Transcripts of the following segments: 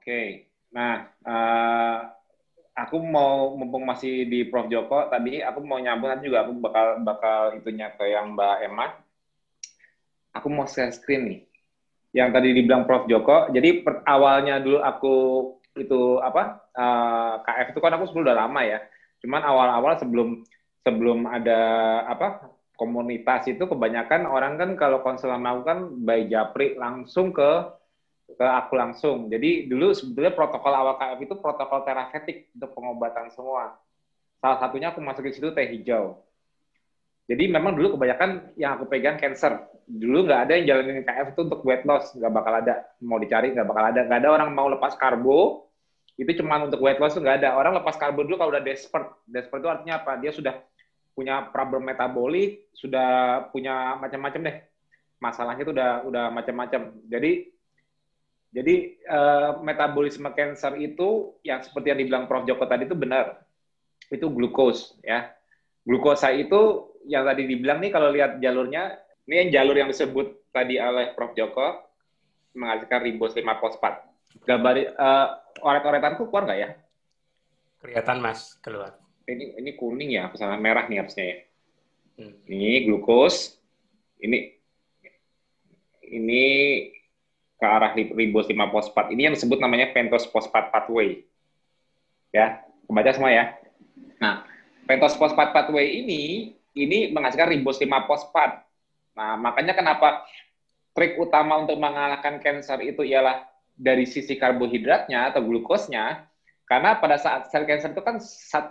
Oke. Nah, uh, aku mau mumpung masih di Prof Joko tadi, aku mau nyambung nanti juga aku bakal bakal itunya ke yang Mbak Emma. Aku mau share screen nih. Yang tadi dibilang Prof Joko. Jadi per, awalnya dulu aku itu apa uh, eh, KF itu kan aku sebelum udah lama ya. Cuman awal-awal sebelum sebelum ada apa komunitas itu kebanyakan orang kan kalau konseling mau kan by Japri langsung ke ke aku langsung. Jadi dulu sebetulnya protokol awal KF itu protokol terapeutik untuk pengobatan semua. Salah satunya aku masuk ke situ teh hijau. Jadi memang dulu kebanyakan yang aku pegang cancer. Dulu nggak ada yang jalanin KF itu untuk weight loss, nggak bakal ada. Mau dicari nggak bakal ada. Nggak ada orang mau lepas karbo, itu cuma untuk weight loss nggak ada. Orang lepas karbo dulu kalau udah desperate. Desperate itu artinya apa? Dia sudah punya problem metabolik, sudah punya macam-macam deh. Masalahnya itu udah udah macam-macam. Jadi jadi uh, metabolisme cancer itu yang seperti yang dibilang Prof Joko tadi itu benar. Itu glukos ya. Glukosa itu yang tadi dibilang nih kalau lihat jalurnya, ini yang jalur yang disebut tadi oleh Prof Joko menghasilkan ribos 5 fosfat. Gambar uh, oret-oretanku keluar nggak ya? Kelihatan Mas, keluar. Ini ini kuning ya, sama merah nih harusnya ya. Hmm. Ini glukos, ini ini ke arah ribos 5 fosfat. Ini yang disebut namanya pentose fosfat pathway. Ya, kebaca semua ya. Nah, pentose fosfat pathway ini ini menghasilkan ribos 5 fosfat. Nah, makanya kenapa trik utama untuk mengalahkan kanker itu ialah dari sisi karbohidratnya atau glukosnya, karena pada saat sel kanker itu kan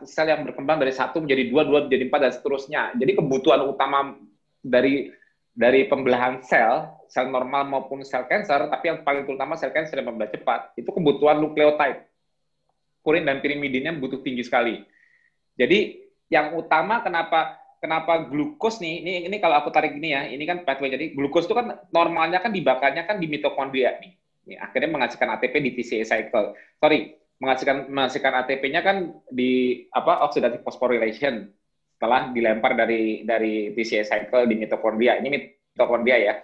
sel yang berkembang dari satu menjadi dua, dua menjadi empat dan seterusnya. Jadi kebutuhan utama dari dari pembelahan sel sel normal maupun sel kanker, tapi yang paling terutama sel kanker yang membelah cepat, itu kebutuhan nukleotide. Purin dan pirimidinnya butuh tinggi sekali. Jadi yang utama kenapa kenapa glukos nih, ini ini kalau aku tarik ini ya, ini kan pathway. Jadi glukos itu kan normalnya kan dibakarnya kan di mitokondria nih. Ini akhirnya menghasilkan ATP di TCA cycle. Sorry, menghasilkan menghasilkan ATP-nya kan di apa oxidative phosphorylation setelah dilempar dari dari TCA cycle di mitokondria. Ini mitokondria ya.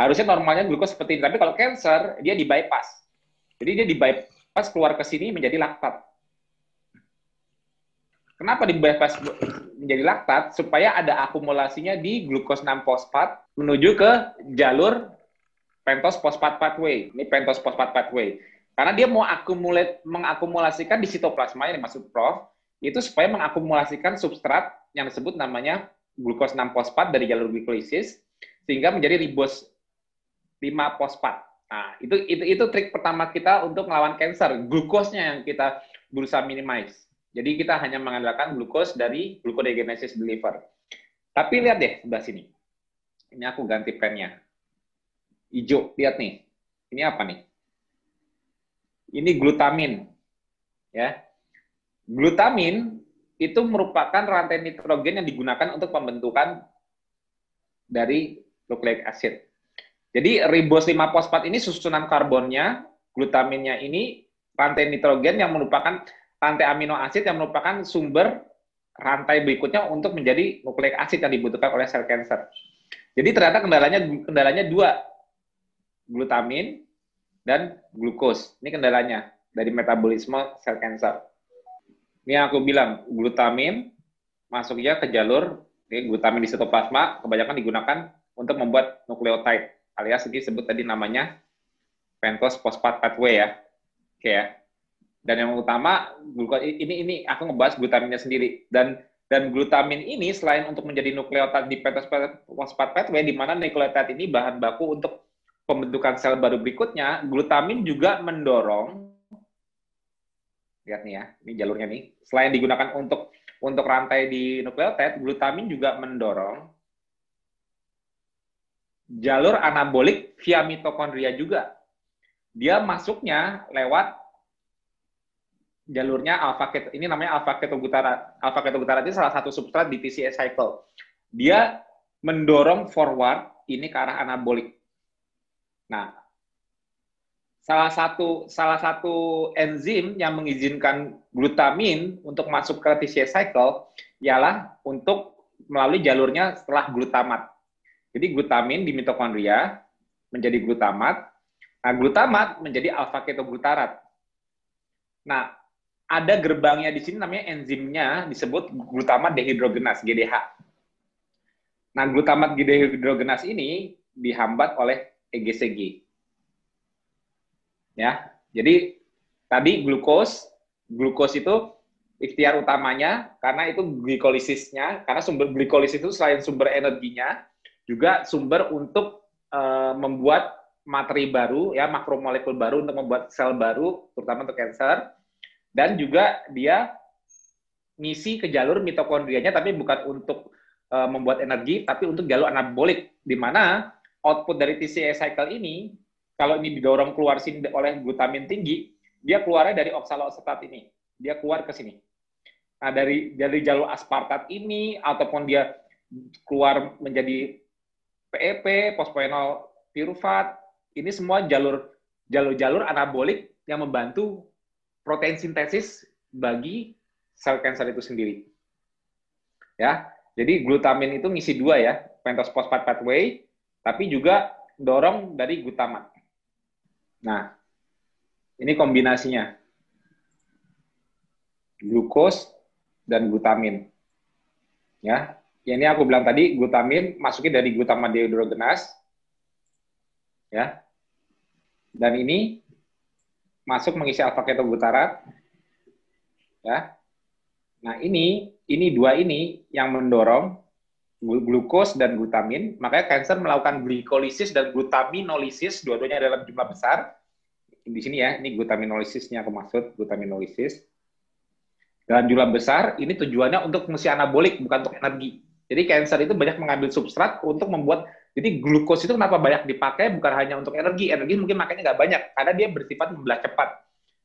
Harusnya normalnya glukos seperti ini, tapi kalau cancer dia di bypass. Jadi dia di bypass keluar ke sini menjadi laktat. Kenapa di bypass menjadi laktat? Supaya ada akumulasinya di glukos 6 fosfat menuju ke jalur pentos fosfat pathway. Ini pentos fosfat pathway. Karena dia mau akumulate, mengakumulasikan di sitoplasma yang dimaksud Prof, itu supaya mengakumulasikan substrat yang disebut namanya glukos 6 fosfat dari jalur glikolisis sehingga menjadi ribos 5 fosfat. Nah, itu itu itu trik pertama kita untuk melawan cancer. Glukosnya yang kita berusaha minimize. Jadi kita hanya mengandalkan glukos dari glucodeogenesis di liver. Tapi lihat deh sebelah sini. Ini aku ganti pennya. Hijau, lihat nih. Ini apa nih? Ini glutamin. Ya. Glutamin itu merupakan rantai nitrogen yang digunakan untuk pembentukan dari nucleic acid. Jadi ribos 5 fosfat ini susunan karbonnya, glutaminnya ini rantai nitrogen yang merupakan rantai amino asid yang merupakan sumber rantai berikutnya untuk menjadi nukleik asid yang dibutuhkan oleh sel kanker. Jadi ternyata kendalanya kendalanya dua, glutamin dan glukos. Ini kendalanya dari metabolisme sel kanker. Ini yang aku bilang, glutamin masuknya ke jalur glutamin di sitoplasma kebanyakan digunakan untuk membuat nukleotide alias sebut tadi namanya pentose fosfat pathway ya. Oke ya. Dan yang utama ini ini aku ngebahas glutaminnya sendiri dan dan glutamin ini selain untuk menjadi nukleotide di pentose fosfat pathway di mana nukleotide ini bahan baku untuk pembentukan sel baru berikutnya, glutamin juga mendorong lihat nih ya, ini jalurnya nih. Selain digunakan untuk untuk rantai di nukleotide, glutamin juga mendorong jalur anabolik via mitokondria juga. Dia masuknya lewat jalurnya alfa keto. Ini namanya alfa ketogutarat. Alfa ketogutarat ini salah satu substrat di TCA cycle. Dia mendorong forward ini ke arah anabolik. Nah, salah satu salah satu enzim yang mengizinkan glutamin untuk masuk ke TCA cycle ialah untuk melalui jalurnya setelah glutamat. Jadi glutamin di mitokondria menjadi glutamat. Nah, glutamat menjadi alfa ketoglutarat. Nah, ada gerbangnya di sini namanya enzimnya disebut glutamat dehidrogenase GDH. Nah, glutamat dehidrogenase ini dihambat oleh EGCG. Ya, jadi tadi glukos, glukos itu ikhtiar utamanya karena itu glikolisisnya, karena sumber glikolisis itu selain sumber energinya, juga sumber untuk uh, membuat materi baru, ya makromolekul baru untuk membuat sel baru, terutama untuk kanker, dan juga dia ngisi ke jalur mitokondrianya, tapi bukan untuk uh, membuat energi, tapi untuk jalur anabolik, di mana output dari TCA cycle ini, kalau ini didorong keluar sini oleh glutamin tinggi, dia keluarnya dari oksaloasetat ini, dia keluar ke sini. Nah dari dari jalur aspartat ini, ataupun dia keluar menjadi PEP, fosfoenol pirufat, ini semua jalur jalur-jalur anabolik yang membantu protein sintesis bagi sel kanker itu sendiri. Ya, jadi glutamin itu ngisi dua ya, pentose phosphate pathway, tapi juga dorong dari glutamat. Nah, ini kombinasinya. Glukos dan glutamin. Ya, ini aku bilang tadi glutamin masukin dari glutamat dehidrogenase ya. Dan ini masuk mengisi alfa ketogutarat. Ya. Nah, ini ini dua ini yang mendorong glukos dan glutamin. Makanya kanker melakukan glikolisis dan glutaminolisis, dua-duanya dalam jumlah besar. Di sini ya, ini glutaminosisnya aku maksud, glutaminolisis. Dalam jumlah besar, ini tujuannya untuk fungsi anabolik, bukan untuk energi. Jadi kanker itu banyak mengambil substrat untuk membuat jadi glukos itu kenapa banyak dipakai bukan hanya untuk energi, energi mungkin makanya nggak banyak karena dia bersifat membelah cepat.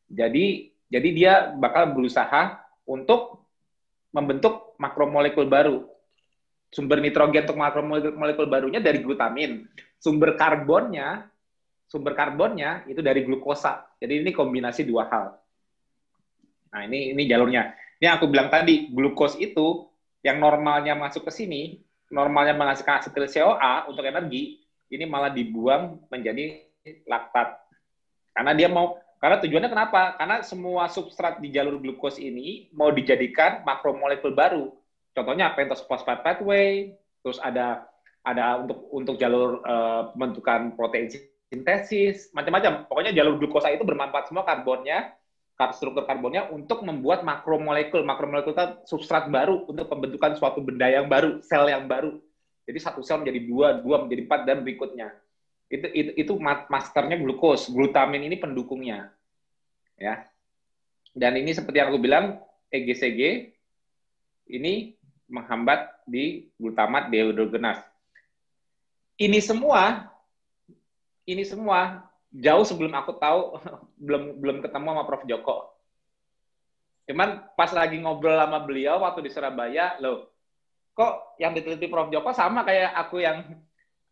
Jadi jadi dia bakal berusaha untuk membentuk makromolekul baru. Sumber nitrogen untuk makromolekul barunya dari glutamin. Sumber karbonnya sumber karbonnya itu dari glukosa. Jadi ini kombinasi dua hal. Nah, ini ini jalurnya. Ini aku bilang tadi, glukos itu yang normalnya masuk ke sini normalnya menghasilkan asetil CoA untuk energi, ini malah dibuang menjadi laktat. Karena dia mau karena tujuannya kenapa? Karena semua substrat di jalur glukos ini mau dijadikan makromolekul baru. Contohnya pentose phosphate pathway, terus ada ada untuk untuk jalur uh, protein sintesis, macam-macam. Pokoknya jalur glukosa itu bermanfaat semua karbonnya struktur karbonnya untuk membuat makromolekul. Makromolekul itu substrat baru untuk pembentukan suatu benda yang baru, sel yang baru. Jadi satu sel menjadi dua, dua menjadi empat, dan berikutnya. Itu, itu, itu masternya glukos. Glutamin ini pendukungnya. ya. Dan ini seperti yang aku bilang, EGCG ini menghambat di glutamat dehidrogenase. Ini semua, ini semua jauh sebelum aku tahu belum belum ketemu sama Prof Joko. Cuman pas lagi ngobrol sama beliau waktu di Surabaya, loh, kok yang diteliti Prof Joko sama kayak aku yang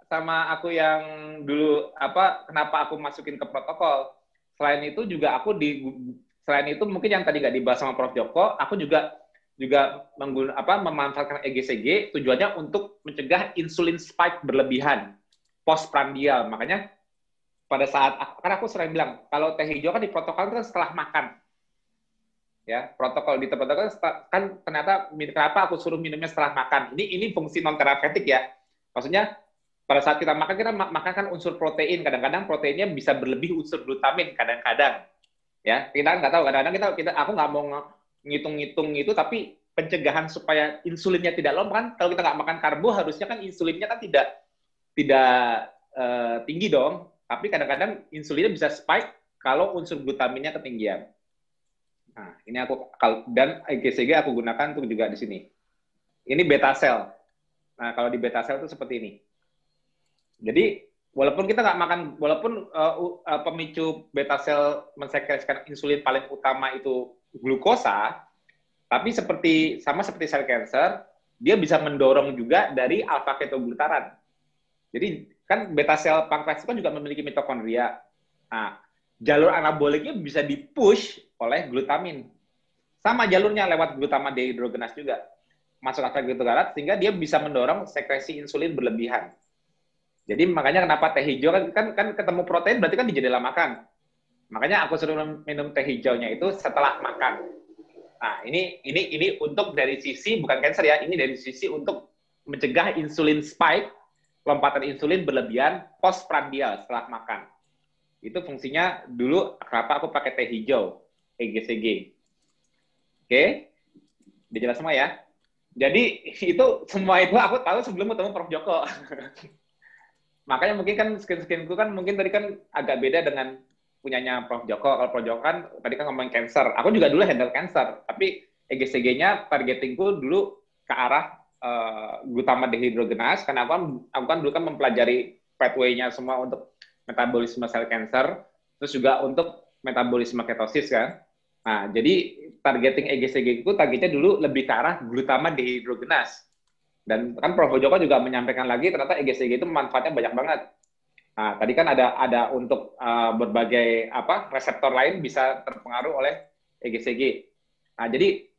sama aku yang dulu apa kenapa aku masukin ke protokol. Selain itu juga aku di selain itu mungkin yang tadi nggak dibahas sama Prof Joko, aku juga juga menggun, apa memanfaatkan EGCG tujuannya untuk mencegah insulin spike berlebihan postprandial. Makanya pada saat karena aku sering bilang kalau teh hijau kan di protokol kan setelah makan. Ya protokol di tempat kan kan ternyata kenapa aku suruh minumnya setelah makan? Ini ini fungsi non terapeutik ya. Maksudnya pada saat kita makan kita makan kan unsur protein. Kadang-kadang proteinnya bisa berlebih unsur glutamin kadang-kadang. Ya kita nggak tahu. Kadang-kadang kita kita aku nggak mau ngitung-ngitung itu tapi pencegahan supaya insulinnya tidak lompat kan kalau kita nggak makan karbo harusnya kan insulinnya kan tidak tidak uh, tinggi dong tapi kadang-kadang insulinnya bisa spike kalau unsur glutaminnya ketinggian. Nah, ini aku dan EGCG aku gunakan untuk juga di sini. Ini beta cell. Nah, kalau di beta cell itu seperti ini. Jadi, walaupun kita nggak makan, walaupun uh, uh, pemicu beta cell mensekresikan insulin paling utama itu glukosa, tapi seperti sama seperti sel cancer, dia bisa mendorong juga dari alfa ketoglutaran. Jadi kan beta sel pankreas itu kan juga memiliki mitokondria. Nah, jalur anaboliknya bisa dipush oleh glutamin. Sama jalurnya lewat glutamat dehidrogenase juga. Masuk akal glutamat sehingga dia bisa mendorong sekresi insulin berlebihan. Jadi makanya kenapa teh hijau kan, kan, kan ketemu protein berarti kan di jendela makan. Makanya aku suruh minum teh hijaunya itu setelah makan. Nah, ini ini ini untuk dari sisi bukan cancer ya, ini dari sisi untuk mencegah insulin spike, lompatan insulin berlebihan postprandial setelah makan. Itu fungsinya dulu kenapa aku pakai teh hijau, EGCG. Oke? Dijelas semua ya? Jadi itu semua itu aku tahu sebelum ketemu Prof Joko. Makanya mungkin kan skin-skinku kan mungkin tadi kan agak beda dengan punyanya Prof Joko. Kalau Prof Joko kan tadi kan ngomongin cancer. Aku juga dulu handle cancer, tapi EGCG-nya targetingku dulu ke arah uh, glutama dehidrogenase karena aku kan, aku kan dulu kan mempelajari pathway-nya semua untuk metabolisme sel cancer, terus juga untuk metabolisme ketosis kan. Nah, jadi targeting EGCG itu targetnya dulu lebih ke arah glutama dehidrogenase. Dan kan Prof. Joko juga menyampaikan lagi ternyata EGCG itu manfaatnya banyak banget. Nah, tadi kan ada ada untuk uh, berbagai apa reseptor lain bisa terpengaruh oleh EGCG. Nah, jadi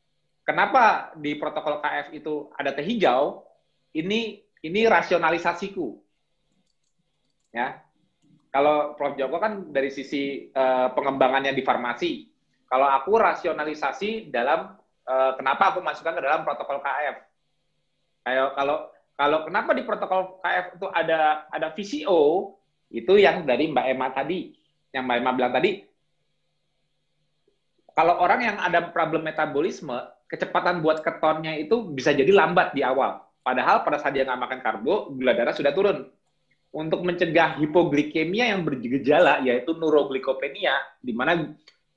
kenapa di protokol KF itu ada teh hijau? Ini ini rasionalisasiku. Ya. Kalau Prof Joko kan dari sisi uh, pengembangannya di farmasi. Kalau aku rasionalisasi dalam uh, kenapa aku masukkan ke dalam protokol KF. Kayak kalau kalau kenapa di protokol KF itu ada ada VCO, itu yang dari Mbak Emma tadi, yang Mbak Emma bilang tadi, kalau orang yang ada problem metabolisme, kecepatan buat ketonnya itu bisa jadi lambat di awal. Padahal pada saat dia nggak makan karbo, gula darah sudah turun. Untuk mencegah hipoglikemia yang bergejala, yaitu neuroglikopenia, di mana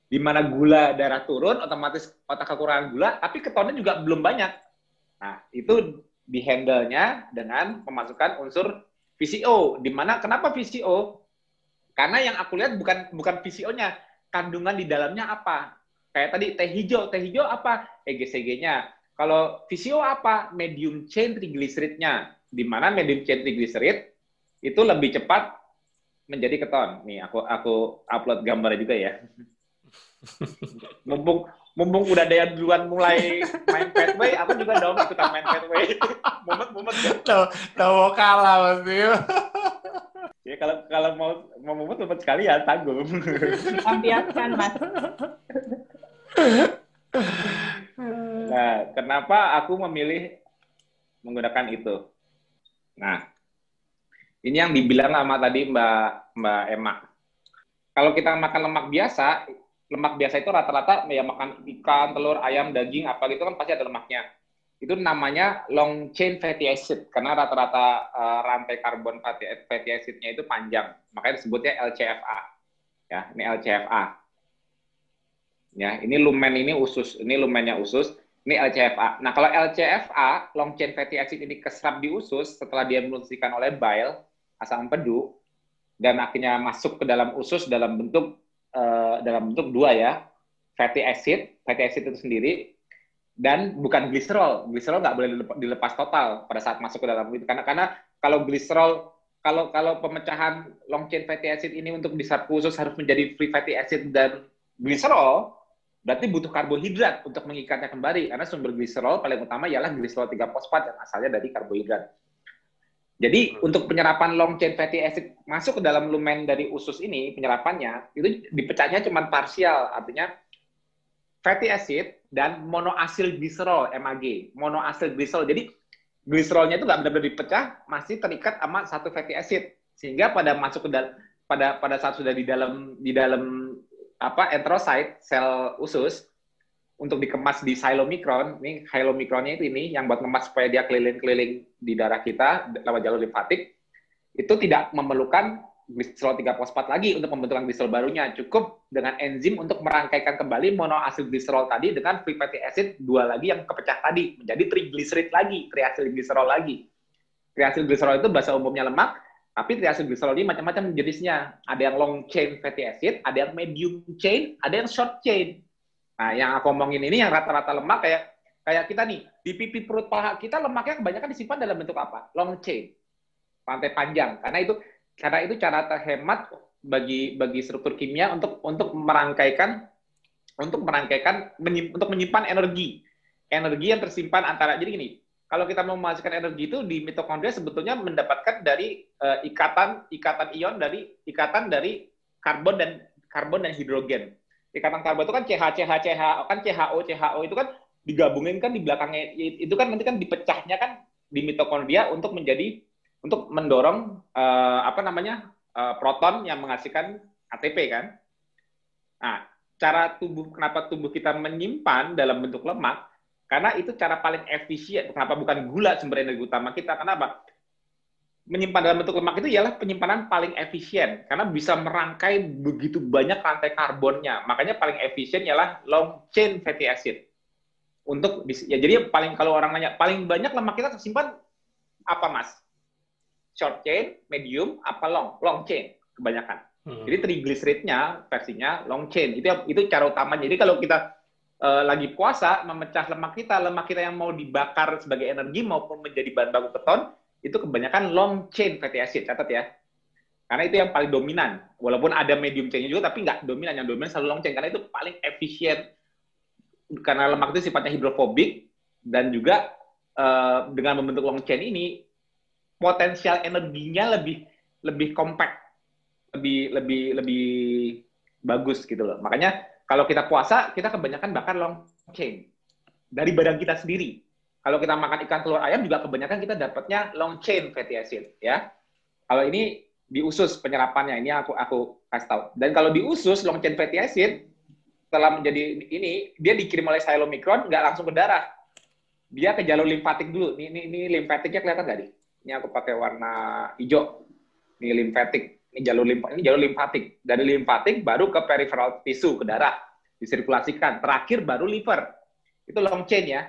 di mana gula darah turun, otomatis otak kekurangan gula, tapi ketonnya juga belum banyak. Nah, itu dihandle-nya dengan memasukkan unsur VCO. Di mana kenapa VCO? Karena yang aku lihat bukan bukan VCO-nya, kandungan di dalamnya apa? Kayak tadi teh hijau, teh hijau apa? EGCG-nya. Kalau VCO apa? Medium chain triglyceride-nya. Di mana medium chain triglyceride itu lebih cepat menjadi keton. Nih aku aku upload gambar juga ya. mumpung mumpung udah ada yang duluan mulai main pathway, aku juga dong ikutan main pathway. Mumet mumet Tahu tahu kalah pasti. ya kalau kalau mau mau mumet mumet sekalian tanggung. Lampiaskan mas. nah, kenapa aku memilih menggunakan itu? Nah, ini yang dibilang sama tadi Mbak Mbak Emma. Kalau kita makan lemak biasa, lemak biasa itu rata-rata ya makan ikan, telur, ayam, daging, apa gitu kan pasti ada lemaknya. Itu namanya long chain fatty acid karena rata-rata uh, rantai karbon fatty, fatty acidnya itu panjang. Makanya disebutnya LCFA. Ya, ini LCFA. Ya, ini lumen ini usus, ini lumennya usus, ini LCFA. Nah, kalau LCFA, long chain fatty acid ini keserap di usus setelah dia diemulsikan oleh bile, asam empedu, dan akhirnya masuk ke dalam usus dalam bentuk uh, dalam bentuk dua ya, fatty acid, fatty acid itu sendiri, dan bukan gliserol. Gliserol nggak boleh dilepas total pada saat masuk ke dalam itu karena karena kalau gliserol kalau kalau pemecahan long chain fatty acid ini untuk diserap khusus harus menjadi free fatty acid dan gliserol, berarti butuh karbohidrat untuk mengikatnya kembali karena sumber gliserol paling utama ialah gliserol 3 fosfat yang asalnya dari karbohidrat. Jadi hmm. untuk penyerapan long chain fatty acid masuk ke dalam lumen dari usus ini, penyerapannya itu dipecahnya cuma parsial, artinya fatty acid dan monoasil gliserol MAG, monoasil gliserol. Jadi gliserolnya itu nggak benar-benar dipecah, masih terikat sama satu fatty acid, sehingga pada masuk ke dalam pada pada saat sudah di dalam di dalam apa enterosit sel usus untuk dikemas di silomikron, ini silomikronnya itu ini yang buat ngemas supaya dia keliling-keliling di darah kita lewat jalur limfatik, itu tidak memerlukan gliserol 3 fosfat lagi untuk pembentukan gliserol barunya. Cukup dengan enzim untuk merangkaikan kembali monoasil gliserol tadi dengan free fatty acid dua lagi yang kepecah tadi menjadi triglyceride lagi, triasil gliserol lagi. Triasil gliserol itu bahasa umumnya lemak, tapi triasil gliserol ini macam-macam jenisnya. Ada yang long chain fatty acid, ada yang medium chain, ada yang short chain. Nah, yang aku omongin ini yang rata-rata lemak kayak kayak kita nih, di pipi perut paha kita lemaknya kebanyakan disimpan dalam bentuk apa? Long chain. Rantai panjang. Karena itu karena itu cara terhemat bagi bagi struktur kimia untuk untuk merangkaikan untuk merangkaikan menyimpan, untuk menyimpan energi. Energi yang tersimpan antara jadi gini, kalau kita memasukkan energi itu di mitokondria sebetulnya mendapatkan dari uh, ikatan ikatan ion dari ikatan dari karbon dan karbon dan hidrogen. Ikatan karbon itu kan CH, CH, CH, kan CHO, CHO itu kan digabungin kan di belakangnya itu kan nanti kan dipecahnya kan di mitokondria untuk menjadi untuk mendorong uh, apa namanya uh, proton yang menghasilkan ATP kan. Nah, cara tubuh kenapa tubuh kita menyimpan dalam bentuk lemak karena itu cara paling efisien. Kenapa bukan gula sumber energi utama kita? Kenapa? Menyimpan dalam bentuk lemak itu ialah penyimpanan paling efisien karena bisa merangkai begitu banyak rantai karbonnya. Makanya paling efisien ialah long chain fatty acid. Untuk ya jadi paling kalau orang nanya paling banyak lemak kita tersimpan apa mas? Short chain, medium, apa long? Long chain kebanyakan. Hmm. Jadi triglyceridnya versinya long chain. Itu itu cara utamanya. Jadi kalau kita uh, lagi puasa memecah lemak kita, lemak kita yang mau dibakar sebagai energi maupun menjadi bahan baku keton itu kebanyakan long chain fatty acid, catat ya. Karena itu yang paling dominan. Walaupun ada medium chain juga, tapi nggak dominan. Yang dominan selalu long chain, karena itu paling efisien. Karena lemak itu sifatnya hidrofobik, dan juga uh, dengan membentuk long chain ini, potensial energinya lebih lebih compact, lebih lebih lebih bagus gitu loh. Makanya kalau kita puasa, kita kebanyakan bakar long chain dari badan kita sendiri. Kalau kita makan ikan telur ayam juga kebanyakan kita dapatnya long chain fatty acid, ya. Kalau ini di usus penyerapannya ini aku aku kasih tahu. Dan kalau di usus long chain fatty acid setelah menjadi ini dia dikirim oleh silomikron nggak langsung ke darah. Dia ke jalur limfatik dulu. Ini ini, ini limfatiknya kelihatan nggak nih? Ini aku pakai warna hijau. Ini limfatik ini jalur limfa ini jalur limfatik dari limfatik baru ke peripheral tisu ke darah. Disirkulasikan. Terakhir baru liver. Itu long chain ya.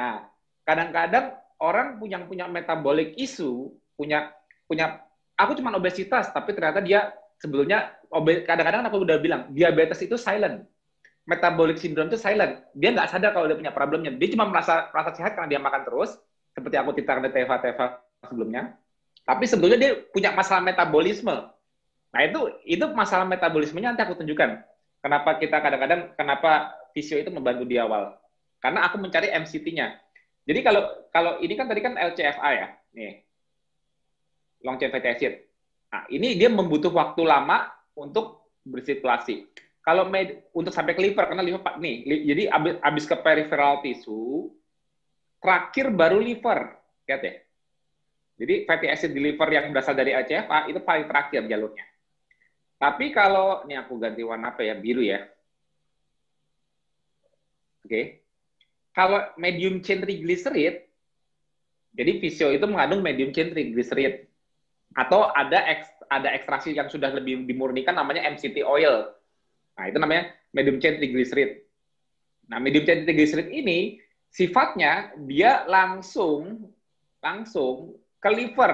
Nah kadang-kadang orang punya punya metabolic isu punya punya aku cuma obesitas tapi ternyata dia sebelumnya kadang-kadang aku udah bilang diabetes itu silent. Metabolic syndrome itu silent. Dia nggak sadar kalau dia punya problemnya. Dia cuma merasa merasa sehat karena dia makan terus seperti aku ceritakan di TV-TV sebelumnya tapi sebetulnya dia punya masalah metabolisme. Nah itu itu masalah metabolismenya nanti aku tunjukkan. Kenapa kita kadang-kadang kenapa fisio itu membantu di awal? Karena aku mencari MCT-nya. Jadi kalau kalau ini kan tadi kan LCFA ya, nih long chain fatty acid. Nah ini dia membutuh waktu lama untuk bersirkulasi. Kalau med, untuk sampai ke liver karena liver nih, li, jadi abis, abis ke peripheral tisu, terakhir baru liver, lihat ya. Jadi fatty acid deliver yang berasal dari ACFA itu paling terakhir jalurnya. Tapi kalau ini aku ganti warna apa ya biru ya. Oke. Okay. Kalau medium chain triglycerid, jadi visio itu mengandung medium chain triglycerid atau ada eks, ada ekstraksi yang sudah lebih dimurnikan namanya MCT oil. Nah, itu namanya medium chain triglycerid. Nah, medium chain triglycerid ini sifatnya dia langsung langsung ke liver.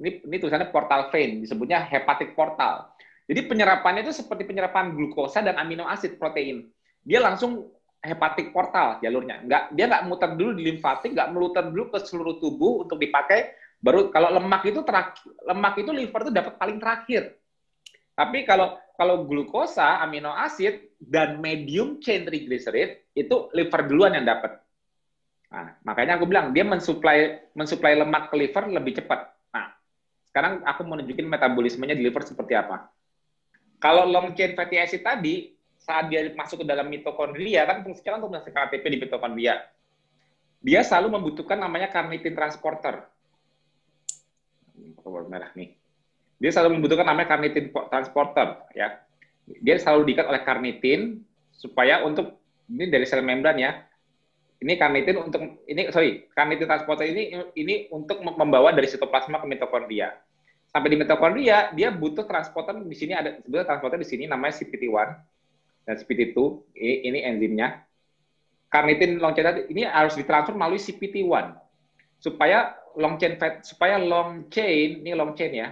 Ini, ini tulisannya portal vein, disebutnya hepatic portal. Jadi penyerapannya itu seperti penyerapan glukosa dan amino asid protein. Dia langsung hepatic portal jalurnya. Nggak, dia nggak muter dulu di limfatik, nggak meluter dulu ke seluruh tubuh untuk dipakai. Baru kalau lemak itu terakhir, lemak itu liver itu dapat paling terakhir. Tapi kalau kalau glukosa, amino asid dan medium chain triglycerid itu liver duluan yang dapat. Nah, makanya aku bilang dia mensuplai mensuplai lemak ke liver lebih cepat. Nah, sekarang aku mau metabolismenya di liver seperti apa. Kalau long chain fatty acid tadi saat dia masuk ke dalam mitokondria kan fungsinya kan untuk menghasilkan ATP di mitokondria. Dia selalu membutuhkan namanya carnitin transporter. Merah nih. Dia selalu membutuhkan namanya carnitin transporter ya. Dia selalu diikat oleh carnitin supaya untuk ini dari sel membran ya ini karnitin untuk ini sorry karnitin transporter ini ini untuk membawa dari sitoplasma ke mitokondria. Sampai di mitokondria dia butuh transporter di sini ada sebenarnya transporter di sini namanya CPT1 dan CPT2 ini, ini enzimnya. Karnitin long chain ini harus ditransfer melalui CPT1 supaya long chain fat supaya long chain ini long chain ya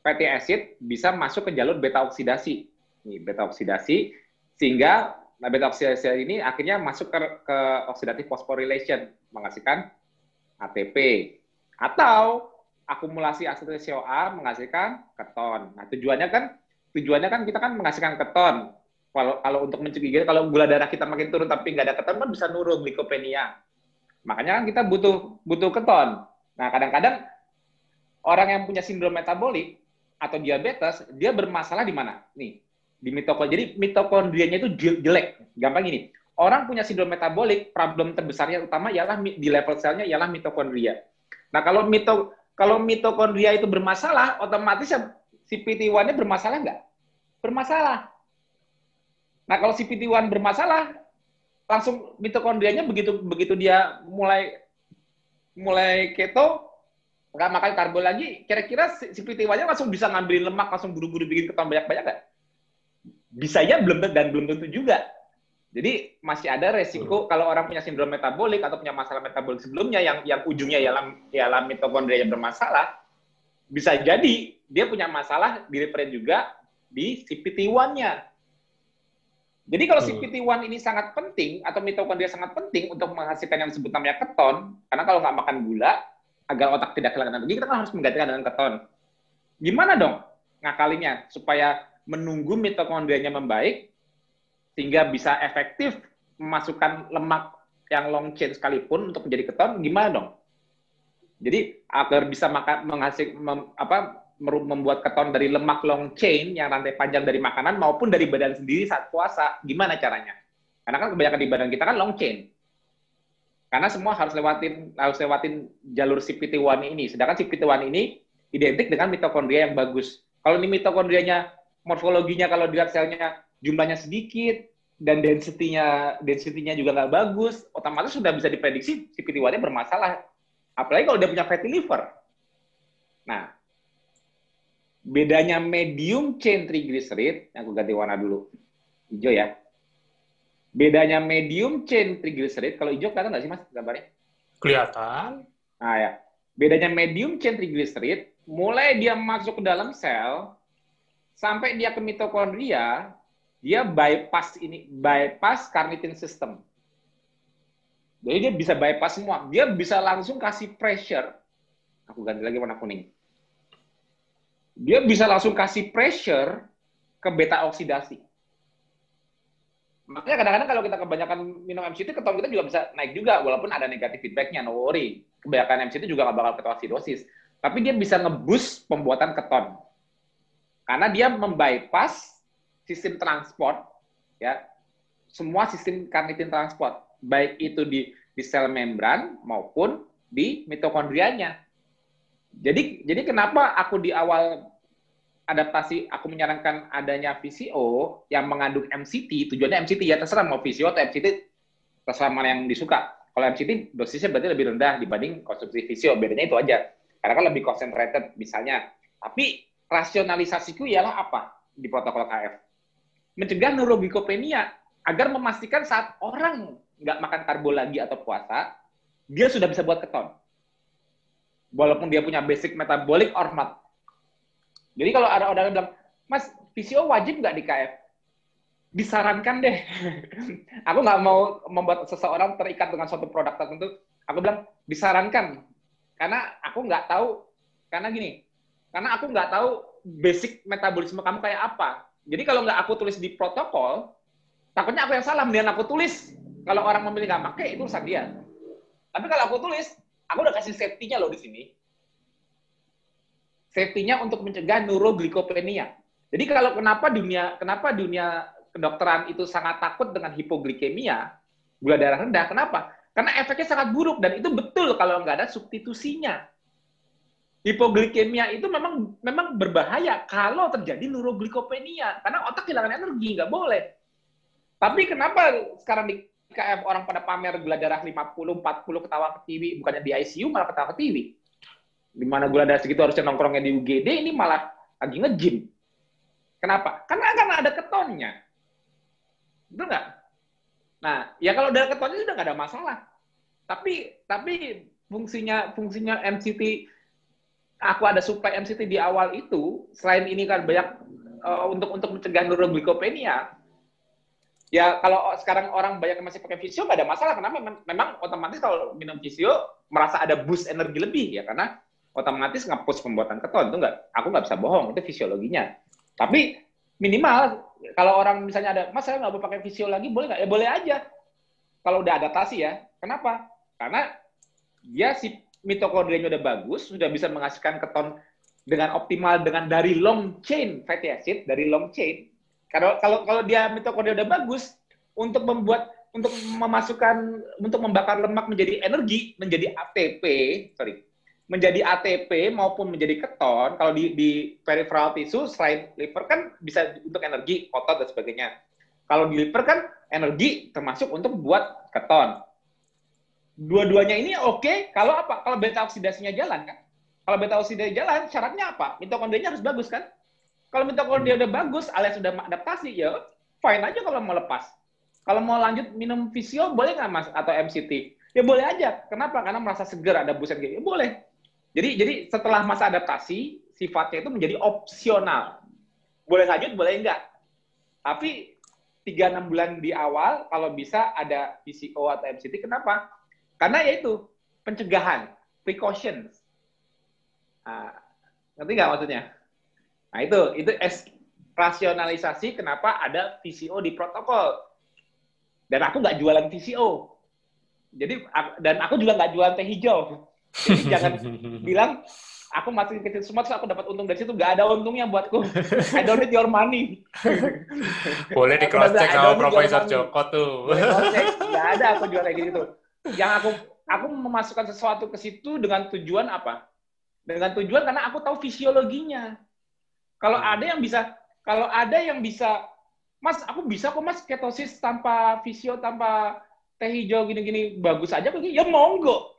fatty acid bisa masuk ke jalur beta oksidasi. Ini beta oksidasi sehingga Nah, beta oksidasi ini akhirnya masuk ke, ke oxidative phosphorylation, menghasilkan ATP. Atau akumulasi asetil CoA menghasilkan keton. Nah, tujuannya kan tujuannya kan kita kan menghasilkan keton. Kalau kalau untuk mencegah kalau gula darah kita makin turun tapi nggak ada keton kan bisa nurun glikopenia. Makanya kan kita butuh butuh keton. Nah, kadang-kadang orang yang punya sindrom metabolik atau diabetes, dia bermasalah di mana? Nih, di mitokondria. Jadi mitokondrianya itu jelek. Gampang ini. Orang punya sindrom metabolik, problem terbesarnya utama ialah di level selnya ialah mitokondria. Nah, kalau mito kalau mitokondria itu bermasalah, otomatis ya CPT1-nya bermasalah nggak? Bermasalah. Nah, kalau CPT1 bermasalah, langsung mitokondrianya begitu begitu dia mulai mulai keto, nggak makan karbo lagi, kira-kira CPT1-nya langsung bisa ngambilin lemak, langsung buru-buru bikin keton banyak-banyak nggak? Ya belum dan belum tentu juga. Jadi masih ada resiko hmm. kalau orang punya sindrom metabolik atau punya masalah metabolik sebelumnya yang yang ujungnya ialah ialah mitokondria yang bermasalah, bisa jadi dia punya masalah di juga di CPT1-nya. Jadi kalau hmm. CPT1 ini sangat penting atau mitokondria sangat penting untuk menghasilkan yang disebut namanya keton, karena kalau nggak makan gula agar otak tidak kehilangan energi, kita kan harus menggantikan dengan keton. Gimana dong ngakalinya supaya menunggu mitokondrianya membaik sehingga bisa efektif memasukkan lemak yang long chain sekalipun untuk menjadi keton, gimana dong? Jadi agar bisa makan menghasil mem, apa membuat keton dari lemak long chain yang rantai panjang dari makanan maupun dari badan sendiri saat puasa, gimana caranya? Karena kan kebanyakan di badan kita kan long chain. Karena semua harus lewatin harus lewatin jalur CPT1 ini. Sedangkan CPT1 ini identik dengan mitokondria yang bagus. Kalau ini mitokondrianya morfologinya kalau dilihat selnya jumlahnya sedikit dan density-nya density-nya juga nggak bagus, otomatis sudah bisa diprediksi CPT1-nya bermasalah. Apalagi kalau dia punya fatty liver. Nah, bedanya medium chain triglyceride, aku ganti warna dulu, hijau ya. Bedanya medium chain triglyceride, kalau hijau kelihatan nggak sih mas gambarnya? Kelihatan. Nah ya, bedanya medium chain triglyceride, mulai dia masuk ke dalam sel, sampai dia ke mitokondria, dia bypass ini bypass carnitine system. Jadi dia bisa bypass semua. Dia bisa langsung kasih pressure. Aku ganti lagi warna kuning. Dia bisa langsung kasih pressure ke beta oksidasi. Makanya kadang-kadang kalau kita kebanyakan minum MCT, keton kita juga bisa naik juga, walaupun ada negatif feedbacknya, no worry. Kebanyakan MCT juga nggak bakal ketoasidosis. Tapi dia bisa ngebus pembuatan keton. Karena dia membypass sistem transport ya semua sistem karnitin transport baik itu di di sel membran maupun di mitokondrianya. Jadi jadi kenapa aku di awal adaptasi aku menyarankan adanya VCO yang mengandung MCT, tujuannya MCT ya terserah mau VCO atau MCT terserah mana yang disuka. Kalau MCT dosisnya berarti lebih rendah dibanding konsumsi VCO, bedanya itu aja. Karena kan lebih concentrated misalnya. Tapi rasionalisasiku ialah apa di protokol KF? mencegah neuroglikopenia agar memastikan saat orang nggak makan karbo lagi atau puasa, dia sudah bisa buat keton. Walaupun dia punya basic metabolic or not. Jadi kalau ada orang yang bilang, Mas, PCO wajib nggak di KF? Disarankan deh. aku nggak mau membuat seseorang terikat dengan suatu produk tertentu. Aku bilang, disarankan. Karena aku nggak tahu, karena gini, karena aku nggak tahu basic metabolisme kamu kayak apa. Jadi kalau nggak aku tulis di protokol, takutnya aku yang salah, mendingan aku tulis. Kalau orang memilih nggak pakai, itu urusan dia. Tapi kalau aku tulis, aku udah kasih safety-nya loh di sini. Safety-nya untuk mencegah neuroglikopenia. Jadi kalau kenapa dunia kenapa dunia kedokteran itu sangat takut dengan hipoglikemia, gula darah rendah, kenapa? Karena efeknya sangat buruk dan itu betul kalau nggak ada substitusinya hipoglikemia itu memang memang berbahaya kalau terjadi neuroglikopenia karena otak kehilangan energi nggak boleh. Tapi kenapa sekarang di KF orang pada pamer gula darah 50, 40 ketawa ke TV, bukannya di ICU malah ketawa ke TV. Di mana gula darah segitu harusnya nongkrongnya di UGD, ini malah lagi nge-gym. Kenapa? Karena akan ada ketonnya. Betul nggak? Nah, ya kalau udah ketonnya sudah nggak ada masalah. Tapi tapi fungsinya fungsinya MCT aku ada supply MCT di awal itu, selain ini kan banyak uh, untuk untuk mencegah neuroglikopenia, ya kalau sekarang orang banyak yang masih pakai fisio nggak ada masalah karena memang, otomatis kalau minum fisio merasa ada boost energi lebih ya karena otomatis ngapus pembuatan keton itu nggak aku nggak bisa bohong itu fisiologinya. Tapi minimal kalau orang misalnya ada mas saya nggak mau pakai fisio lagi boleh nggak? Ya boleh aja. Kalau udah adaptasi ya kenapa? Karena dia si mitokondrianya udah bagus, sudah bisa menghasilkan keton dengan optimal dengan dari long chain fatty acid, dari long chain. Kalau kalau kalau dia mitokondria udah bagus untuk membuat untuk memasukkan untuk membakar lemak menjadi energi, menjadi ATP, sorry, menjadi ATP maupun menjadi keton, kalau di, di peripheral tissue selain liver kan bisa untuk energi, otot dan sebagainya. Kalau di liver kan energi termasuk untuk buat keton. Dua-duanya ini oke okay, kalau apa? Kalau beta oksidasinya jalan kan? Kalau beta oksidasi jalan, syaratnya apa? Mitokondrianya harus bagus kan? Kalau mitokondria udah bagus alias sudah adaptasi ya fine aja kalau mau lepas. Kalau mau lanjut minum visio boleh nggak mas atau MCT? Ya boleh aja. Kenapa? Karena merasa segar ada buset gitu. Ya boleh. Jadi jadi setelah masa adaptasi sifatnya itu menjadi opsional. Boleh lanjut, boleh enggak. Tapi 3-6 bulan di awal kalau bisa ada PCO atau MCT. Kenapa? Karena yaitu pencegahan, precautions. Nah, ngerti nggak maksudnya? Nah itu itu es rasionalisasi kenapa ada VCO di protokol dan aku nggak jualan VCO. Jadi dan aku juga nggak jualan teh hijau. Jadi jangan bilang aku masukin kecil semua terus aku dapat untung dari situ nggak ada untungnya buatku. I don't need your money. Boleh di cross check sama Profesor Joko tuh. Nggak ada aku jual kayak gitu. Yang aku aku memasukkan sesuatu ke situ dengan tujuan apa? Dengan tujuan karena aku tahu fisiologinya. Kalau hmm. ada yang bisa, kalau ada yang bisa Mas, aku bisa kok mas ketosis tanpa visio, tanpa teh hijau gini-gini bagus aja begini. Ya monggo.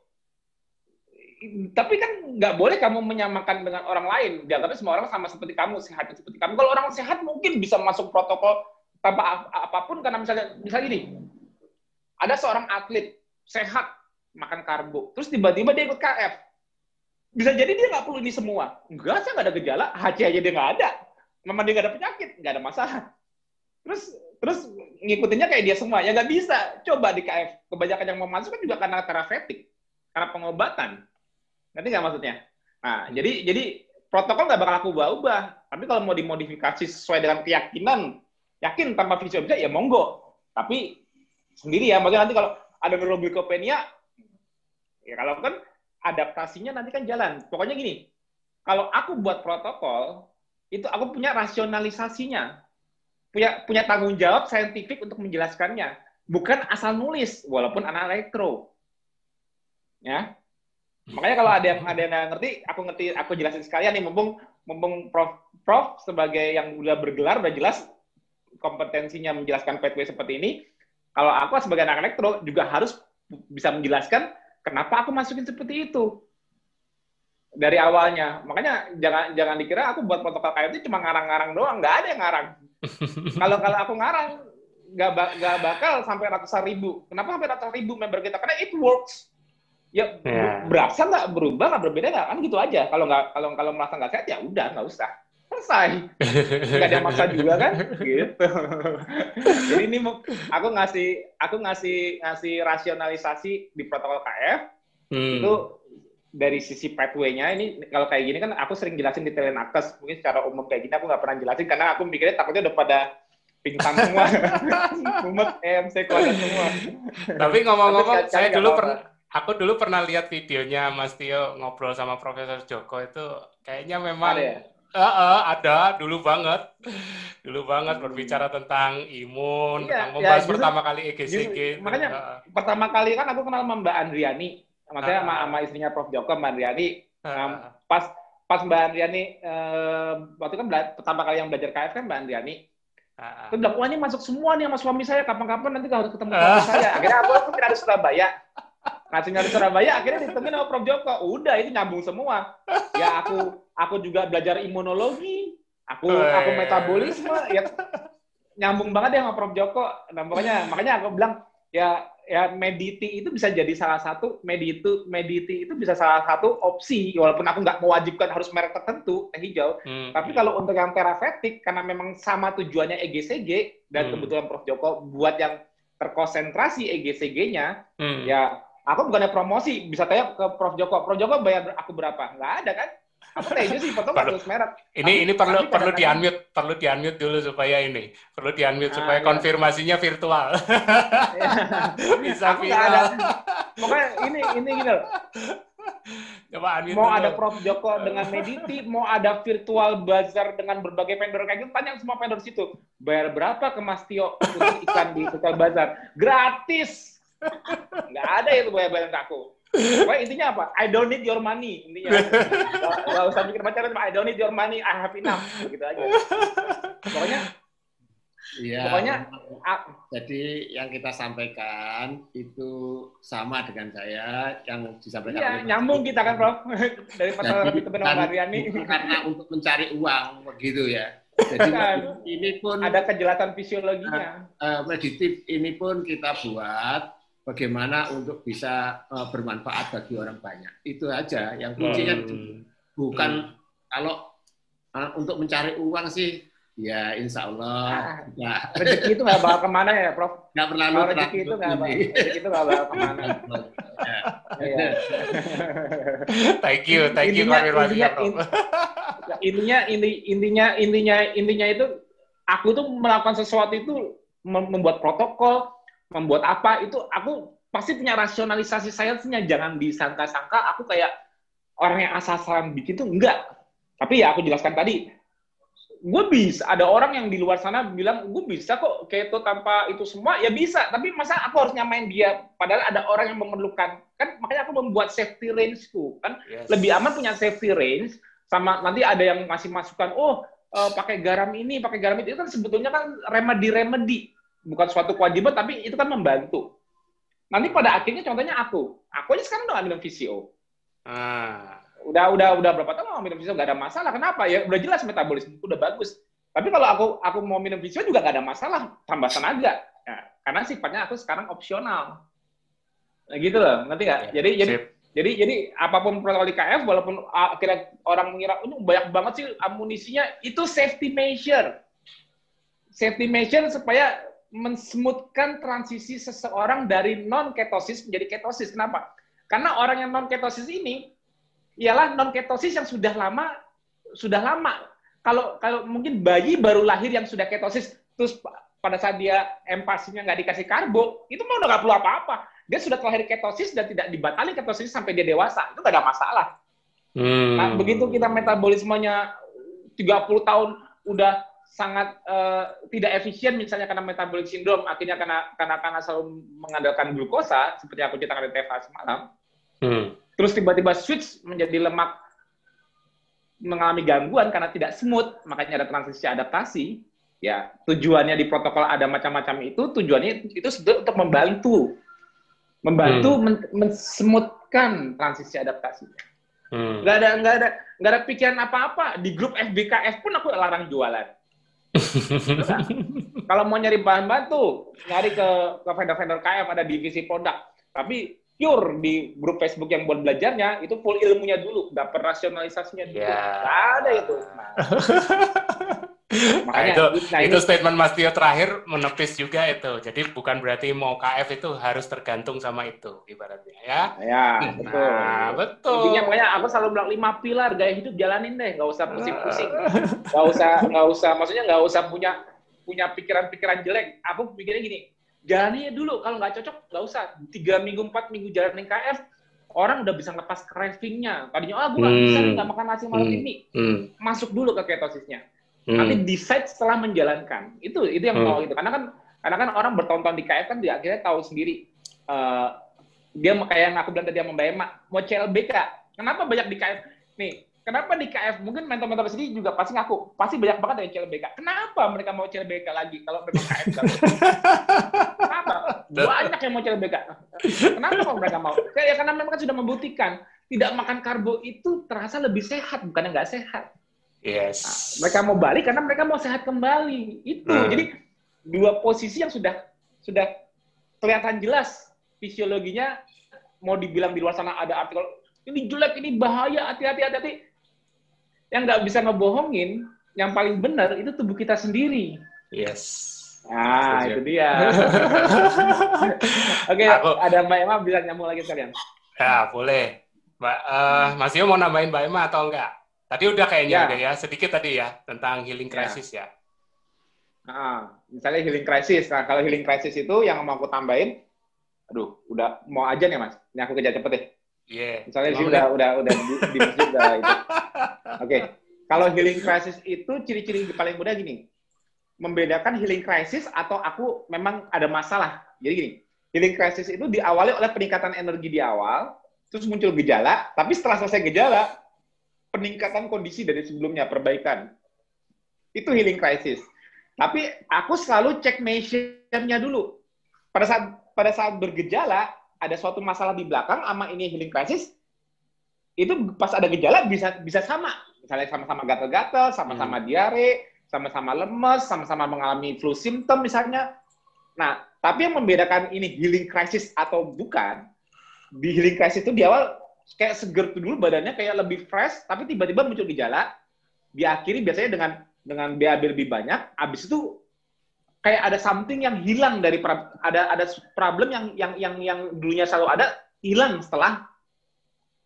Tapi kan nggak boleh kamu menyamakan dengan orang lain. Dianggapnya semua orang sama seperti kamu, sehat seperti kamu. Kalau orang sehat mungkin bisa masuk protokol tanpa apa pun karena misalnya misalnya gini, ada seorang atlet sehat makan karbo, terus tiba-tiba dia ikut KF. Bisa jadi dia nggak perlu ini semua. Enggak, saya nggak ada gejala, HC aja dia nggak ada. Memang dia nggak ada penyakit, nggak ada masalah. Terus terus ngikutinnya kayak dia semua. Ya nggak bisa. Coba di KF kebanyakan yang mau masuk kan juga karena terapeutik karena pengobatan. Nanti nggak maksudnya? Nah jadi jadi protokol nggak bakal aku ubah-ubah. Tapi kalau mau dimodifikasi sesuai dengan keyakinan yakin tanpa visio bisa ya monggo. Tapi sendiri ya makanya nanti kalau ada neuroglikopenia ya kalau kan adaptasinya nanti kan jalan pokoknya gini kalau aku buat protokol itu aku punya rasionalisasinya punya punya tanggung jawab saintifik untuk menjelaskannya, bukan asal nulis walaupun anak elektro. Ya. Makanya kalau ada yang ada yang ngerti, aku ngerti, aku jelasin sekalian nih mumpung mumpung Prof Prof sebagai yang udah bergelar udah jelas kompetensinya menjelaskan pathway seperti ini. Kalau aku sebagai anak elektro juga harus bisa menjelaskan kenapa aku masukin seperti itu dari awalnya. Makanya jangan jangan dikira aku buat protokol KFT cuma ngarang-ngarang doang, nggak ada yang ngarang. kalau kalau aku ngarang nggak nggak bakal sampai ratusan ribu. Kenapa sampai ratusan ribu member kita? Karena it works. Ya yeah. berasa nggak berubah nggak berbeda nggak kan gitu aja. Kalau nggak kalau kalau merasa nggak sehat ya udah nggak usah selesai. Nggak ada maksa juga kan, gitu. Jadi ini aku ngasih aku ngasih ngasih rasionalisasi di protokol KF hmm. itu dari sisi pathway-nya ini kalau kayak gini kan aku sering jelasin di telenakes mungkin secara umum kayak gini aku nggak pernah jelasin karena aku mikirnya takutnya udah pada pingsan semua mumet EMC keluar semua tapi ngomong-ngomong saya dulu pernah aku dulu pernah lihat videonya Mas Tio ngobrol sama Profesor Joko itu kayaknya memang ada, ya? Uh, uh, ada dulu banget dulu banget hmm. berbicara tentang imun iya, tentang membahas ya, pertama kali EGCG makanya uh. pertama kali kan aku kenal sama Mbak Andriani maksudnya sama, sama istrinya Prof Joko Mbak Andriani uh, pas pas Mbak Andriani uh, waktu kan pertama kali yang belajar KF kan Mbak Andriani uh, Terus bilang, wah ini masuk semua nih sama suami saya, kapan-kapan nanti harus ketemu sama saya. Akhirnya aku, aku tidak di Surabaya. Ngasih di Surabaya, akhirnya ditemuin sama Prof. Joko. Udah, itu nyambung semua. Ya aku aku juga belajar imunologi, aku oh, aku iya. metabolisme, ya nyambung banget ya sama Prof. Joko. Nah, makanya, makanya aku bilang, ya ya mediti itu bisa jadi salah satu mediti mediti itu bisa salah satu opsi walaupun aku nggak mewajibkan harus merek tertentu teh hijau hmm. tapi kalau untuk yang terapeutik karena memang sama tujuannya EGCG dan hmm. kebetulan Prof Joko buat yang terkonsentrasi EGCG-nya hmm. ya aku bukannya promosi bisa tanya ke Prof Joko Prof Joko bayar aku berapa nggak ada kan apa aja sih foto perlu, merek. Ini tapi, ini perlu perlu di unmute perlu di unmute dulu supaya ini perlu di unmute ah, supaya iya. konfirmasinya virtual. Bisa viral. Ada. Pokoknya ini ini gitu. Coba mau ada Prof Joko dengan Mediti, mau ada virtual bazar dengan berbagai vendor kayak gitu, tanya semua vendor situ. Bayar berapa ke Mas Tio untuk iklan di virtual bazar? Gratis. Nggak ada itu bayar-bayar ke aku. Pokoknya intinya apa? I don't need your money. Intinya. Gak usah mikir macam-macam. I don't need your money. I have enough. Gitu aja. Pokoknya Iya. Pokoknya jadi yang kita sampaikan itu sama dengan saya yang disampaikan. Iya, nyambung kita kan, Prof. Dari itu benar Mariani. Karena untuk mencari uang begitu ya. Jadi kan, ini pun ada kejelasan fisiologinya. Uh, meditif ini pun kita buat bagaimana untuk bisa uh, bermanfaat bagi orang banyak. Itu aja yang kuncinya hmm. bukan hmm. kalau uh, untuk mencari uang sih Ya, insya Allah. Ah, ya. Rezeki itu nggak bakal ke mana ya, Prof? Nggak pernah Kalau rezeki itu nggak bakal, rezeki itu nggak bakal ke mana. ya. ya. thank you, thank you intinya, intinya, Prof. intinya, inti, intinya, intinya, intinya itu aku tuh melakukan sesuatu itu membuat protokol, membuat apa itu aku pasti punya rasionalisasi sainsnya. Jangan disangka-sangka aku kayak orang yang asal-asalan bikin tuh enggak. Tapi ya aku jelaskan tadi, gue bisa ada orang yang di luar sana bilang gue bisa kok keto tanpa itu semua ya bisa tapi masa aku harus nyamain dia padahal ada orang yang memerlukan kan makanya aku membuat safety range tuh kan yes. lebih aman punya safety range sama nanti ada yang ngasih masukan oh uh, pakai garam ini pakai garam itu, itu kan sebetulnya kan remedy remedy bukan suatu kewajiban tapi itu kan membantu nanti pada akhirnya contohnya aku aku aja sekarang udah minum VCO ah udah udah udah berapa tahun mau minum visio nggak ada masalah. Kenapa? Ya udah jelas metabolisme udah bagus. Tapi kalau aku aku mau minum visio juga nggak ada masalah, tambah tenaga. Ya, karena sifatnya aku sekarang opsional. Nah, gitu loh, ngerti nggak? Ya, jadi jadi jadi jadi apa pun protokol IKF walaupun akhirnya orang mengira ini banyak banget sih amunisinya itu safety measure. Safety measure supaya mensmoothkan transisi seseorang dari non ketosis menjadi ketosis. Kenapa? Karena orang yang non ketosis ini ialah non ketosis yang sudah lama sudah lama. Kalau kalau mungkin bayi baru lahir yang sudah ketosis terus pada saat dia empasinya nggak dikasih karbo, itu mau udah nggak perlu apa-apa. Dia sudah terlahir ketosis dan tidak dibatali ketosis sampai dia dewasa, itu nggak ada masalah. Hmm. Nah, begitu kita metabolismenya 30 tahun udah sangat uh, tidak efisien misalnya karena metabolic syndrome akhirnya karena karena karena selalu mengandalkan glukosa seperti aku ceritakan di TV semalam hmm terus tiba-tiba switch menjadi lemak mengalami gangguan karena tidak smooth, makanya ada transisi adaptasi. Ya, tujuannya di protokol ada macam-macam itu, tujuannya itu sebetulnya untuk membantu, membantu hmm. men mensmoothkan transisi adaptasi. Hmm. Gak ada, gak ada, gak ada pikiran apa-apa. Di grup FBKF pun aku larang jualan. Kalau mau nyari bahan-bahan tuh, nyari ke ke vendor-vendor KF ada divisi produk. Tapi pure di grup Facebook yang buat belajarnya itu full ilmunya dulu, dapat rasionalisasinya dulu. Ya. ada itu. Nah. Makanya, nah, itu, nah, itu statement Mas Tio terakhir menepis juga itu. Jadi bukan berarti mau KF itu harus tergantung sama itu ibaratnya ya. Ya, nah, betul. betul. Intinya makanya aku selalu bilang lima pilar gaya hidup jalanin deh, nggak usah pusing-pusing. nggak usah nggak usah maksudnya nggak usah punya punya pikiran-pikiran jelek. Aku pikirnya gini, jalani dulu kalau nggak cocok nggak usah tiga minggu empat minggu jalan KF orang udah bisa lepas cravingnya tadinya oh gue nggak hmm. bisa nggak makan nasi malam hmm. ini hmm. masuk dulu ke ketosisnya hmm. nanti decide setelah menjalankan itu itu yang hmm. mau itu karena kan karena kan orang bertonton di KF kan dia akhirnya tahu sendiri uh, dia kayak yang aku bilang tadi sama Mbak Emma mau CLBK kenapa banyak di KF nih Kenapa di KF? Mungkin mentor-mentor sini juga pasti ngaku, pasti banyak banget yang CLBK. Kenapa mereka mau CLBK lagi kalau memang KF Kenapa? Banyak yang mau CLBK. Kenapa mereka mau? Ya karena memang sudah membuktikan tidak makan karbo itu terasa lebih sehat, bukan nggak sehat. Yes. Nah, mereka mau balik karena mereka mau sehat kembali. Itu. Hmm. Jadi dua posisi yang sudah sudah kelihatan jelas fisiologinya mau dibilang di luar sana ada artikel ini jelek, ini bahaya, hati-hati, hati-hati yang nggak bisa ngebohongin, yang paling benar itu tubuh kita sendiri. Yes. Nah, itu dia. Oke, okay, ada Mbak Emma bisa nyambung lagi sekalian. Ya, boleh. Mbak, uh, Mas Yo mau nambahin Mbak Emma atau enggak? Tadi udah kayaknya ya. udah ya, sedikit tadi ya, tentang healing ya. crisis ya. ya. Nah, misalnya healing crisis. Nah, kalau healing crisis itu yang mau aku tambahin, aduh, udah mau aja nih Mas. Ini aku kejar cepet deh. Yeah. Misalnya sini udah udah udah di, di masjid udah itu. Oke. Okay. Kalau healing crisis itu ciri-ciri paling mudah gini. Membedakan healing crisis atau aku memang ada masalah. Jadi gini, healing crisis itu diawali oleh peningkatan energi di awal, terus muncul gejala, tapi setelah selesai gejala, peningkatan kondisi dari sebelumnya, perbaikan. Itu healing crisis. Tapi aku selalu cek measure-nya dulu. Pada saat pada saat bergejala, ada suatu masalah di belakang sama ini healing crisis, itu pas ada gejala bisa bisa sama. Misalnya sama-sama gatal-gatal, sama-sama hmm. diare, sama-sama lemes, sama-sama mengalami flu symptom misalnya. Nah, tapi yang membedakan ini healing crisis atau bukan, di healing crisis itu di awal kayak seger tuh dulu badannya kayak lebih fresh, tapi tiba-tiba muncul gejala, diakhiri biasanya dengan dengan BAB lebih banyak, habis itu kayak ada something yang hilang dari ada ada problem yang yang yang yang dulunya selalu ada hilang setelah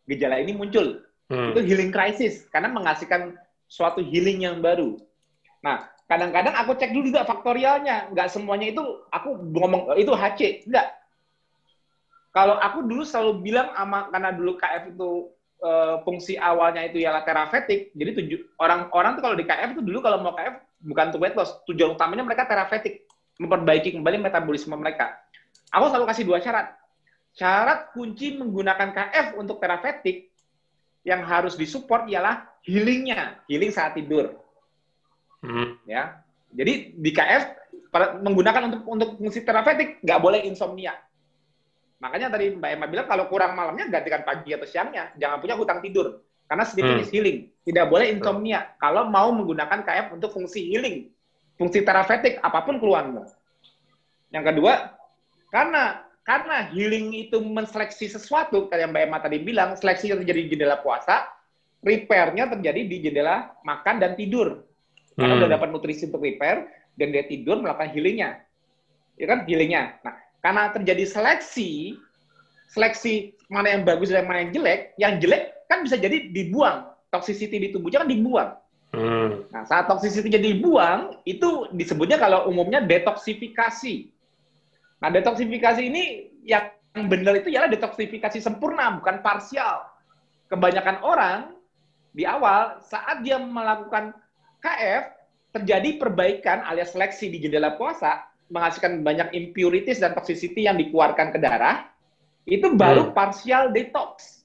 gejala ini muncul. Hmm. Itu healing crisis karena menghasilkan suatu healing yang baru. Nah, kadang-kadang aku cek dulu juga faktorialnya. Nggak semuanya itu aku ngomong itu HC, enggak. Kalau aku dulu selalu bilang sama karena dulu KF itu uh, fungsi awalnya itu ialah terapeutik. Jadi tujuh orang-orang tuh kalau di KF itu dulu kalau mau KF bukan untuk weight loss, tujuan utamanya mereka terapeutik, memperbaiki kembali metabolisme mereka. Aku selalu kasih dua syarat. Syarat kunci menggunakan KF untuk terapeutik yang harus disupport ialah healingnya, healing saat tidur. Hmm. Ya, jadi di KF menggunakan untuk untuk fungsi terapeutik nggak boleh insomnia. Makanya tadi Mbak Emma bilang kalau kurang malamnya gantikan pagi atau siangnya. Jangan punya hutang tidur. Karena sleeping hmm. is healing. Tidak boleh insomnia. Kalau mau menggunakan KF untuk fungsi healing. Fungsi terapeutik, apa pun keluarmu. Yang kedua, karena karena healing itu menseleksi sesuatu, kayak Mbak Emma tadi bilang, seleksi yang terjadi di jendela puasa, repair-nya terjadi di jendela makan dan tidur. Karena hmm. udah dapat nutrisi untuk repair, dan dia tidur melakukan healingnya. Ya kan, healingnya. Nah, karena terjadi seleksi, seleksi mana yang bagus dan mana yang jelek, yang jelek kan bisa jadi dibuang. Toxicity di tubuhnya kan dibuang. Hmm. Nah, saat toxicity jadi dibuang, itu disebutnya kalau umumnya detoksifikasi. Nah, detoksifikasi ini yang benar itu ialah detoksifikasi sempurna, bukan parsial. Kebanyakan orang di awal saat dia melakukan KF terjadi perbaikan alias seleksi di jendela puasa menghasilkan banyak impurities dan toxicity yang dikeluarkan ke darah, itu baru hmm. partial detox.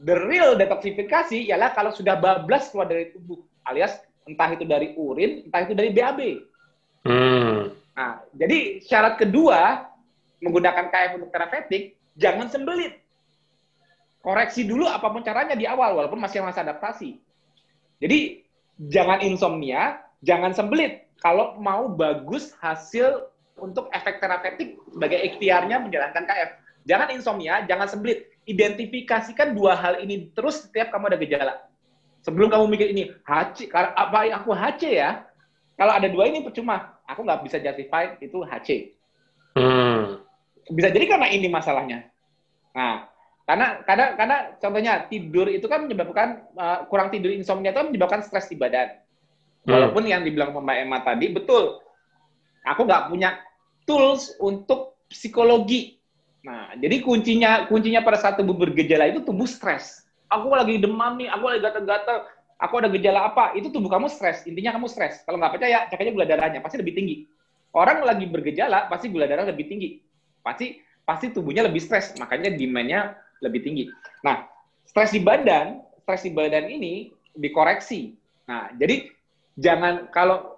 The real detoxifikasi ialah kalau sudah bablas keluar dari tubuh, alias entah itu dari urin, entah itu dari BAB. Hmm. Nah, jadi syarat kedua menggunakan KF untuk terapeutik, jangan sembelit. Koreksi dulu apa pun caranya di awal, walaupun masih masa adaptasi. Jadi jangan insomnia, jangan sembelit kalau mau bagus hasil untuk efek terapeutik sebagai ikhtiarnya menjalankan KF. Jangan insomnia, jangan sembelit. Identifikasikan dua hal ini terus setiap kamu ada gejala. Sebelum kamu mikir ini, HC, apa aku HC ya? Kalau ada dua ini percuma. Aku nggak bisa justify itu HC. Hmm. Bisa jadi karena ini masalahnya. Nah, karena karena karena contohnya tidur itu kan menyebabkan uh, kurang tidur insomnia itu kan menyebabkan stres di badan. Hmm. Walaupun yang dibilang Mbak Emma tadi betul. Aku nggak punya tools untuk psikologi. Nah, jadi kuncinya kuncinya pada saat tubuh bergejala itu tubuh stres. Aku lagi demam nih, aku lagi gatal-gatal, aku ada gejala apa? Itu tubuh kamu stres. Intinya kamu stres. Kalau nggak percaya, cek aja gula darahnya, pasti lebih tinggi. Orang lagi bergejala, pasti gula darah lebih tinggi. Pasti pasti tubuhnya lebih stres, makanya demand-nya lebih tinggi. Nah, stres di badan, stres di badan ini dikoreksi. Nah, jadi jangan kalau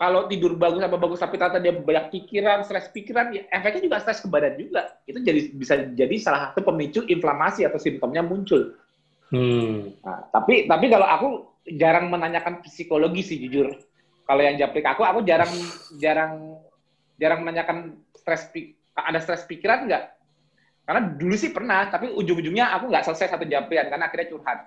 kalau tidur bagus apa bagus tapi ternyata dia banyak pikiran, stres pikiran, ya efeknya juga stres ke badan juga. Itu jadi bisa jadi salah satu pemicu inflamasi atau simptomnya muncul. Hmm. Nah, tapi tapi kalau aku jarang menanyakan psikologi sih jujur. Kalau yang japrik aku, aku jarang jarang jarang menanyakan stres ada stres pikiran nggak? Karena dulu sih pernah, tapi ujung-ujungnya aku nggak selesai satu japrian karena akhirnya curhat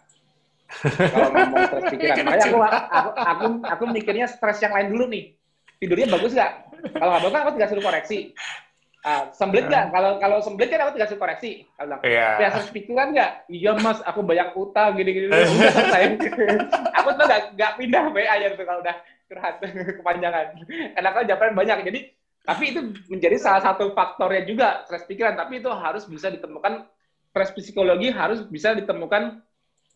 kalau ngomong stres pikiran. Makanya aku, aku, aku, aku mikirnya stres yang lain dulu nih. Tidurnya bagus nggak? Kalau nggak bagus, aku tidak suruh koreksi. Uh, semblit nggak? Kalau kalau semblit kan aku tidak suruh koreksi. Kalau bilang, yeah. ya stres pikiran nggak? Iya mas, aku banyak utang gini-gini. Udah selesai. aku tuh nggak nggak pindah WA aja tuh kalau udah curhat kepanjangan. Karena kalau jawaban banyak. Jadi tapi itu menjadi salah satu faktornya juga stres pikiran. Tapi itu harus bisa ditemukan stres psikologi harus bisa ditemukan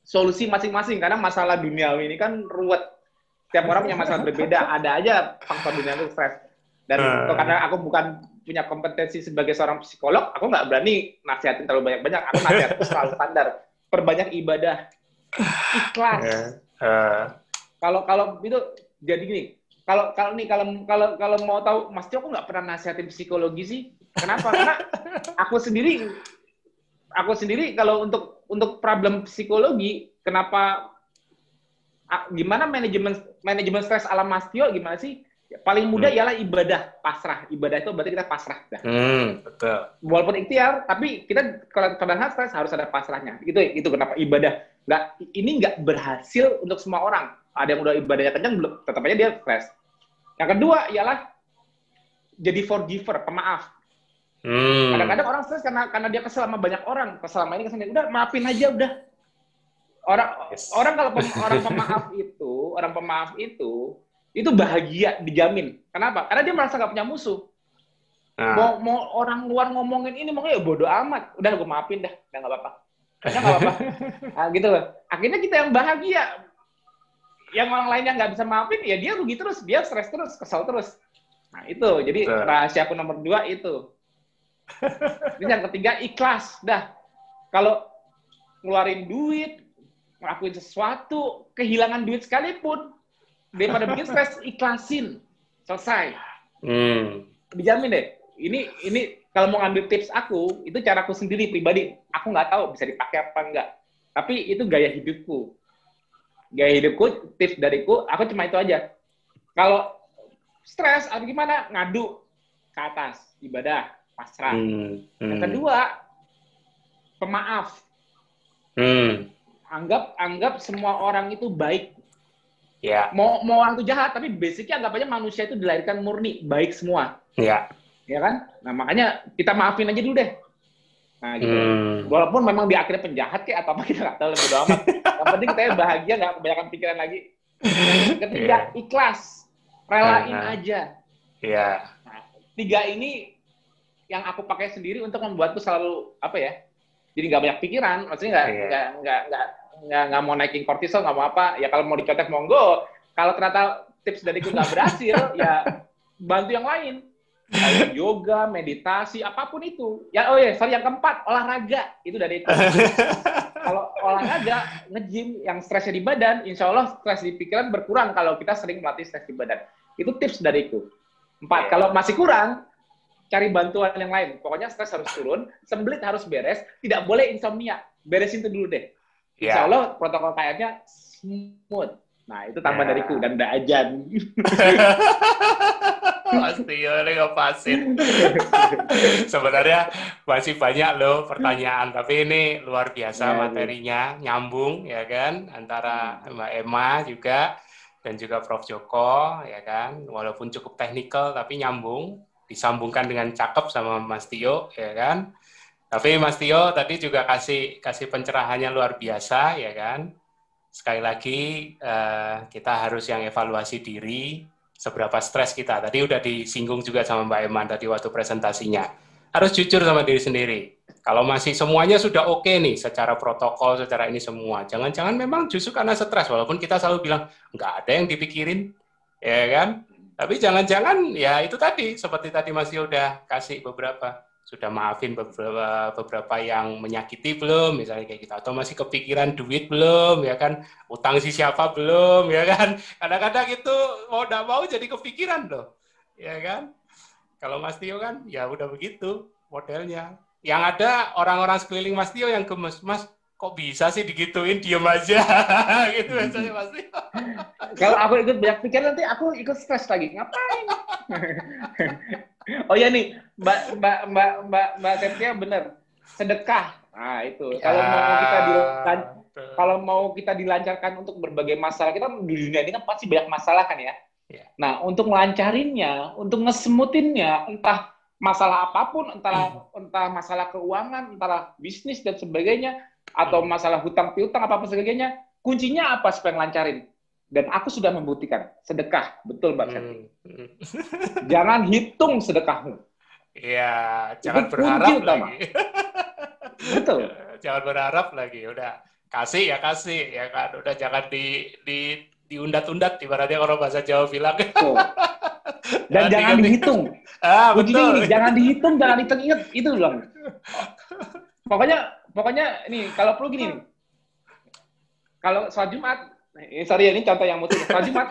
solusi masing-masing karena masalah duniawi ini kan ruwet. Tiap orang punya masalah berbeda, ada aja faktor duniawi stres. Dan uh. karena aku bukan punya kompetensi sebagai seorang psikolog, aku nggak berani nasihatin terlalu banyak-banyak. Aku nasihatin selalu standar. Perbanyak ibadah, ikhlas. Uh. Kalau kalau itu jadi gini, kalau kalau nih kalau kalau kalau mau tahu, Mas Tio aku nggak pernah nasihatin psikologi sih. Kenapa? Karena aku sendiri aku sendiri kalau untuk untuk problem psikologi, kenapa gimana manajemen manajemen stres ala Mas Tio gimana sih? Paling mudah hmm. ialah ibadah pasrah. Ibadah itu berarti kita pasrah. Dah. Hmm, betul. Walaupun ikhtiar, tapi kita kalau pada stres harus ada pasrahnya. Itu itu kenapa ibadah. Nggak, ini nggak berhasil untuk semua orang. Ada yang udah ibadahnya kencang, belum tetap aja dia stres. Yang kedua ialah jadi forgiver, pemaaf. Hmm. Kadang-kadang orang stres karena karena dia kesel sama banyak orang, kesel sama ini kesel udah maafin aja udah. Orang yes. orang kalau pem, orang pemaaf itu, orang pemaaf itu itu bahagia dijamin. Kenapa? Karena dia merasa nggak punya musuh. Nah. Mau, mau orang luar ngomongin ini mau ya bodoh amat. Udah gue maafin dah, udah nggak apa-apa. Udah nggak apa-apa. Nah, gitu loh. Akhirnya kita yang bahagia. Yang orang lainnya nggak bisa maafin, ya dia rugi terus, dia stres terus, kesal terus. Nah itu, jadi rahasia aku nomor dua itu ini yang ketiga ikhlas. Dah. Kalau ngeluarin duit, ngelakuin sesuatu, kehilangan duit sekalipun, daripada bikin stres, ikhlasin. Selesai. Hmm. Dijamin deh. Ini ini kalau mau ngambil tips aku, itu caraku sendiri pribadi. Aku nggak tahu bisa dipakai apa enggak. Tapi itu gaya hidupku. Gaya hidupku, tips dariku, aku cuma itu aja. Kalau stres, atau gimana? Ngadu ke atas, ibadah pasrah. Hmm, hmm. Yang kedua, pemaaf. Hmm. Anggap anggap semua orang itu baik. Ya. Mau mau orang itu jahat, tapi basicnya anggap aja manusia itu dilahirkan murni, baik semua. Ya. Ya kan? Nah makanya kita maafin aja dulu deh. Nah gitu. Hmm. Walaupun memang di akhirnya penjahat kayak atau apa kita nggak tahu lebih amat. Yang penting kita bahagia, nggak kebanyakan pikiran lagi. Ketiga, yeah. ikhlas, relain uh -huh. aja. Iya. Nah, tiga ini yang aku pakai sendiri untuk membuatku selalu apa ya jadi nggak banyak pikiran maksudnya nggak yeah. nggak nggak nggak nggak mau naikin kortisol nggak mau apa ya kalau mau dicontek monggo kalau ternyata tips dari dariku nggak berhasil ya bantu yang lain kayak yoga, meditasi, apa pun itu. Ya, oh ya, sorry yang keempat, olahraga itu dari itu. kalau olahraga, nge-gym yang stresnya di badan, insya Allah stres di pikiran berkurang kalau kita sering melatih stres di badan. Itu tips dariku. Empat, yeah. kalau masih kurang, cari bantuan yang lain. Pokoknya stres harus turun, sembelit harus beres, tidak boleh insomnia. Beresin itu dulu deh. Yeah. Insya Allah protokol kayaknya smooth. Nah, itu tambah yeah. dariku dan udah ajan. Pasti ya, ngepasin. Sebenarnya masih banyak loh pertanyaan, tapi ini luar biasa yeah, materinya, yeah. nyambung ya kan antara Mbak Emma juga dan juga Prof Joko ya kan, walaupun cukup teknikal tapi nyambung disambungkan dengan cakep sama Mas Tio, ya kan? Tapi Mas Tio tadi juga kasih kasih pencerahannya luar biasa, ya kan? Sekali lagi uh, kita harus yang evaluasi diri, seberapa stres kita. Tadi udah disinggung juga sama Mbak Eman tadi waktu presentasinya. Harus jujur sama diri sendiri. Kalau masih semuanya sudah oke okay nih, secara protokol, secara ini semua. Jangan-jangan memang justru karena stres, walaupun kita selalu bilang, nggak ada yang dipikirin, ya kan? Tapi jangan-jangan ya itu tadi seperti tadi Mas udah kasih beberapa sudah maafin beberapa beberapa yang menyakiti belum misalnya kayak gitu. Atau masih kepikiran duit belum ya kan? Utang si siapa belum ya kan? Kadang-kadang itu mau tidak mau jadi kepikiran loh ya kan? Kalau Mas Tio kan ya udah begitu modelnya. Yang ada orang-orang sekeliling Mas Tio yang gemes. Mas kok bisa sih digituin? Diem aja. Gitu biasanya pasti. Kalau aku ikut banyak pikir nanti aku ikut stres lagi. Ngapain? Oh ya nih mbak mbak mbak mbak mbak Septia bener. Sedekah. Nah itu. Ya, kalau mau kita dilan kalau mau kita dilancarkan untuk berbagai masalah kita di dunia ini kan pasti banyak masalah kan ya, ya. nah untuk melancarinnya untuk ngesemutinnya entah masalah apa pun entah entah masalah keuangan entah bisnis dan sebagainya atau hmm. masalah hutang piutang apa apa sebagainya, kuncinya apa supaya ngelancarin? Dan aku sudah membuktikan sedekah, betul Mbak hmm. hmm. jangan hitung sedekahmu. Iya, jangan Itu berharap lagi. betul. jangan berharap lagi. Udah kasih ya kasih ya kan. Udah jangan di di diundat-undat ibaratnya kalau bahasa Jawa bilang. Oh. Dan jangan, jangan dihitung. Ah, betul. Ini, jangan dihitung, jangan hitung ingat itu loh. Pokoknya pokoknya ini kalau perlu gini nih. Kalau sholat Jumat, ini sorry ya, ini contoh yang mutu. Sholat Jumat,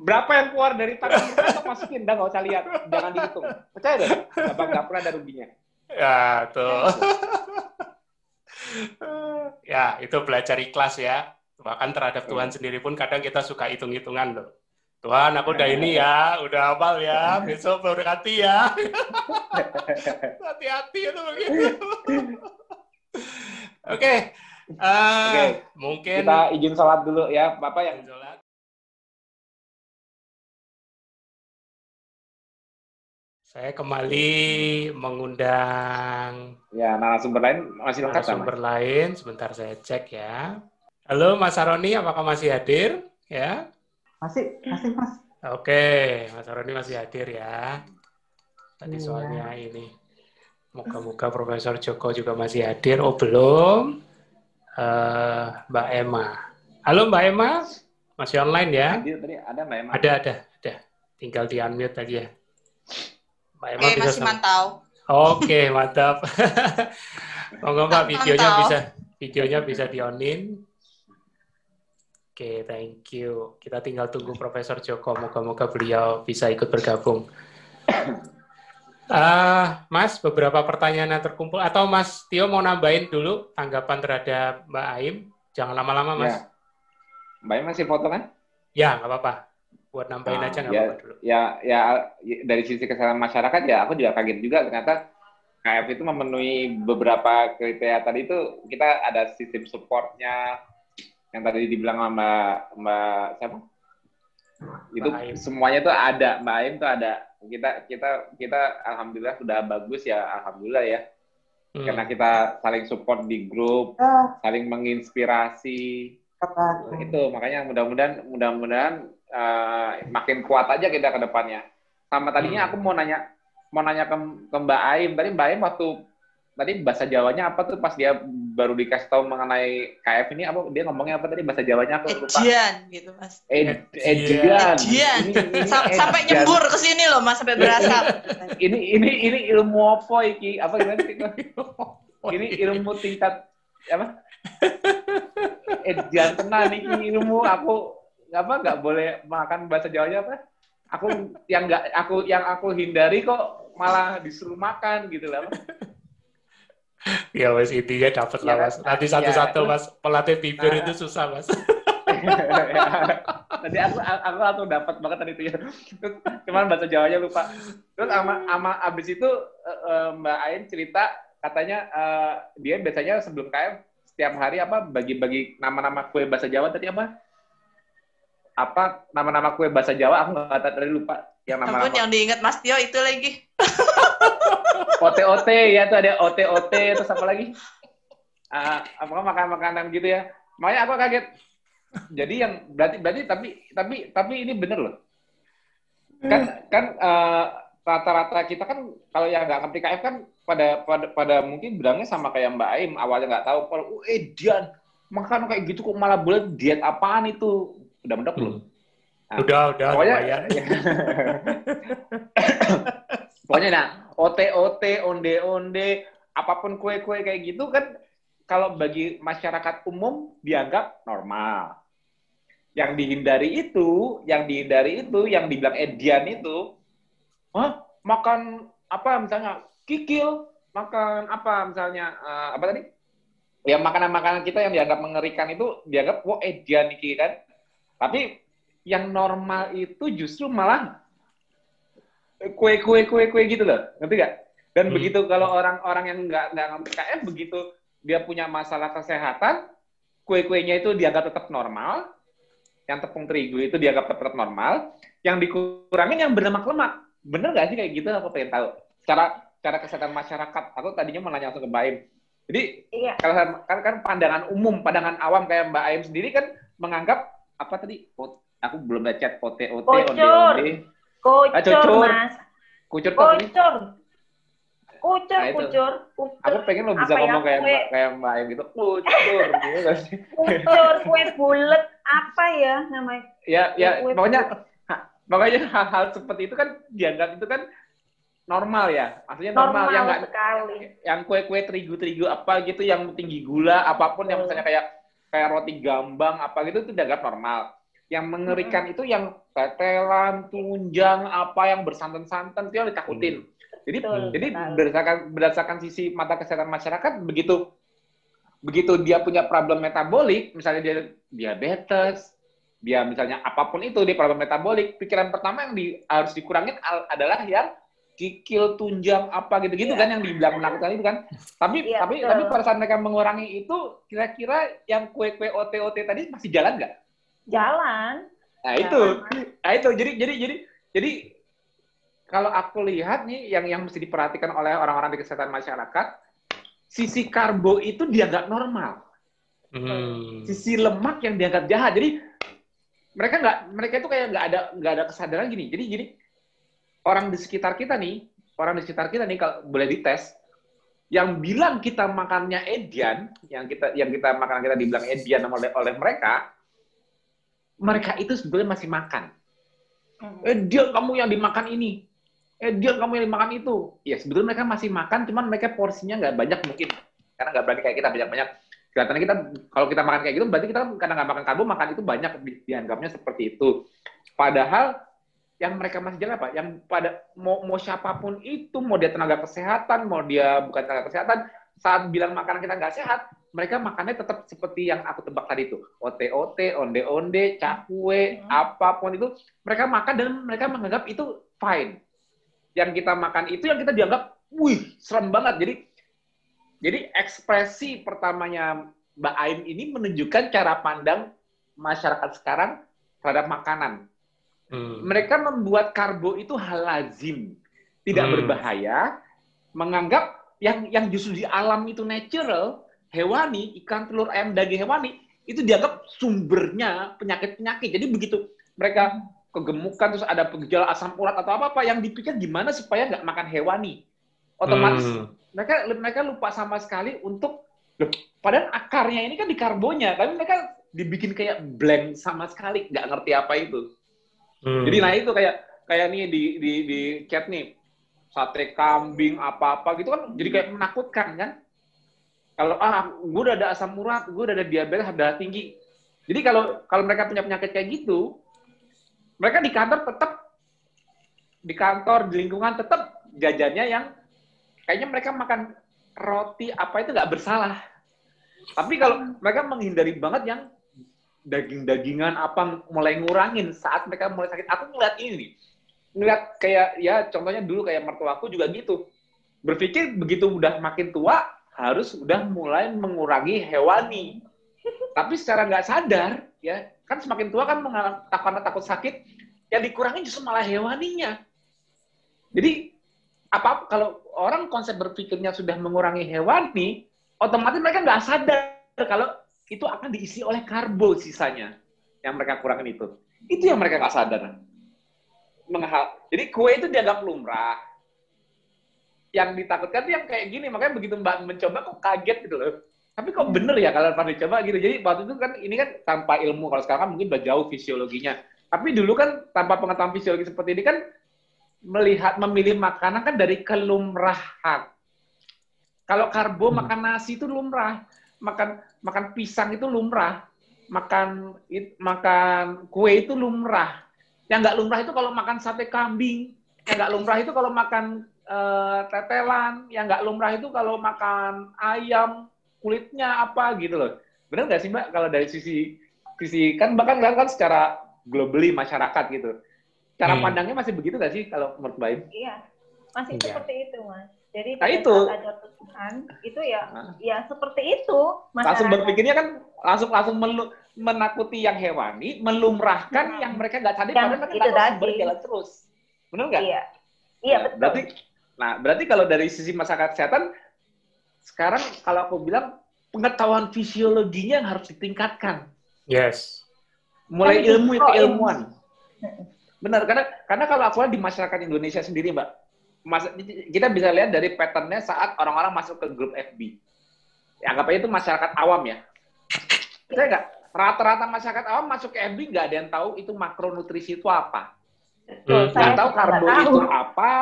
berapa yang keluar dari tangan kita masukin, udah nggak usah lihat, jangan dihitung. Percaya deh, nggak, nggak pernah ada ruginya. Ya, tuh. ya, itu belajar ikhlas ya. Bahkan terhadap Tuhan sendiri pun kadang kita suka hitung-hitungan loh. Tuhan, aku udah ini ya, udah hafal ya, besok berkati ya. Hati-hati itu begitu. Oke, okay. uh, okay. mungkin kita izin sholat dulu ya, Bapak yang sholat. Saya kembali mengundang ya narasumber lain masih lengkap narasumber sama. lain sebentar saya cek ya. Halo Mas Aroni, apakah masih hadir? Ya. Masih, masih Mas. Oke, Mas Aroni masih hadir ya. Tadi iya. soalnya ini moga-moga Profesor Joko juga masih hadir. Oh belum. Uh, Mbak Emma. Halo Mbak Emma, masih online ya? Hadir tadi ada Mbak Emma. Ada, ada, ada. Tinggal di unmute aja. Mbak Emma eh, bisa masih mantau. Oke, mantap. Monggo Mbak videonya mantau. bisa videonya bisa di onin. Oke, thank you. Kita tinggal tunggu Profesor Joko. Moga-moga beliau bisa ikut bergabung. Uh, Mas, beberapa pertanyaan yang terkumpul. Atau Mas Tio mau nambahin dulu tanggapan terhadap Mbak Aim? Jangan lama-lama, Mas. Ya. Mbak Aim masih foto kan? Ya, nggak apa-apa buat nambahin nah, aja nggak ya, apa-apa dulu. Ya, ya dari sisi kesehatan masyarakat ya aku juga kaget juga ternyata KF itu memenuhi beberapa kriteria tadi itu kita ada sistem supportnya yang tadi dibilang sama Mbak, Mbak siapa? Itu Mbak semuanya tuh ada Mbak Aim tuh ada kita kita kita alhamdulillah sudah bagus ya alhamdulillah ya hmm. karena kita saling support di grup, ah. saling menginspirasi. Itu makanya mudah-mudahan mudah-mudahan uh, makin kuat aja kita ke depannya. Sama tadinya hmm. aku mau nanya mau nanya ke, ke Mbak Aim, tadi Mbak Aim waktu tadi bahasa Jawanya apa tuh pas dia baru dikasih tahu mengenai KF ini apa dia ngomongnya apa tadi bahasa Jawanya aku lupa. Edian gitu Mas. Ed, edian. Edian. sampai nyembur ke sini loh Mas sampai berasa. ini ini ini ilmu apa iki? Apa gimana sih? ini ilmu tingkat apa? Edian tenan ini ilmu aku apa nggak boleh makan bahasa Jawanya apa? Aku yang nggak aku yang aku hindari kok malah disuruh makan gitu lah. ya mas intinya dapat lah mas. Nanti satu-satu ya, mas pelatih bibir nah, itu susah mas. Tadi aku aku langsung dapat banget tadi itu ya. Cuman bahasa Jawanya lupa. Terus ama ama abis itu uh, Mbak Ain cerita katanya uh, dia biasanya sebelum KM setiap hari apa bagi-bagi nama-nama kue bahasa Jawa tadi apa? apa nama-nama kue bahasa Jawa aku nggak tahu tadi lupa yang nama Ampun, yang diingat Mas Tio itu lagi OTOT ya tuh ada OTOT terus apa lagi uh, apakah makan makanan gitu ya makanya aku kaget jadi yang berarti berarti tapi tapi tapi ini bener loh kan kan uh, rata-rata kita kan kalau yang nggak ngerti KF kan pada pada pada mungkin bilangnya sama kayak Mbak Aim awalnya nggak tahu kalau eh Dian makan kayak gitu kok malah boleh diet apaan itu Udah mendok belum? Hmm. Nah, udah, udah. Pokoknya, ya. pokoknya nah, ote-ote, onde-onde, apa pun kue-kue kayak gitu kan kalau bagi masyarakat umum dianggap normal. Yang dihindari itu, yang dihindari itu, yang dibilang Edian itu, Hah? makan apa misalnya kikil, makan apa misalnya uh, apa tadi? Ya makanan-makanan kita yang dianggap mengerikan itu dianggap wah Edian iki kan tapi yang normal itu justru malah kue-kue kue-kue gitu loh, ngerti gak? Dan hmm. begitu kalau orang-orang yang nggak nggak KF begitu dia punya masalah kesehatan, kue-kuenya itu dianggap tetap normal, yang tepung terigu itu dianggap tetap normal, yang dikurangin yang berlemak-lemak. Bener gak sih kayak gitu? Aku pengen tahu. Cara cara kesehatan masyarakat. Aku tadinya mau nanya langsung ke Mbak Aim. Jadi iya. kalau kan, kan pandangan umum, pandangan awam kayak Mbak Aim sendiri kan menganggap apa tadi? Aku belum baca chat OT OT onde onde. Kocor, ah, Mas. Kucur kok Kocor. Kucur, Nah, kucur, kucur. Aku pengen lo bisa Apa ya, ngomong kayak kue- Mbak, kayak Mbak Ayam gitu. Kucur gitu kan sih. Kucur, kue bulet, apa ya namanya? Ya, ya Kue pokoknya pokoknya hal-hal seperti itu kan dianggap itu kan normal ya. Maksudnya normal, normal yang nggak yang kue-kue terigu-terigu apa gitu yang tinggi gula apa pun yang misalnya kayak kayak roti gambang apa gitu itu dianggap normal. Yang mengerikan itu yang tetelan, tunjang, apa yang bersantan-santan itu yang ditakutin. Jadi Betul jadi berdasarkan berdasarkan sisi mata kesehatan masyarakat begitu begitu dia punya problem metabolik, misalnya dia diabetes, dia misalnya apa pun itu dia problem metabolik, pikiran pertama yang di, harus dikurangin al- adalah yang kikil, tunjang, apa gitu-gitu Iya. kan yang dibilang menakutkan itu kan. Tapi Iya, tapi betul. tapi pada saat mereka mengurangi itu, kira-kira yang kue-kue OT-OT tadi masih jalan nggak? Jalan. Nah Jalan, itu, nah itu jadi jadi jadi jadi kalau aku lihat nih yang yang mesti diperhatikan oleh orang-orang di kesehatan masyarakat, sisi karbo itu dianggap normal, Hmm. sisi lemak yang dianggap jahat. Jadi mereka nggak mereka itu kayak nggak ada nggak ada kesadaran gini. Jadi jadi orang di sekitar kita nih, orang di sekitar kita nih kalau boleh dites, yang bilang kita makannya edian, yang kita yang kita makanan kita dibilang edian oleh oleh mereka, mereka itu sebenarnya masih makan. Eh dia kamu yang dimakan ini. Eh dia kamu yang dimakan itu. Ya sebetulnya mereka masih makan, cuman mereka porsinya nggak banyak mungkin. Karena nggak berani kayak kita banyak-banyak. Kelihatannya kita kalau kita makan kayak gitu, berarti kita karena nggak makan karbo, makan itu banyak di- dianggapnya seperti itu. Padahal yang mereka masih jalan apa? Yang pada mau, mau siapa pun itu, mau dia tenaga kesehatan, mau dia bukan tenaga kesehatan, saat bilang makanan kita nggak sehat, mereka makannya tetap seperti yang aku tebak tadi itu. OT-OT, onde-onde, cakwe, Hmm. apa pun itu, mereka makan dan mereka menganggap itu fine. Yang kita makan itu yang kita dianggap, wih, serem banget. Jadi, jadi ekspresi pertamanya Mbak Aim ini menunjukkan cara pandang masyarakat sekarang terhadap makanan. Hmm. Mereka membuat karbo itu hal lazim, tidak Hmm. berbahaya, menganggap yang yang justru di alam itu natural, hewani, ikan, telur, ayam, daging hewani, itu dianggap sumbernya penyakit-penyakit. Jadi begitu mereka kegemukan terus ada gejala asam urat atau apa apa yang dipikir gimana supaya nggak makan hewani. Otomatis Hmm. mereka mereka lupa sama sekali untuk loh, padahal akarnya ini kan di karbonya, tapi mereka dibikin kayak blank sama sekali, nggak ngerti apa itu. Hmm. Jadi nah itu kayak kayak nih di di di chat nih sate kambing apa-apa gitu kan jadi kayak menakutkan kan. Kalau ah gue udah ada asam urat, gue udah ada diabetes, darah tinggi. Jadi kalau kalau mereka punya penyakit kayak gitu, mereka di kantor tetap di kantor di lingkungan tetap jajannya yang kayaknya mereka makan roti apa itu nggak bersalah. Tapi kalau mereka menghindari banget yang daging-dagingan apa mulai ngurangin saat mereka mulai sakit. Aku ngeliat ini nih, ngeliat kayak ya contohnya dulu kayak mertuaku juga gitu. Berpikir begitu udah makin tua harus udah mulai mengurangi hewani. Tapi secara nggak sadar ya kan semakin tua kan mengalami karena takut sakit, yang dikurangi justru malah hewaninya. Jadi apa kalau orang konsep berpikirnya sudah mengurangi hewani, otomatis mereka nggak sadar kalau itu akan diisi oleh karbo sisanya yang mereka kurangin itu. Itu yang mereka nggak sadar. Jadi kue itu dianggap lumrah. Yang ditakutkan tuh yang kayak gini, makanya begitu Mbak mencoba kok kaget gitu loh. Tapi kok bener ya kalau pas dicoba gitu. Jadi waktu itu kan ini kan tanpa ilmu, kalau sekarang kan mungkin udah jauh fisiologinya. Tapi dulu kan tanpa pengetahuan fisiologi seperti ini kan melihat memilih makanan kan dari kelumrahan. Kalau karbo Hmm. makan nasi itu lumrah, makan makan pisang itu lumrah, makan it- makan kue itu lumrah. Yang nggak lumrah itu kalau makan sate kambing, yang nggak lumrah itu kalau makan eh, tetelan, yang nggak lumrah itu kalau makan ayam kulitnya apa gitu loh. Benar nggak sih Mbak kalau dari sisi sisi kan bahkan kan secara globally masyarakat gitu. Cara Hmm. pandangnya masih begitu nggak sih kalau menurut Mbak Im? Iya, masih Iya. seperti itu, Mas. Jadi Nah, itu. ada Tuhan, itu ya, Nah. ya seperti itu. langsung masyarakat. berpikirnya kan langsung langsung melu- menakuti yang hewani, melumrahkan Hmm. yang mereka nggak sadar, Yang padahal mereka itu nggak tahu tadi. sumber jalan terus. Benar nggak? Iya, iya Nah, betul. Berarti, nah berarti kalau dari sisi masyarakat kesehatan, sekarang kalau aku bilang pengetahuan fisiologinya yang harus ditingkatkan, Yes. mulai Kan ilmu itu keilmuan. Benar, karena karena kalau aku lihat di masyarakat Indonesia sendiri, Mbak, mas, kita bisa lihat dari patternnya saat orang-orang masuk ke grup FB. Ya, anggap aja itu masyarakat awam ya. Saya nggak, rata-rata masyarakat awam masuk ke FB nggak ada yang tahu itu makronutrisi itu apa. Hmm. Nggak tahu juga karbo itu tahu. apa,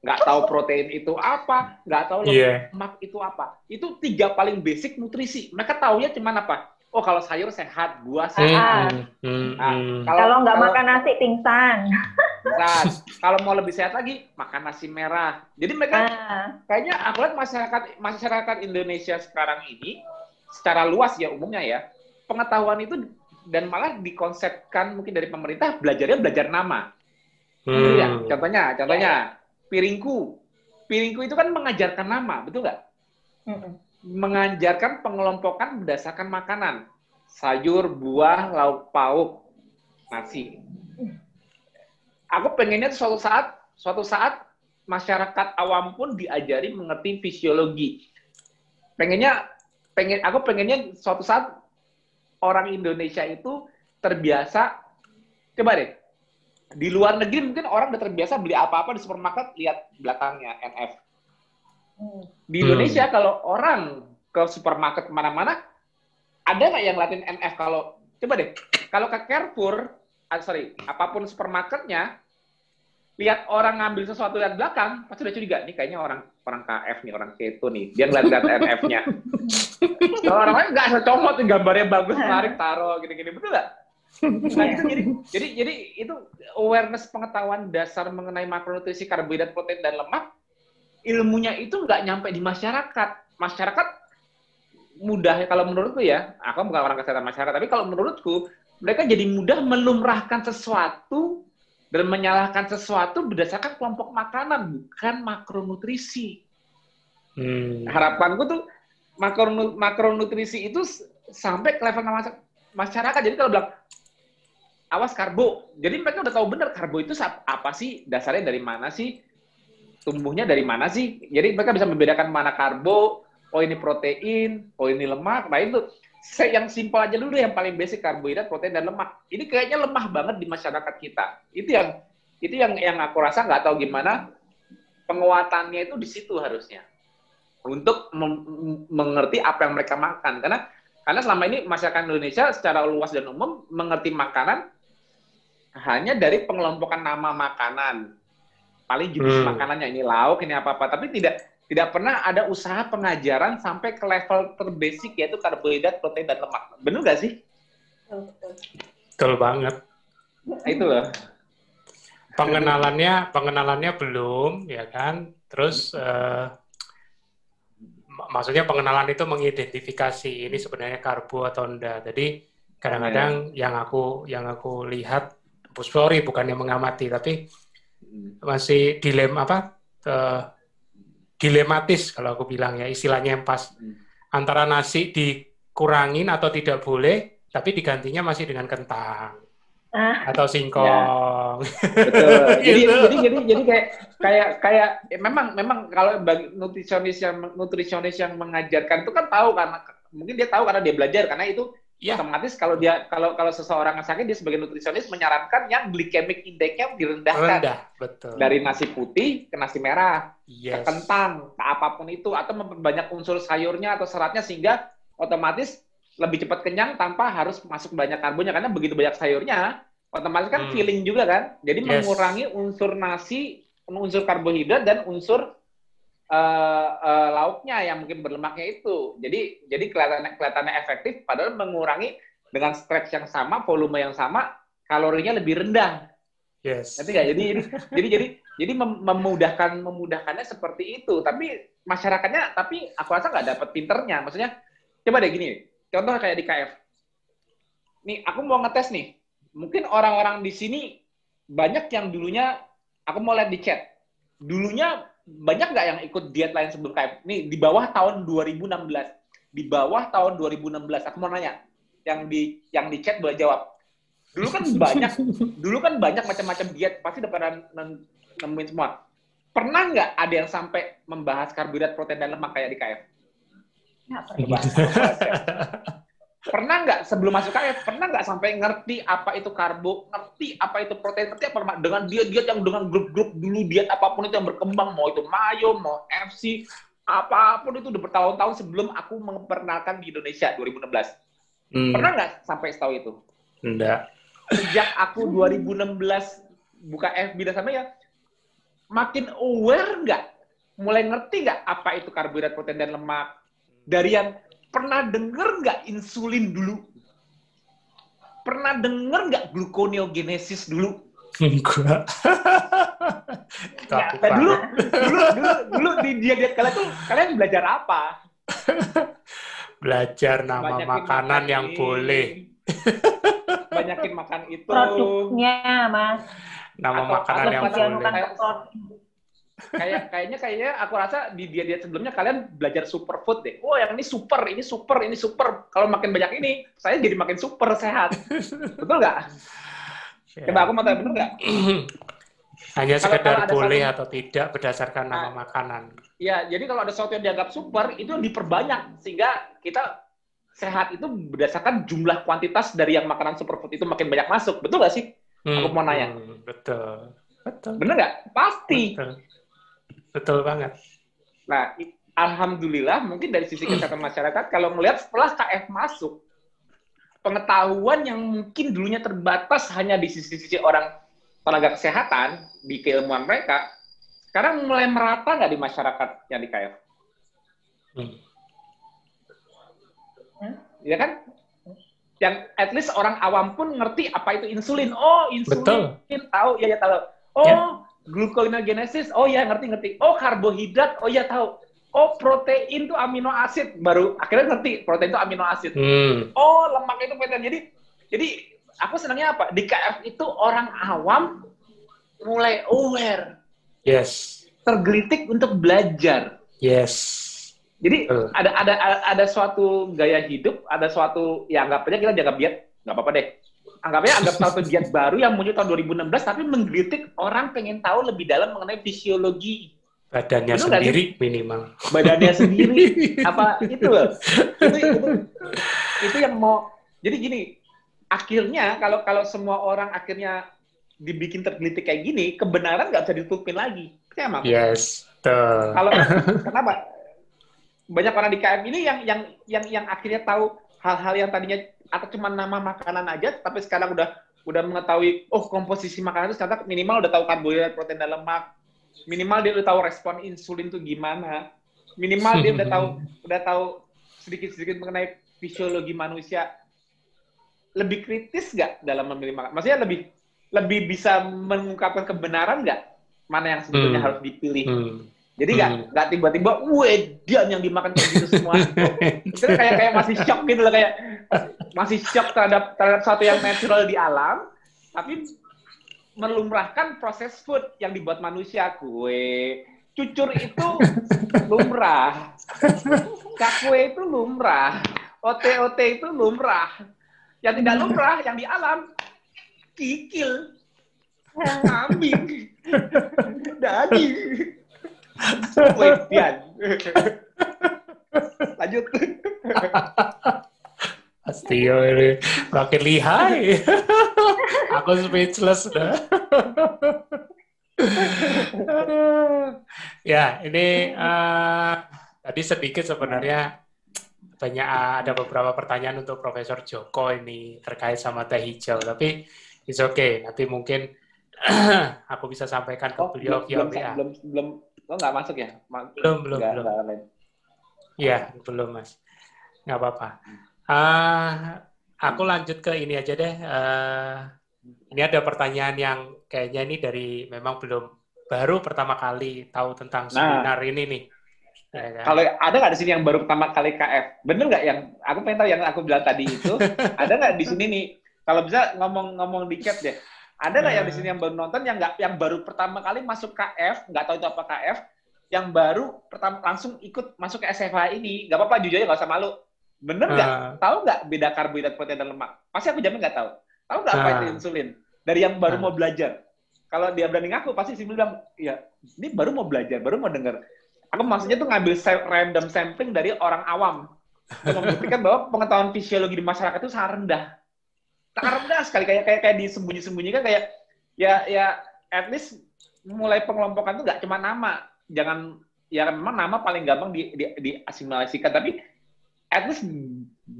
nggak tahu protein itu apa, nggak tahu Iya. lemak itu apa. Itu tiga paling basic nutrisi. Mereka taunya cuman apa? Oh kalau sayur sehat, buah sehat. hmm, hmm, Nah, hmm. Kalau nggak makan nasi pingsan. Nah, kalau mau lebih sehat lagi, makan nasi merah. Jadi mereka Nah, kayaknya aku lihat masyarakat masyarakat Indonesia sekarang ini secara luas ya umumnya ya pengetahuan itu dan malah dikonsepkan mungkin dari pemerintah belajarnya belajar nama. Hmm. Ya, contohnya, contohnya piringku. Piringku itu kan mengajarkan nama, betul nggak? mm-mm. Mengajarkan pengelompokan berdasarkan makanan. Sayur, buah, lauk pauk, nasi. Aku pengennya suatu saat, suatu saat masyarakat awam pun diajari mengerti fisiologi. Pengennya, pengen, aku pengennya suatu saat orang Indonesia itu terbiasa, coba deh, di luar negeri mungkin orang udah terbiasa beli apa-apa di supermarket, lihat belakangnya NF. Hmm. Di Hmm. Indonesia kalau orang ke supermarket ke mana-mana, ada nggak yang latin NF? Kalau coba deh, kalau ke Carrefour, ah, sorry, apa pun supermarketnya, lihat orang ngambil sesuatu lihat belakang, pasti udah curiga nih kayaknya orang orang KF nih, orang keto nih, dia ngeliat-liat NF-nya. kalau orang lain nggak secomot gambarnya bagus, menarik, taruh gini-gini, betul nggak? Nah, itu jadi, jadi, jadi itu awareness pengetahuan dasar mengenai makronutrisi, karbohidrat, protein, dan lemak, ilmunya itu nggak nyampe di masyarakat. Masyarakat mudah, kalau menurutku ya, aku bukan orang kesehatan masyarakat, tapi kalau menurutku, mereka jadi mudah melumrahkan sesuatu dan menyalahkan sesuatu berdasarkan kelompok makanan, bukan makronutrisi. Hmm. Harapanku tuh makronu- makronutrisi itu sampai ke level mas- masyarakat. Jadi kalau bilang, awas karbo. Jadi mereka udah tahu benar karbo itu apa sih, dasarnya dari mana sih, tumbuhnya dari mana sih. Jadi mereka bisa membedakan mana karbo, oh ini protein, oh ini lemak. Nah itu yang simpel aja dulu yang paling basic karbohidrat, protein dan lemak. Ini kayaknya lemah banget di masyarakat kita. Itu yang itu yang yang aku rasa nggak tahu gimana penguatannya itu di situ harusnya untuk mengerti apa yang mereka makan karena karena selama ini masyarakat Indonesia secara luas dan umum mengerti makanan hanya dari pengelompokan nama makanan paling jenis Hmm. makanannya ini lauk ini apa apa tapi tidak tidak pernah ada usaha pengajaran sampai ke level terbasic yaitu karbohidrat protein dan lemak benar nggak sih Betul, banget. Nah, itu loh Pengenalannya, pengenalannya belum, ya kan? Terus eh, mak- maksudnya pengenalan itu mengidentifikasi ini sebenarnya karbo atau enggak. Jadi kadang-kadang yang aku yang aku lihat, sorry bukannya mengamati, tapi masih dilem apa? eh, dilematis kalau aku bilang ya istilahnya yang pas Hmm. antara nasi dikurangin atau tidak boleh, tapi digantinya masih dengan kentang Ah. atau singkong. Betul. jadi, Gitu. jadi jadi jadi kayak kayak kayak ya memang memang kalau bagi nutrisionis yang nutrisionis yang mengajarkan itu kan tahu karena mungkin dia tahu karena dia belajar karena itu Iya. otomatis kalau dia kalau kalau seseorang yang sakit dia sebagai nutrisionis menyarankan yang glycemic index-nya direndahkan rendah betul dari nasi putih ke nasi merah ke yes kentang ke apa pun itu atau memperbanyak unsur sayurnya atau seratnya sehingga otomatis lebih cepat kenyang tanpa harus masuk banyak karbonnya karena begitu banyak sayurnya otomatis kan Hmm. feeling juga kan jadi Yes. mengurangi unsur nasi unsur karbohidrat dan unsur eh, eh, lauknya yang mungkin berlemaknya itu jadi jadi kelihatannya kelihatannya efektif padahal mengurangi dengan stretch yang sama volume yang sama kalorinya lebih rendah yes Ngerti nggak? Jadi jadi jadi jadi jadi mem- memudahkan memudahkannya seperti itu. Tapi masyarakatnya tapi aku rasa nggak dapat pinternya. Maksudnya coba deh gini, contoh kayak di KF. Nih aku mau ngetes nih. Mungkin orang-orang di sini banyak yang dulunya aku mau lihat di chat. Dulunya banyak nggak yang ikut diet lain sebelum KF? Nih di bawah tahun 2016. Di bawah tahun 2016 aku mau nanya. Yang di yang di chat boleh jawab. Dulu kan banyak dulu kan banyak macam-macam diet pasti udah nen- nemuin semua pernah nggak ada yang sampai membahas karbohidrat protein dan lemak kayak di KF Nggak pernah. pernah nggak sebelum masuk KF pernah nggak sampai ngerti apa itu karbo ngerti apa itu protein ngerti apa lemak dengan diet diet yang dengan grup-grup dulu diet apa pun itu yang berkembang mau itu mayo mau FC apa pun itu udah bertahun-tahun sebelum aku memperkenalkan di Indonesia 2016 Hmm. pernah nggak sampai setahu itu? Enggak. sejak aku 2016 buka FB dan sama ya makin aware nggak? Mulai ngerti nggak apa itu karbohidrat protein dan lemak? Dari yang pernah denger nggak insulin dulu pernah denger nggak gluconeogenesis dulu Enggak. Ya, nah, dulu, dulu dulu dulu di dia diet kalian tuh kalian belajar apa Belajar nama Banyakin makanan makan yang ini. boleh. banyakin makan itu Produknya, Mas. Nama Atau- makanan atau yang boleh. Produk. Kayak kayaknya kayaknya aku rasa di dia diet sebelumnya kalian belajar superfood deh. Oh yang ini super, ini super, ini super. Kalau makin banyak ini, saya jadi makin super sehat. Betul nggak? Ya. Coba aku mau tanya bener nggak? Hanya sekedar kalau boleh satu- atau tidak berdasarkan nama Ah. makanan. Ya, jadi kalau ada sesuatu yang dianggap super itu diperbanyak sehingga kita sehat itu berdasarkan jumlah kuantitas dari yang makanan superfood itu makin banyak masuk. Betul nggak sih? Aku mau nanya. hmm, betul. Betul. Bener nggak? Pasti. Betul. Betul banget. Nah, alhamdulillah mungkin dari sisi kesehatan masyarakat kalau melihat setelah KF masuk pengetahuan yang mungkin dulunya terbatas hanya di sisi-sisi orang tenaga kesehatan di keilmuan mereka sekarang mulai merata nggak di masyarakat yang di KF? Hmm. Ya kan? Yang at least orang awam pun ngerti apa itu insulin. Oh, insulin. Tahu, ya ya tahu. Oh, Ya. Gluconeogenesis. Oh ya ngerti ngerti. Oh, karbohidrat. Oh ya tahu. Oh, protein itu amino asid. Baru akhirnya ngerti protein itu amino asid. Hmm. Oh, lemak itu protein. Jadi jadi aku senangnya apa? Di KF itu orang awam mulai aware, Yes. tergelitik untuk belajar. Yes. Jadi Betul. ada ada ada suatu gaya hidup, ada suatu ya anggap aja kita jaga diet, nggak apa-apa deh. Anggapnya anggap suatu diet baru yang muncul tahun 2016 tapi menggelitik orang pengen tahu lebih dalam mengenai fisiologi Badannya Betul sendiri minimal. badannya sendiri apa itu loh. Itu, itu itu yang mau jadi gini, akhirnya kalau kalau semua orang akhirnya dibikin tergelitik kayak gini, kebenaran nggak bisa ditutupin lagi. Sama aku? Yes. Betul. kalau kenapa banyak orang di KM ini yang yang yang yang akhirnya tahu hal-hal yang tadinya atau cuma nama makanan aja tapi sekarang udah udah mengetahui oh komposisi makanan itu ternyata minimal udah tahu karbohidrat protein dan lemak. Minimal dia udah tahu respon insulin itu gimana. Minimal dia udah tahu udah tahu sedikit-sedikit mengenai fisiologi manusia. Lebih kritis nggak dalam memilih makan? Maksudnya lebih lebih bisa mengungkapkan kebenaran nggak? Mana yang sebetulnya Hmm. harus dipilih? Hmm. Jadi nggak Hmm. nggak tiba-tiba, wedian yang dimakan kayak gitu semua. Itu kayak kayak masih shock gitu loh kayak masih shock terhadap terhadap sesuatu yang natural di alam, tapi melumrahkan proses food yang dibuat manusia. Kue, cucur itu lumrah, kakue itu lumrah, OT-OT itu lumrah. Yang tidak lumrah, yang di alam, kikil, kambing, daging. Wedian. Lanjut. Astio ini makin lihai. Aku speechless udah. Ya, ini eh, tadi sedikit sebenarnya banyak eh, ada beberapa pertanyaan untuk Profesor Joko ini terkait sama teh hijau, tapi it's okay. Nanti mungkin aku bisa sampaikan ke Oh, beliau belum, via WA. belum, belum, belum, oh nggak masuk ya? Belum, belum, nggak- belum. nggak. Iya, belum mas. Nggak apa-apa. Ah, aku lanjut ke ini aja deh. Eh, ini ada pertanyaan yang kayaknya ini dari memang belum baru pertama kali tahu tentang Nah. seminar ini nih. Ya kan? Kalau ada nggak di sini yang baru pertama kali KF? Bener nggak yang aku pengen tahu yang aku bilang tadi itu? ada nggak di sini nih? Kalau bisa ngomong-ngomong di chat deh. Ada nggak yang di sini yang baru nonton yang nggak yang baru pertama kali masuk KF nggak tahu itu apa KF yang baru pertama langsung ikut masuk ke SFH ini? Nggak apa-apa jujur aja nggak usah malu. Bener nggak? Ah. tahu nggak beda karbohidrat protein dan lemak? Pasti aku jamin nggak tahu. Tahu nggak apa Ah. itu insulin? Dari yang baru Ah. mau belajar. Kalau dia berani ngaku pasti sih bilang iya ini baru mau belajar baru mau dengar aku maksudnya tuh ngambil random sampling dari orang awam. Membuktikan bahwa pengetahuan fisiologi di masyarakat itu sangat rendah. Sangat rendah sekali. Kayak kayak kayak disembunyi-sembunyikan kayak ya ya at least mulai pengelompokan itu nggak cuma nama. Jangan ya memang nama paling gampang di, di, diasimilasikan. Tapi at least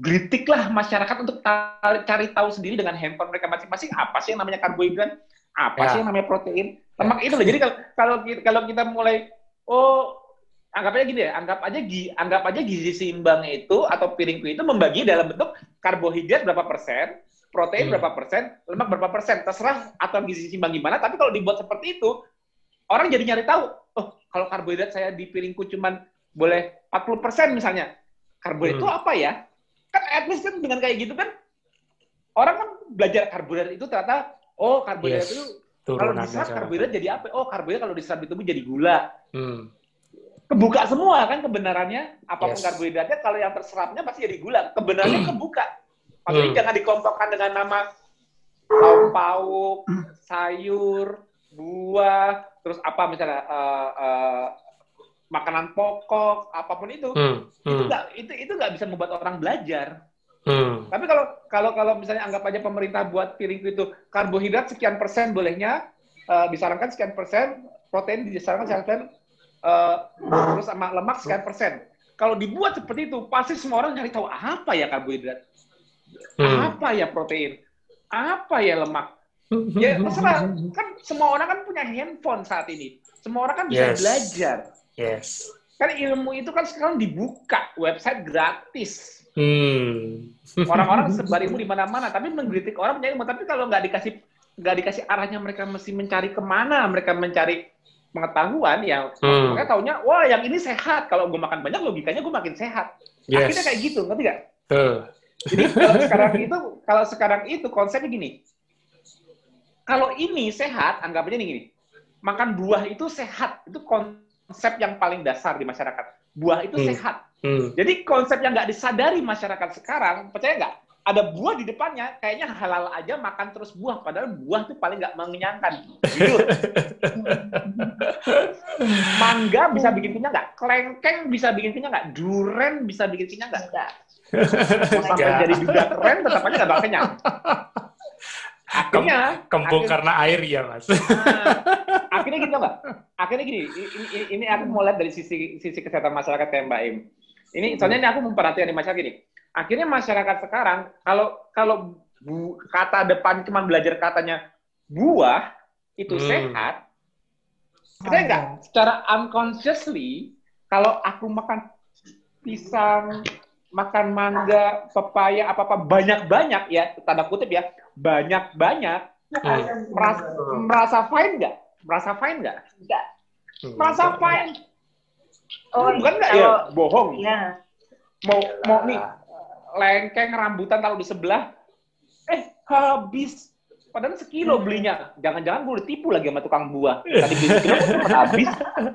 gelitiklah masyarakat untuk cari tahu sendiri dengan handphone mereka masing-masing. Apa sih yang namanya karbohidrat, apa ya. sih yang namanya protein, lemak itu loh. Jadi kalau kalau kalau kita mulai oh anggap aja gini ya, anggap aja anggap aja gizi seimbang itu atau piringku itu membagi dalam bentuk karbohidrat berapa persen, protein hmm. berapa persen, lemak berapa persen, terserah atau gizi seimbang gimana. Tapi kalau dibuat seperti itu, orang jadi nyari tahu. Oh, kalau karbohidrat saya di piringku cuma boleh 40 persen misalnya, karbohidrat hmm. itu apa ya? Kan at least kan dengan kayak gitu kan, orang kan belajar karbohidrat itu ternyata, oh karbohidrat yes. itu kalau diserap karbohidrat jadi apa? Oh karbohidrat kalau diserap di tubuh jadi gula. Hmm kebuka semua kan kebenarannya apa pun yes. karbohidratnya kalau yang terserapnya pasti jadi gula kebenarannya kebuka maksudnya hmm. jangan dikelompokkan dengan nama lauk pauk sayur buah terus apa misalnya uh, uh, makanan pokok apa pun itu hmm. Hmm. itu nggak itu itu nggak bisa membuat orang belajar hmm. tapi kalau kalau kalau misalnya anggap aja pemerintah buat piring itu karbohidrat sekian persen bolehnya uh, disarankan sekian persen protein disarankan sekian persen uh, terus sama lemak sekian persen. Kalau dibuat seperti itu, pasti semua orang nyari tahu apa ya karbohidrat, hmm. apa ya protein, apa ya lemak. Ya terserah, kan semua orang kan punya handphone saat ini. Semua orang kan bisa yes. belajar. Yes. Kan ilmu itu kan sekarang dibuka, website gratis. Hmm. Orang-orang sebar ilmu di mana-mana, tapi menggelitik orang punya ilmu. Tapi kalau nggak dikasih nggak dikasih arahnya, mereka mesti mencari ke mana, mereka mencari pengetahuan yang hmm. mereka taunya wah yang ini sehat kalau gue makan banyak logikanya gue makin sehat yes. akhirnya kayak gitu ngerti gak? Uh. Jadi kalau sekarang itu kalau sekarang itu konsepnya gini kalau ini sehat anggapnya nih gini makan buah itu sehat itu konsep yang paling dasar di masyarakat buah itu hmm. sehat hmm. jadi konsep yang nggak disadari masyarakat sekarang percaya nggak ada buah di depannya, kayaknya halal aja makan terus buah, padahal buah tuh paling nggak mengenyangkan. Jujur. Mangga bisa bikin kenyang nggak? Kelengkeng bisa bikin kenyang nggak? Duren bisa bikin kenyang nggak? Sampai jadi duda keren, tetap aja nggak kenyang. Akhirnya kembung akhirnya, karena air ya mas. Nah, akhirnya gitu nggak? Akhirnya gini, ini, ini, ini aku mau lihat dari sisi sisi kesehatan masyarakat ya Mbak Im. Ini soalnya ini aku memperhatikan di masyarakat gini akhirnya masyarakat sekarang kalau kalau bu, kata depan cuma belajar katanya buah itu hmm. sehat, kita enggak secara unconsciously kalau aku makan pisang, makan mangga, pepaya, apa apa banyak banyak ya tanda kutip ya banyak banyak hmm. merasa, merasa fine nggak? Merasa fine nggak? Enggak. Hmm. Merasa fine. Oh, bukan enggak ya? Bohong. Ya. Mau mau nih lengkeng rambutan taruh di sebelah, eh habis. Padahal sekilo hmm. belinya. Jangan-jangan gue ditipu lagi sama tukang buah. Tadi beli sekilo habis.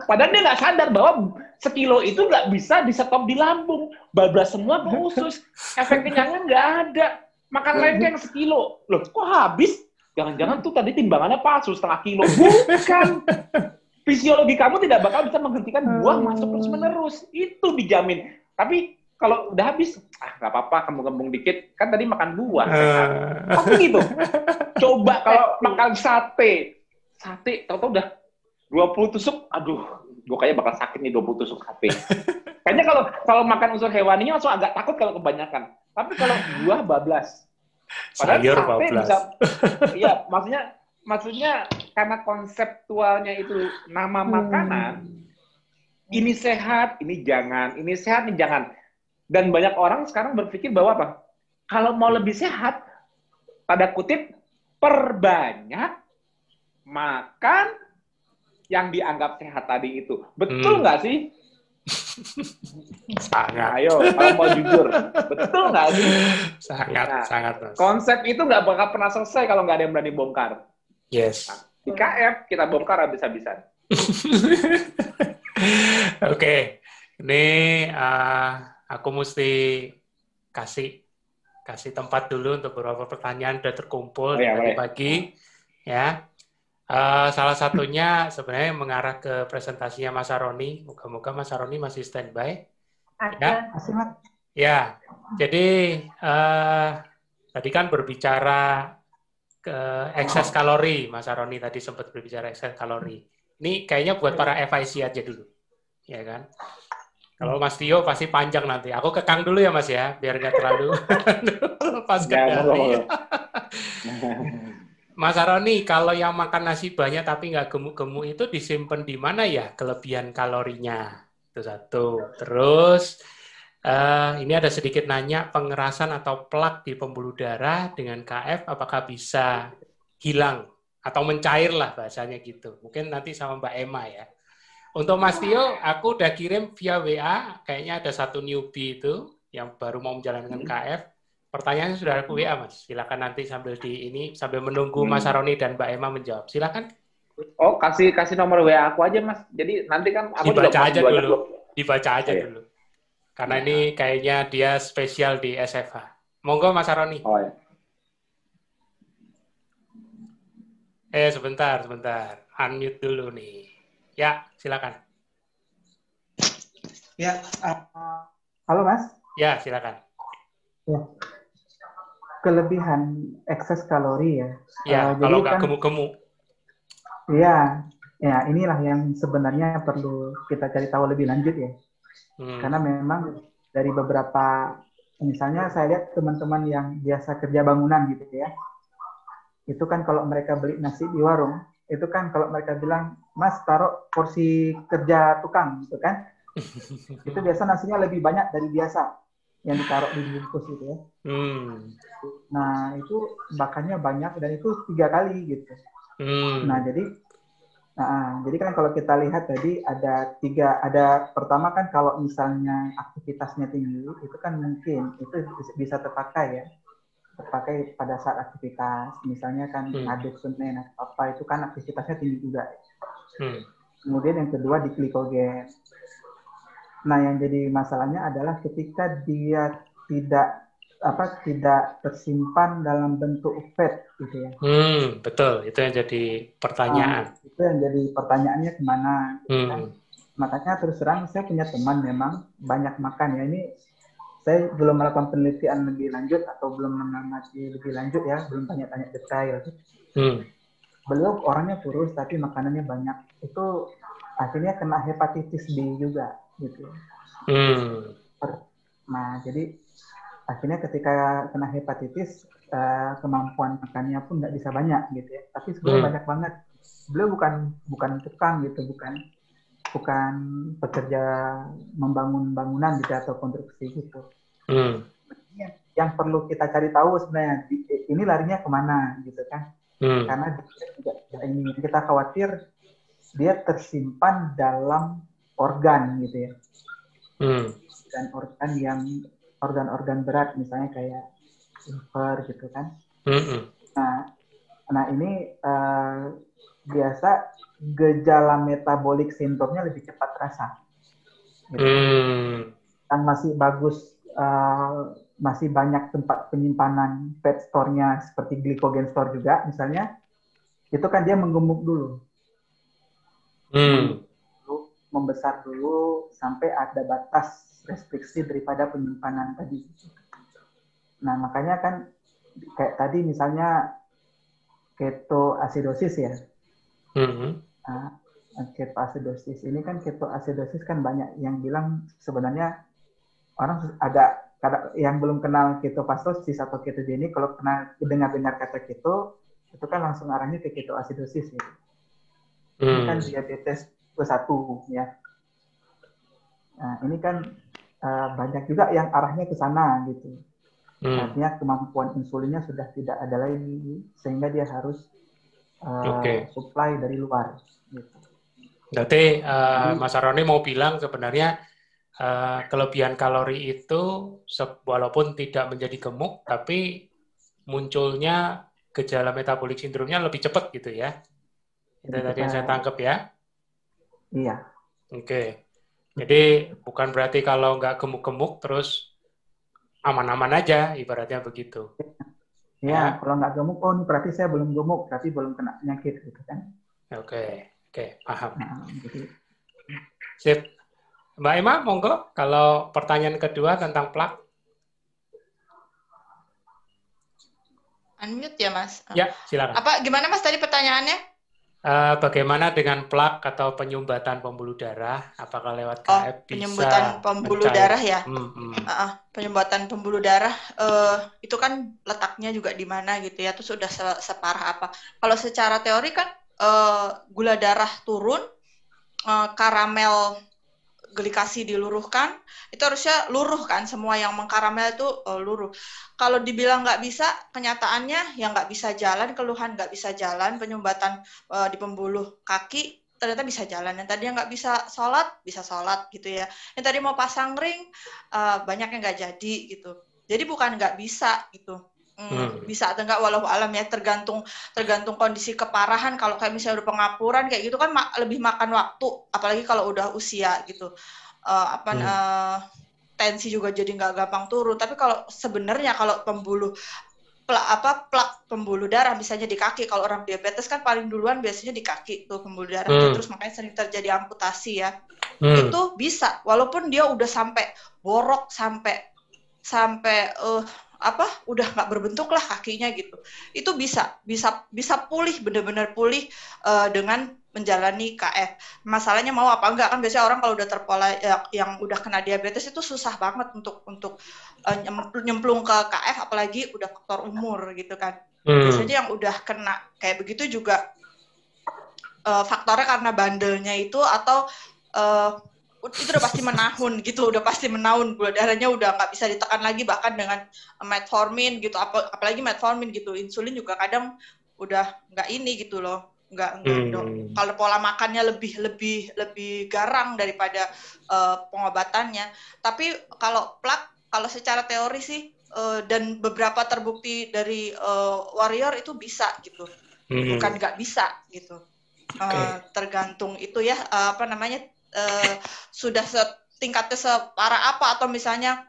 Padahal dia nggak sadar bahwa sekilo itu nggak bisa disetop di lambung. Bablas semua ke usus. Efek kenyangnya nggak ada. Makan lengkeng sekilo. Loh, kok habis? Jangan-jangan tuh tadi timbangannya palsu setengah kilo. Bukan. Fisiologi kamu tidak bakal bisa menghentikan buah masuk terus menerus. Itu dijamin. Tapi kalau udah habis, ah nggak apa-apa, kembung-kembung dikit. Kan tadi makan buah, uh. Pasti gitu. Coba kalau makan sate, sate, tau-tau udah 20 tusuk, aduh, gue kayaknya bakal sakit nih 20 tusuk sate. Kayaknya kalau kalau makan unsur hewaninya langsung agak takut kalau kebanyakan. Tapi kalau buah bablas. Padahal Sayur sate bablas. bisa, iya, maksudnya maksudnya karena konseptualnya itu nama makanan, hmm. ini sehat, ini jangan, ini sehat, ini jangan dan banyak orang sekarang berpikir bahwa apa? Kalau mau lebih sehat, pada kutip, perbanyak makan yang dianggap sehat tadi itu. Betul hmm. nggak hmm. sih? sangat. Ayo, kalau mau jujur, betul nggak sih? Sangat, nah, sangat. Mas. Konsep itu nggak bakal pernah selesai kalau nggak ada yang berani bongkar. Yes. Nah, di KF kita bongkar habis-habisan. Oke, okay. ini uh, aku mesti kasih kasih tempat dulu untuk beberapa pertanyaan sudah terkumpul oh, ya, dari pagi ya. Uh, salah satunya sebenarnya mengarah ke presentasinya Mas Aroni. Moga-moga Mas Aroni masih standby. Ada. Ya. Ya, jadi uh, tadi kan berbicara ke excess kalori, Mas Aroni tadi sempat berbicara excess kalori. Ini kayaknya buat para FIC aja dulu, ya kan? Kalau Mas Tio pasti panjang nanti. Aku kekang dulu ya Mas ya, biar nggak terlalu lepas kendali. Mas Aroni, kalau yang makan nasi banyak tapi nggak gemuk-gemuk itu disimpan di mana ya kelebihan kalorinya? Itu satu. Terus Uh, ini ada sedikit nanya pengerasan atau plak di pembuluh darah dengan KF apakah bisa hilang atau mencair lah bahasanya gitu. Mungkin nanti sama Mbak Emma ya. Untuk Mas Tio, aku udah kirim via WA, kayaknya ada satu newbie itu yang baru mau menjalankan hmm. KF. Pertanyaannya sudah aku WA, Mas. Silakan nanti sambil di ini sambil menunggu Mas hmm. Aroni dan Mbak Emma menjawab. Silakan. Oh, kasih kasih nomor WA aku aja, Mas. Jadi nanti kan aku dibaca juga aja dulu. Dibaca aja oh, iya. dulu. Karena ini kayaknya dia spesial di SFH. Monggo Mas Aroni. Oh, ya. Eh sebentar, sebentar. Unmute dulu nih. Ya, silakan. Ya, uh, halo Mas. Ya, silakan. Ya. Kelebihan ekses kalori ya. Ya, uh, kalau nggak kan, gemuk-gemuk. Iya, ya inilah yang sebenarnya perlu kita cari tahu lebih lanjut ya. Hmm. Karena memang dari beberapa, misalnya saya lihat teman-teman yang biasa kerja bangunan gitu ya, itu kan kalau mereka beli nasi di warung, itu kan kalau mereka bilang, Mas taruh porsi kerja tukang gitu kan, itu biasa nasinya lebih banyak dari biasa yang ditaruh di bungkus gitu ya. Hmm. Nah itu bakannya banyak dan itu tiga kali gitu. Hmm. Nah jadi Nah, jadi kan kalau kita lihat tadi ada tiga, ada pertama kan kalau misalnya aktivitasnya tinggi, itu kan mungkin itu bisa terpakai ya, terpakai pada saat aktivitas, misalnya kan hmm. aduk semen atau apa itu kan aktivitasnya tinggi juga. Hmm. Kemudian yang kedua di glikogen. Nah, yang jadi masalahnya adalah ketika dia tidak apa tidak tersimpan dalam bentuk fat gitu ya. Hmm, betul. Itu yang jadi pertanyaan. Nah, itu yang jadi pertanyaannya ke mana? Gitu hmm. kan? Makanya terus terang saya punya teman memang banyak makan ya ini saya belum melakukan penelitian lebih lanjut atau belum mengamati lebih lanjut ya, belum tanya-tanya detail. Hmm. Beliau orangnya kurus tapi makanannya banyak. Itu akhirnya kena hepatitis B juga gitu. Hmm. Nah, jadi akhirnya ketika kena hepatitis uh, kemampuan makannya pun nggak bisa banyak gitu ya tapi sebenarnya hmm. banyak banget beliau bukan bukan tukang gitu bukan bukan pekerja membangun bangunan gitu atau konstruksi gitu hmm. yang, yang perlu kita cari tahu sebenarnya ini larinya ke mana gitu kan hmm. karena ini kita khawatir dia tersimpan dalam organ gitu ya hmm. dan organ yang organ-organ berat misalnya kayak liver gitu kan. Mm-hmm. Nah, nah ini uh, biasa gejala metabolik sindromnya lebih cepat terasa. Gitu. Mm. Yang masih bagus, uh, masih banyak tempat penyimpanan fat store-nya seperti glycogen store juga misalnya, itu kan dia menggemuk dulu. Mm. Membesar dulu sampai ada batas restriksi daripada penyimpanan tadi. Nah, makanya kan kayak tadi misalnya ketoasidosis ya. Mm-hmm. Nah, ketoasidosis ini kan ketoasidosis kan banyak yang bilang sebenarnya orang agak yang belum kenal ketopastosis atau ketogenik kalau pernah dengar-dengar kata keto itu kan langsung arahnya ke ketoasidosis ya. Mm. Ini kan diabetes ke satu ya. Nah, ini kan uh, banyak juga yang arahnya ke sana gitu. Hmm. Artinya kemampuan insulinnya sudah tidak ada lagi sehingga dia harus uh, okay. supply dari luar. Gitu. Berarti uh, Mas Aroni mau bilang sebenarnya uh, kelebihan kalori itu walaupun tidak menjadi gemuk tapi munculnya gejala metabolik sindromnya lebih cepat gitu ya. Itu tadi yang saya tangkap ya. Iya. Oke. Okay. Jadi bukan berarti kalau nggak gemuk-gemuk terus aman-aman aja, ibaratnya begitu. Ya, ya. kalau nggak gemuk, oh ini berarti saya belum gemuk, berarti belum kena penyakit gitu kan. Oke, oke, paham. Nah, jadi... Sip. Mbak Emma, monggo kalau pertanyaan kedua tentang plak. Unmute ya, Mas. Ya, silakan. Apa gimana Mas tadi pertanyaannya? Uh, bagaimana dengan plak atau penyumbatan pembuluh darah? Apakah lewat KF oh, penyumbatan pembuluh mencair? darah ya? Hmm, hmm. Uh, penyumbatan pembuluh darah uh, itu kan letaknya juga di mana gitu ya? Terus sudah se separah apa? Kalau secara teori kan uh, gula darah turun, uh, karamel glikasi diluruhkan, itu harusnya luruh kan, semua yang mengkaramel itu uh, luruh. Kalau dibilang nggak bisa, kenyataannya yang nggak bisa jalan, keluhan nggak bisa jalan, penyumbatan uh, di pembuluh kaki ternyata bisa jalan. Yang tadi nggak bisa sholat, bisa sholat gitu ya. Yang tadi mau pasang ring, uh, banyak yang nggak jadi gitu. Jadi bukan nggak bisa gitu. Hmm, hmm. bisa atau enggak walau alam ya tergantung tergantung kondisi keparahan. Kalau kayak misalnya udah pengapuran kayak gitu kan ma lebih makan waktu. Apalagi kalau udah usia gitu. Uh, apa hmm. uh, tensi juga jadi nggak gampang turun. Tapi kalau sebenarnya kalau pembuluh plak apa plak pembuluh darah misalnya di kaki. Kalau orang diabetes kan paling duluan biasanya di kaki tuh pembuluh darah hmm. terus makanya sering terjadi amputasi ya. Hmm. itu bisa walaupun dia udah sampai borok sampai sampai uh, apa udah nggak berbentuk lah kakinya gitu. Itu bisa bisa bisa pulih benar-benar pulih uh, dengan menjalani KF masalahnya mau apa enggak kan biasanya orang kalau udah terpola ya, yang udah kena diabetes itu susah banget untuk untuk uh, nyemplung ke KF apalagi udah faktor umur gitu kan. Hmm. biasanya yang udah kena kayak begitu juga uh, faktornya karena bandelnya itu atau uh, itu udah pasti menahun gitu udah pasti menahun gula darahnya udah nggak bisa ditekan lagi bahkan dengan metformin gitu Ap apalagi metformin gitu. Insulin juga kadang udah nggak ini gitu loh nggak hmm. kalau pola makannya lebih lebih lebih garang daripada uh, pengobatannya. Tapi kalau plak kalau secara teori sih uh, dan beberapa terbukti dari uh, warrior itu bisa gitu. Hmm. bukan nggak bisa gitu. Uh, okay. tergantung itu ya uh, apa namanya uh, sudah tingkatnya separah apa atau misalnya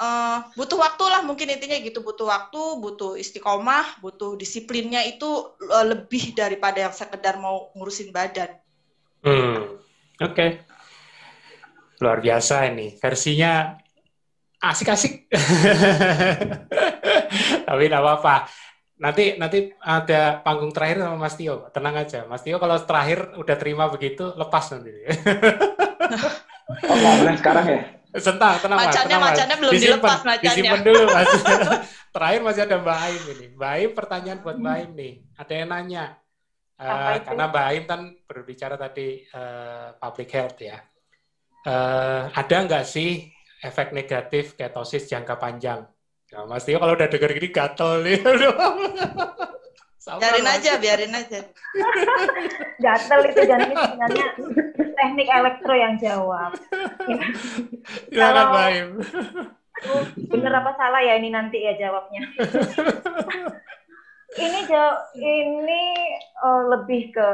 uh, butuh waktu lah mungkin intinya gitu butuh waktu butuh istiqomah butuh disiplinnya itu uh, lebih daripada yang sekedar mau ngurusin badan. Hmm, oke, okay. luar biasa ini versinya asik-asik. Tapi tidak apa-apa nanti nanti ada panggung terakhir sama Mas Tio. Tenang aja. Mas Tio kalau terakhir udah terima begitu, lepas nanti. oh, sekarang ya? Sentang, tenang mas. Macannya, tenang, macannya belum disimpan, dilepas macannya. Disimpan dulu mas. terakhir masih ada Mbak Aim ini. Mbak Aim pertanyaan buat Mbak Aim nih. Ada yang nanya. Uh, karena Mbak Aim kan berbicara tadi uh, public health ya. Uh, ada nggak sih efek negatif ketosis jangka panjang Ya, Mas Tio kalau udah denger gini gatel nih. biarin aja, biarin aja. gatel itu jadi sebenarnya teknik elektro yang jawab. Ya, kalau Baim. Bener apa salah ya ini nanti ya jawabnya. ini jawab ini uh, lebih ke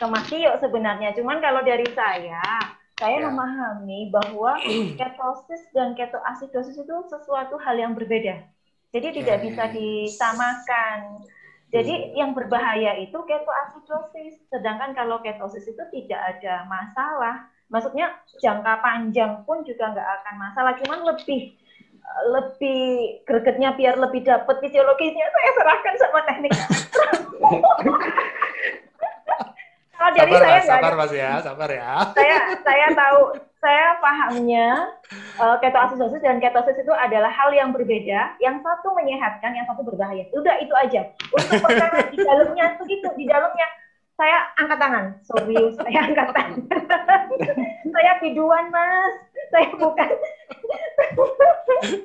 ke Mas Tio sebenarnya. Cuman kalau dari saya, saya ya. memahami bahwa ketosis dan ketoasidosis itu sesuatu hal yang berbeda. Jadi tidak bisa disamakan. Jadi hmm. yang berbahaya itu ketoasidosis, sedangkan kalau ketosis itu tidak ada masalah. Maksudnya jangka panjang pun juga nggak akan masalah, cuman lebih lebih gregetnya biar lebih dapat fisiologisnya saya serahkan sama teknik. Kalau dari sabar, saya sabar mas ya, sabar ya. Saya saya tahu, saya pahamnya uh, ketoasidosis dan ketosis itu adalah hal yang berbeda. Yang satu menyehatkan, yang satu berbahaya. Udah itu aja. Untuk perkara di dalamnya begitu, di dalamnya saya angkat tangan, serius, saya angkat tangan. saya biduan mas, saya bukan.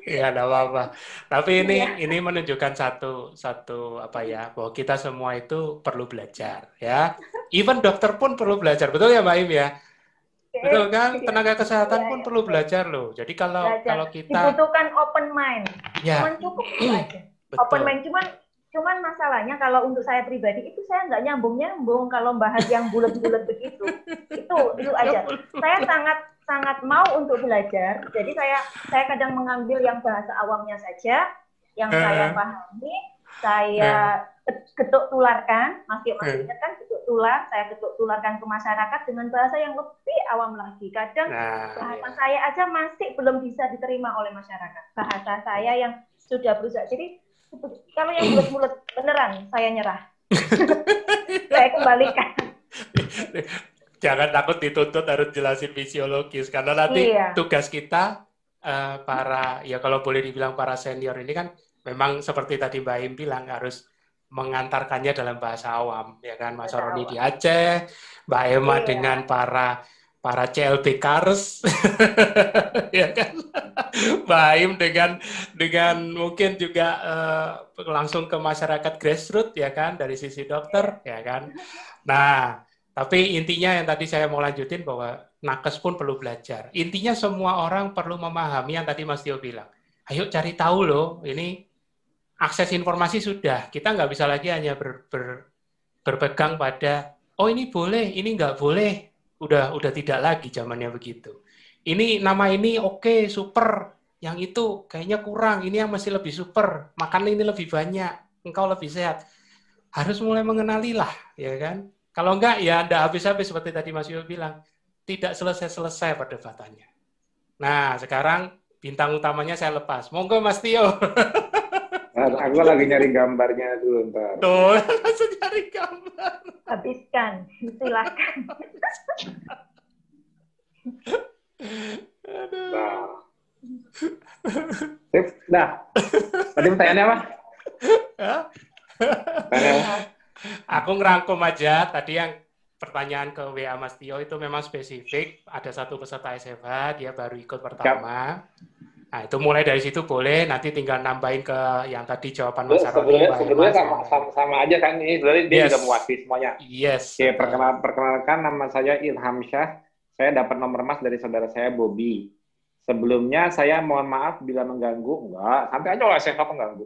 Iya, ada apa-apa. Tapi ini ya. ini menunjukkan satu satu apa ya bahwa kita semua itu perlu belajar ya. Even dokter pun perlu belajar, betul ya Mbak Im ya? Betul kan? Tenaga kesehatan ya, pun ya. perlu belajar loh. Jadi kalau belajar. kalau kita dibutuhkan open mind. Ya. Cuman cukup aja. Betul. Open mind cuman Cuman masalahnya kalau untuk saya pribadi itu saya nggak nyambung-nyambung kalau bahas yang bulat-bulat begitu. Itu itu aja. Saya sangat sangat mau untuk belajar. Jadi saya saya kadang mengambil yang bahasa awamnya saja, yang uh. saya pahami, saya uh. ketuk tularkan, masih masih uh. ingat kan ketuk tular, saya ketuk tularkan ke masyarakat dengan bahasa yang lebih awam lagi. Kadang nah, bahasa iya. saya aja masih belum bisa diterima oleh masyarakat. Bahasa saya yang sudah berusaha. Jadi kalau yang bulat-bulat beneran saya nyerah. saya kembalikan. Jangan takut dituntut harus jelasin fisiologis karena nanti iya. tugas kita uh, para ya kalau boleh dibilang para senior ini kan memang seperti tadi Mbak Im bilang harus mengantarkannya dalam bahasa awam ya kan Mas Roni di Aceh, Mbak Emma iya. dengan para para CLB Cars, ya kan, Baim dengan dengan mungkin juga uh, langsung ke masyarakat grassroots ya kan dari sisi dokter ya kan. Nah, tapi intinya yang tadi saya mau lanjutin bahwa nakes pun perlu belajar. Intinya semua orang perlu memahami yang tadi Mas Tio bilang. Ayo cari tahu loh, ini akses informasi sudah. Kita nggak bisa lagi hanya ber, ber, berpegang pada, oh ini boleh, ini nggak boleh, udah udah tidak lagi zamannya begitu. Ini nama ini oke okay, super, yang itu kayaknya kurang, ini yang masih lebih super, makan ini lebih banyak, engkau lebih sehat. Harus mulai mengenali lah, ya kan? Kalau enggak ya Anda habis-habis seperti tadi Mas Yo bilang, tidak selesai-selesai perdebatannya. Nah, sekarang bintang utamanya saya lepas. Monggo Mas Tio. Nah, aku lagi nyari gambarnya dulu ntar. Tuh, langsung nyari gambar. Habiskan, silakan. Nah. Sip, dah. Tadi pertanyaannya apa? Aku ngerangkum aja tadi yang pertanyaan ke WA Mas Tio itu memang spesifik. Ada satu peserta SFH, dia baru ikut pertama. Siap Nah, itu mulai dari situ boleh, nanti tinggal nambahin ke yang tadi jawaban Mas Sebenarnya, sebenarnya sama, sama, sama aja kan, ini sebenarnya dia yes. juga mewakili semuanya. Yes. Oke, perkenal, perkenalkan nama saya Ilham Syah, saya dapat nomor emas dari saudara saya Bobby. Sebelumnya saya mohon maaf bila mengganggu, enggak, sampai aja oleh saya mengganggu.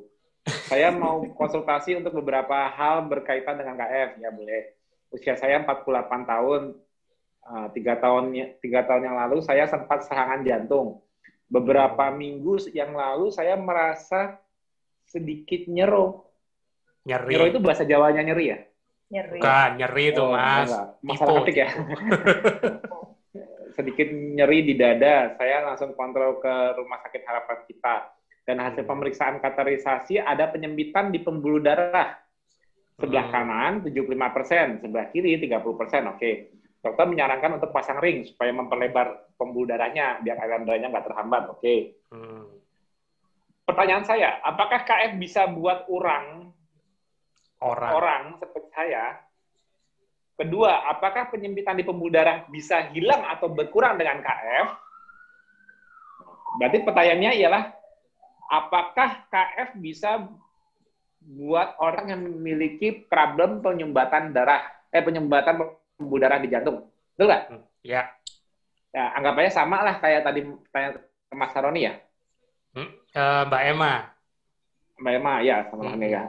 Saya mau konsultasi untuk beberapa hal berkaitan dengan KF, ya boleh. Usia saya 48 tahun, eh, tiga tahun tiga tahun yang lalu saya sempat serangan jantung beberapa minggu yang lalu saya merasa sedikit nyero. Nyeri. Nyero itu bahasa Jawanya nyeri ya? Nyeri. Bukan, nyeri itu oh, mas. Masalah ketik ya. sedikit nyeri di dada. Saya langsung kontrol ke rumah sakit harapan kita. Dan hasil hmm. pemeriksaan kateterisasi ada penyempitan di pembuluh darah. Sebelah hmm. kanan 75%, sebelah kiri 30%. Oke. Okay dokter menyarankan untuk pasang ring supaya memperlebar pembuluh darahnya biar aliran darahnya nggak terhambat. Oke. Okay. Hmm. Pertanyaan saya, apakah KF bisa buat orang orang orang seperti saya? Kedua, apakah penyempitan di pembuluh darah bisa hilang atau berkurang dengan KF? Berarti pertanyaannya ialah apakah KF bisa buat orang yang memiliki problem penyumbatan darah eh penyumbatan pembuluh darah di jantung. Betul nggak? Hmm, ya. Ya, anggap aja sama lah kayak tadi tanya ke Mas Saroni ya. Hmm, uh, Mbak Emma. Mbak Emma, ya, sama hmm. ya.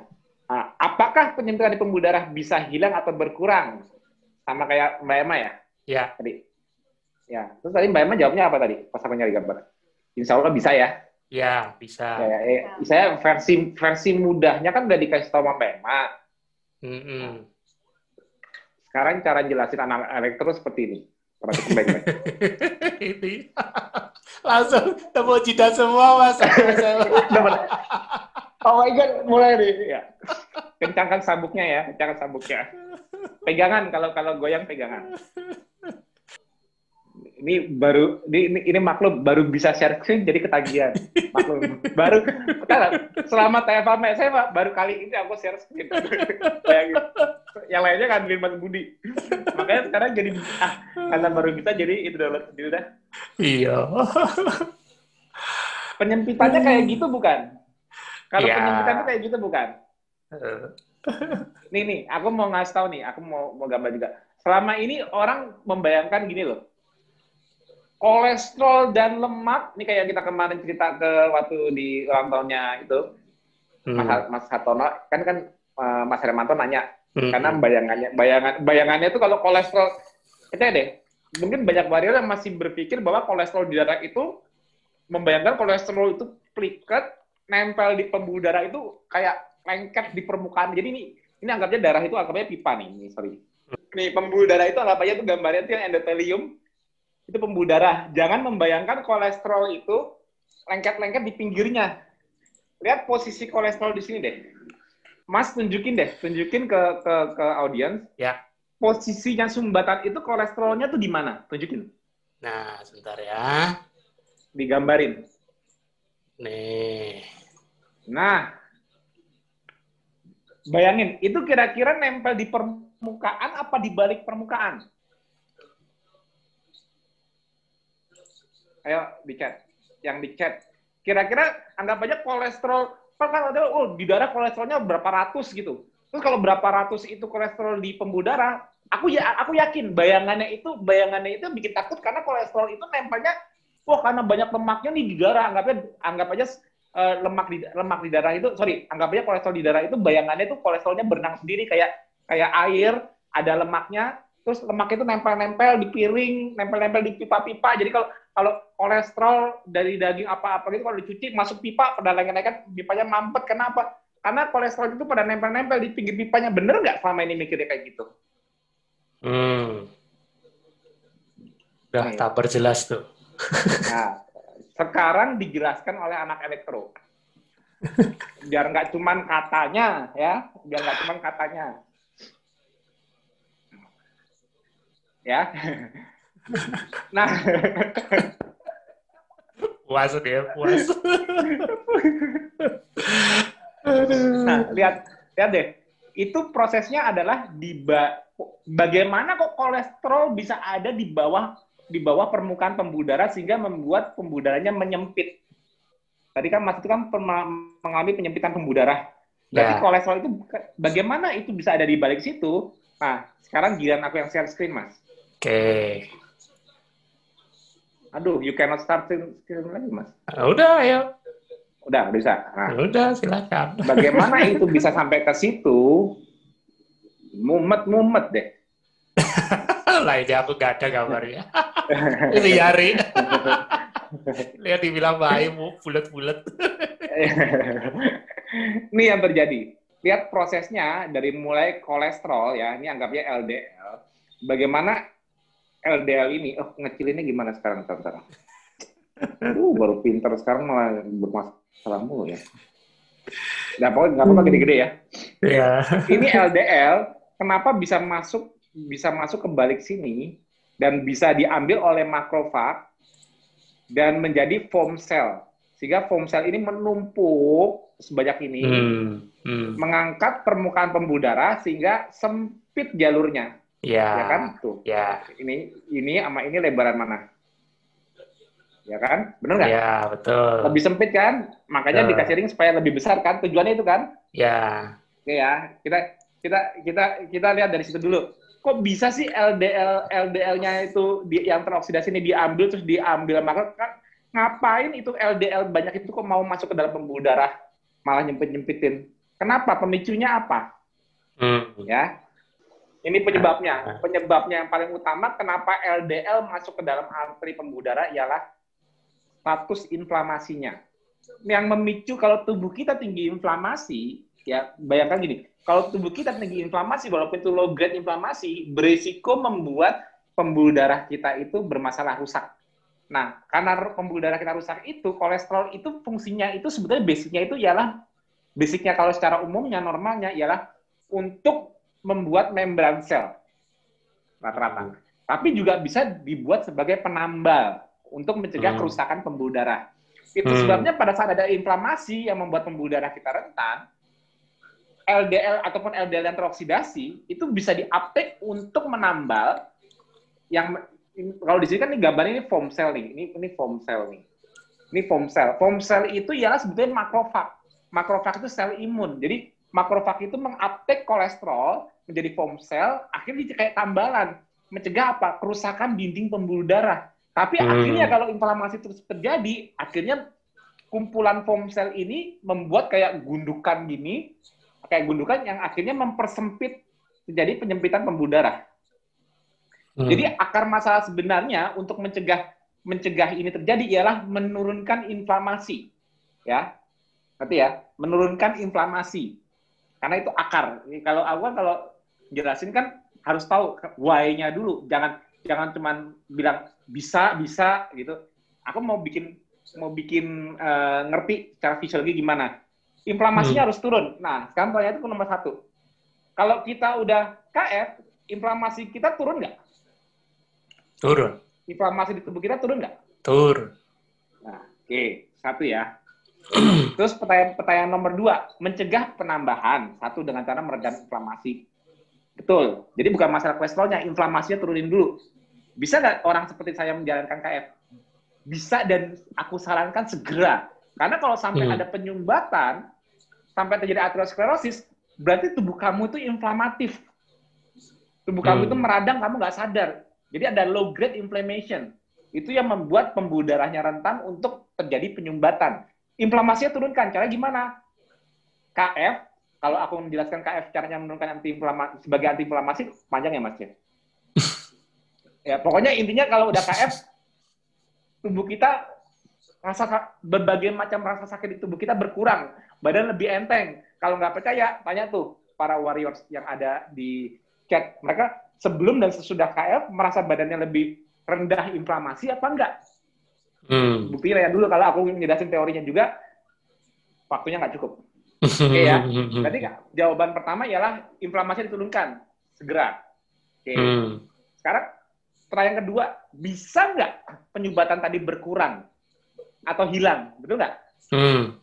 Nah, apakah penyempitan di pembuluh darah bisa hilang atau berkurang? Sama kayak Mbak Emma ya? Ya. Tadi. Ya, terus tadi Mbak Emma jawabnya apa tadi? Pas aku nyari gambar. Insya Allah bisa ya? Ya, bisa. Ya, ya, eh, saya versi versi mudahnya kan udah dikasih tahu sama Mbak Emma. Mm -hmm. Sekarang cara jelasin anak elektro seperti ini. Perhatikan baik-baik. ini. Langsung temu jeda semua, Mas. oh my God, mulai nih. Ya. Kencangkan sabuknya ya, kencangkan sabuknya. Pegangan, kalau kalau goyang pegangan ini baru ini, ini maklum baru bisa share screen jadi ketagihan. Maklum. Baru kan selama TFA saya baru kali ini aku share screen. Yang lainnya kan Mas Budi. Makanya sekarang jadi ah karena baru bisa jadi itu udah jadi udah. Iya. Penyempitannya kayak gitu bukan? Kalau ya. penyempitannya kayak gitu bukan? Nih nih. Aku mau ngasih tahu nih. Aku mau mau gambar juga. Selama ini orang membayangkan gini loh kolesterol dan lemak. Ini kayak kita kemarin cerita ke waktu di ulang tahunnya itu. Hmm. Mas, Mas Hatono. Kan kan uh, Mas Hermanto nanya. Hmm. karena bayangannya bayangan bayangannya itu kalau kolesterol kita deh. Mungkin banyak warrior yang masih berpikir bahwa kolesterol di darah itu membayangkan kolesterol itu pliket nempel di pembuluh darah itu kayak lengket di permukaan. Jadi ini ini anggapnya darah itu anggapnya pipa nih ini sorry. Nih pembuluh darah itu anggap aja tuh gambarnya itu yang endotelium itu pembuluh darah. Jangan membayangkan kolesterol itu lengket-lengket di pinggirnya. lihat posisi kolesterol di sini deh. Mas tunjukin deh, tunjukin ke ke ke audiens. Ya. Posisinya sumbatan itu kolesterolnya tuh di mana? Tunjukin. Nah, sebentar ya. Digambarin. Nih. Nah, bayangin, itu kira-kira nempel di permukaan apa di balik permukaan? Ayo di chat, yang di chat. Kira-kira anggap aja kolesterol, kan ada, oh di darah kolesterolnya berapa ratus gitu. Terus kalau berapa ratus itu kolesterol di pembuluh darah, aku ya aku yakin bayangannya itu bayangannya itu bikin takut karena kolesterol itu nempelnya wah karena banyak lemaknya nih di darah anggapnya anggap aja uh, lemak di lemak di darah itu sorry anggap aja kolesterol di darah itu bayangannya itu kolesterolnya berenang sendiri kayak kayak air ada lemaknya terus lemak itu nempel-nempel di piring nempel-nempel di pipa-pipa jadi kalau kalau kolesterol dari daging apa-apa gitu kalau dicuci masuk pipa pada kan pipanya mampet kenapa karena kolesterol itu pada nempel-nempel di pinggir pipanya bener nggak selama ini mikirnya kayak gitu Hmm. Udah tak berjelas tuh. Nah, sekarang dijelaskan oleh anak elektro. Biar nggak cuman katanya, ya. Biar nggak cuman katanya. Ya. Nah. puas dia, puas. nah, lihat, lihat deh. Itu prosesnya adalah di bagaimana kok kolesterol bisa ada di bawah di bawah permukaan pembuluh darah sehingga membuat pembuluh darahnya menyempit. Tadi kan Mas itu kan mengalami penyempitan pembuluh darah. Berarti ya. kolesterol itu bagaimana itu bisa ada di balik situ? Nah, sekarang giliran aku yang share screen, Mas. Oke. Okay. Aduh, you cannot start screen lagi, Mas. Ah, udah, ayo. Udah, bisa. Nah, udah, silakan. Bagaimana itu bisa sampai ke situ? mumet-mumet deh. Lainnya aku gak ada gambarnya. Liari. Lihat dibilang baik, bulat-bulat. ini yang terjadi. Lihat prosesnya dari mulai kolesterol ya, ini anggapnya LDL. Bagaimana LDL ini, oh ngecilinnya gimana sekarang, sekarang? Uh, baru pinter sekarang malah bermasalah mulu ya. Nggak apa-apa, nggak apa-apa gede-gede ya. Yeah. Ini LDL kenapa bisa masuk bisa masuk ke balik sini dan bisa diambil oleh makrofag dan menjadi foam cell sehingga foam cell ini menumpuk sebanyak ini hmm, hmm. mengangkat permukaan pembuluh darah sehingga sempit jalurnya ya, ya kan tuh ya ini ini sama ini lebaran mana ya kan benar nggak ya betul lebih sempit kan makanya betul. dikasih ring supaya lebih besar kan tujuannya itu kan ya oke ya kita kita kita kita lihat dari situ dulu. Kok bisa sih LDL LDL-nya itu di, yang teroksidasi ini diambil terus diambil maka kan ngapain itu LDL banyak itu kok mau masuk ke dalam pembuluh darah malah nyempit-nyempitin. Kenapa? Pemicunya apa? Hmm. Ya. Ini penyebabnya. Penyebabnya yang paling utama kenapa LDL masuk ke dalam arteri pembuluh darah ialah status inflamasinya. Yang memicu kalau tubuh kita tinggi inflamasi, ya bayangkan gini, kalau tubuh kita tinggi inflamasi, walaupun itu low grade inflamasi, berisiko membuat pembuluh darah kita itu bermasalah rusak. Nah, karena pembuluh darah kita rusak itu, kolesterol itu fungsinya itu sebetulnya basicnya itu ialah, basicnya kalau secara umumnya, normalnya ialah untuk membuat membran sel. Rata-rata. Tapi juga bisa dibuat sebagai penambal untuk mencegah hmm. kerusakan pembuluh darah. Itu hmm. sebabnya pada saat ada inflamasi yang membuat pembuluh darah kita rentan, LDL ataupun LDL yang teroksidasi itu bisa diuptake untuk menambal yang kalau di sini kan ini gambar ini foam cell nih, ini ini foam cell nih. Ini foam cell. Foam cell itu ialah sebetulnya makrofag. Makrofag itu sel imun. Jadi makrofag itu menguptake kolesterol menjadi foam cell, akhirnya kayak tambalan. Mencegah apa? Kerusakan dinding pembuluh darah. Tapi hmm. akhirnya kalau inflamasi terus terjadi, akhirnya kumpulan foam cell ini membuat kayak gundukan gini, kayak gundukan yang akhirnya mempersempit terjadi penyempitan pembuluh darah. Hmm. Jadi akar masalah sebenarnya untuk mencegah mencegah ini terjadi ialah menurunkan inflamasi. Ya. Ngerti ya? Menurunkan inflamasi. Karena itu akar. Ini kalau awal kalau jelasin kan harus tahu why-nya dulu. Jangan jangan cuman bilang bisa bisa gitu. Aku mau bikin mau bikin uh, ngerti cara fisiologi gimana inflamasinya hmm. harus turun. Nah, sekarang pertanyaan itu nomor satu. Kalau kita udah KF, inflamasi kita turun nggak? Turun. Inflamasi di tubuh kita turun nggak? Turun. Nah, oke. Okay. Satu ya. Terus pertanyaan, pertanyaan nomor dua, mencegah penambahan. Satu, dengan cara meredam inflamasi. Betul. Jadi bukan masalah kolesterolnya, inflamasinya turunin dulu. Bisa nggak orang seperti saya menjalankan KF? Bisa dan aku sarankan segera. Karena kalau sampai hmm. ada penyumbatan, sampai terjadi aterosklerosis, berarti tubuh kamu itu inflamatif. Tubuh hmm. kamu itu meradang, kamu nggak sadar. Jadi ada low grade inflammation. Itu yang membuat pembuluh darahnya rentan untuk terjadi penyumbatan. Inflamasinya turunkan. Cara gimana? KF, kalau aku menjelaskan KF caranya menurunkan anti inflamasi sebagai anti inflamasi panjang ya Mas ya. ya, pokoknya intinya kalau udah KF tubuh kita rasa berbagai macam rasa sakit di tubuh kita berkurang, badan lebih enteng. Kalau nggak percaya, tanya tuh para warriors yang ada di chat. Mereka sebelum dan sesudah KF merasa badannya lebih rendah inflamasi apa enggak? Hmm. Buktinya ya dulu kalau aku ngejelasin teorinya juga, waktunya nggak cukup. Oke okay, ya. Berarti jawaban pertama ialah inflamasi diturunkan segera. Oke. Okay. Hmm. Sekarang pertanyaan kedua, bisa nggak penyumbatan tadi berkurang atau hilang? Betul nggak? Hmm.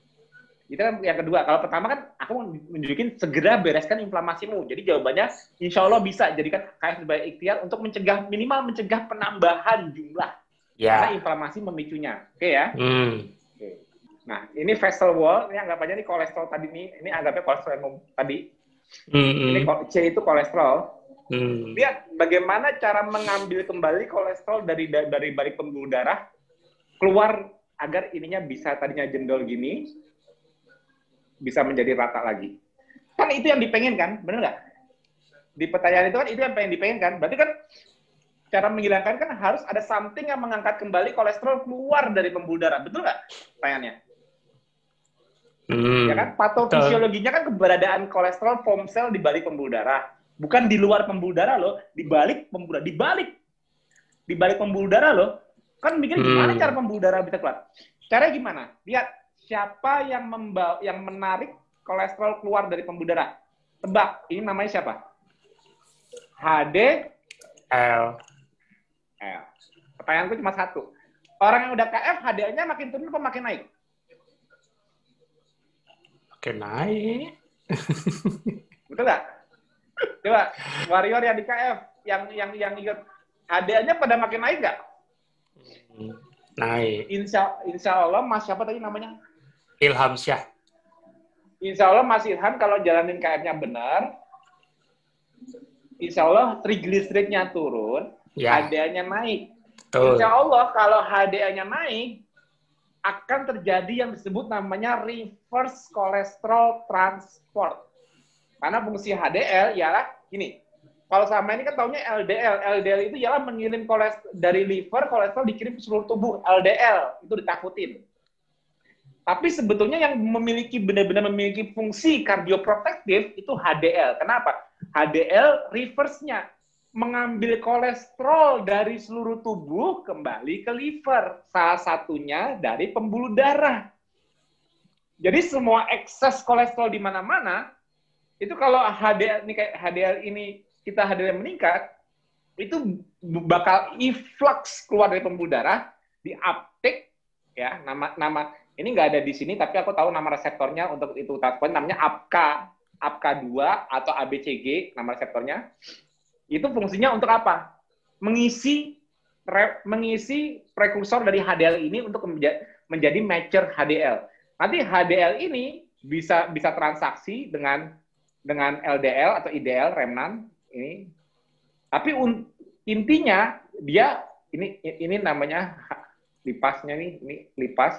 Itu kan yang kedua. Kalau pertama kan aku menunjukin segera bereskan inflamasimu. Jadi jawabannya insya Allah bisa jadikan KF sebagai ikhtiar untuk mencegah minimal mencegah penambahan jumlah. Ya. Karena inflamasi memicunya. Oke ya? Hmm. Oke. Nah, ini vessel wall, ini anggap aja ini kolesterol tadi nih, ini anggapnya kolesterol yang tadi. Hmm. Ini C itu kolesterol. Hmm. Lihat bagaimana cara mengambil kembali kolesterol dari dari balik pembuluh darah keluar agar ininya bisa tadinya jendol gini bisa menjadi rata lagi. Kan itu yang dipengen kan, bener nggak? Di pertanyaan itu kan itu yang pengen dipengen kan. Berarti kan cara menghilangkan kan harus ada something yang mengangkat kembali kolesterol keluar dari pembuluh darah. Betul nggak pertanyaannya? Hmm. Ya kan? Patofisiologinya kan keberadaan kolesterol foam cell di balik pembuluh darah. Bukan di luar pembuluh darah loh, di balik pembuluh darah. Di balik. Di balik pembuluh darah loh. Kan gimana hmm. cara pembuluh darah bisa keluar? Caranya gimana? Lihat, siapa yang membawa yang menarik kolesterol keluar dari pembuluh darah? Tebak, ini namanya siapa? HD L. L. Pertanyaanku cuma satu. Orang yang udah KF HDL-nya makin turun apa makin naik? Makin naik. Betul nggak? Coba warrior yang di KF yang yang yang ikut HDL-nya pada makin naik nggak? Naik. Insya, insya Allah Mas siapa tadi namanya? Ilham Syah. Insya Allah Mas Ilham kalau jalanin KF-nya benar, Insya Allah triglyceridnya turun, ya. HDL-nya naik. Betul. Insya Allah kalau HDL-nya naik, akan terjadi yang disebut namanya reverse cholesterol transport. Karena fungsi HDL ialah gini, kalau sama ini kan tahunya LDL. LDL itu ialah mengirim kolesterol dari liver, kolesterol dikirim ke seluruh tubuh. LDL itu ditakutin. Tapi sebetulnya yang memiliki benar-benar memiliki fungsi kardioprotektif itu HDL. Kenapa? HDL reverse-nya mengambil kolesterol dari seluruh tubuh kembali ke liver. Salah satunya dari pembuluh darah. Jadi semua ekses kolesterol di mana-mana itu kalau HDL ini kayak HDL ini kita HDL meningkat itu bakal influx keluar dari pembuluh darah di uptake ya nama nama ini nggak ada di sini, tapi aku tahu nama reseptornya untuk itu touchpoint namanya APKA, APKA2 atau ABCG nama reseptornya. Itu fungsinya untuk apa? Mengisi re, mengisi prekursor dari HDL ini untuk menjadi, menjadi mature HDL. Nanti HDL ini bisa bisa transaksi dengan dengan LDL atau IDL remnant ini. Tapi un, intinya dia ini ini namanya lipasnya nih, ini lipas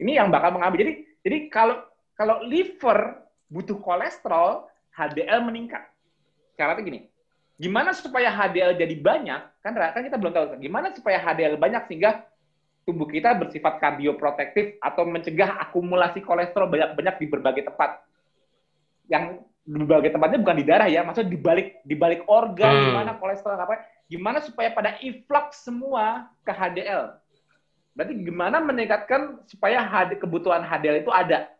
ini yang bakal mengambil. Jadi jadi kalau kalau liver butuh kolesterol, HDL meningkat. Caranya gini, gimana supaya HDL jadi banyak? Kan kan kita belum tahu. Gimana supaya HDL banyak sehingga tubuh kita bersifat kardioprotektif atau mencegah akumulasi kolesterol banyak-banyak di berbagai tempat. Yang di berbagai tempatnya bukan di darah ya, maksudnya di balik di balik organ hmm. gimana kolesterol apa? Gimana supaya pada influx semua ke HDL? Berarti gimana meningkatkan supaya HD, kebutuhan HDL itu ada?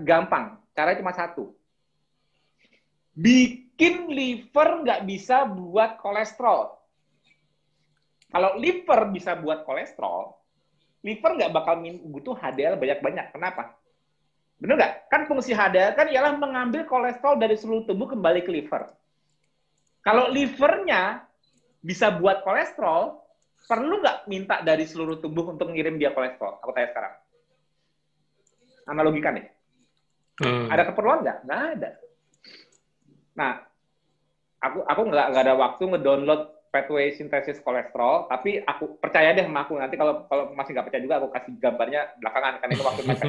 gampang. Caranya cuma satu. Bikin liver nggak bisa buat kolesterol. Kalau liver bisa buat kolesterol, liver nggak bakal butuh HDL banyak-banyak. Kenapa? Benar nggak? Kan fungsi HDL kan ialah mengambil kolesterol dari seluruh tubuh kembali ke liver. Kalau livernya bisa buat kolesterol, perlu nggak minta dari seluruh tubuh untuk ngirim dia kolesterol? Aku tanya sekarang. Analogikan nih. Hmm. Ada keperluan nggak? Nggak ada. Nah, aku aku nggak nggak ada waktu ngedownload pathway sintesis kolesterol, tapi aku percaya deh sama aku nanti kalau kalau masih nggak percaya juga aku kasih gambarnya belakangan kan itu waktu makan.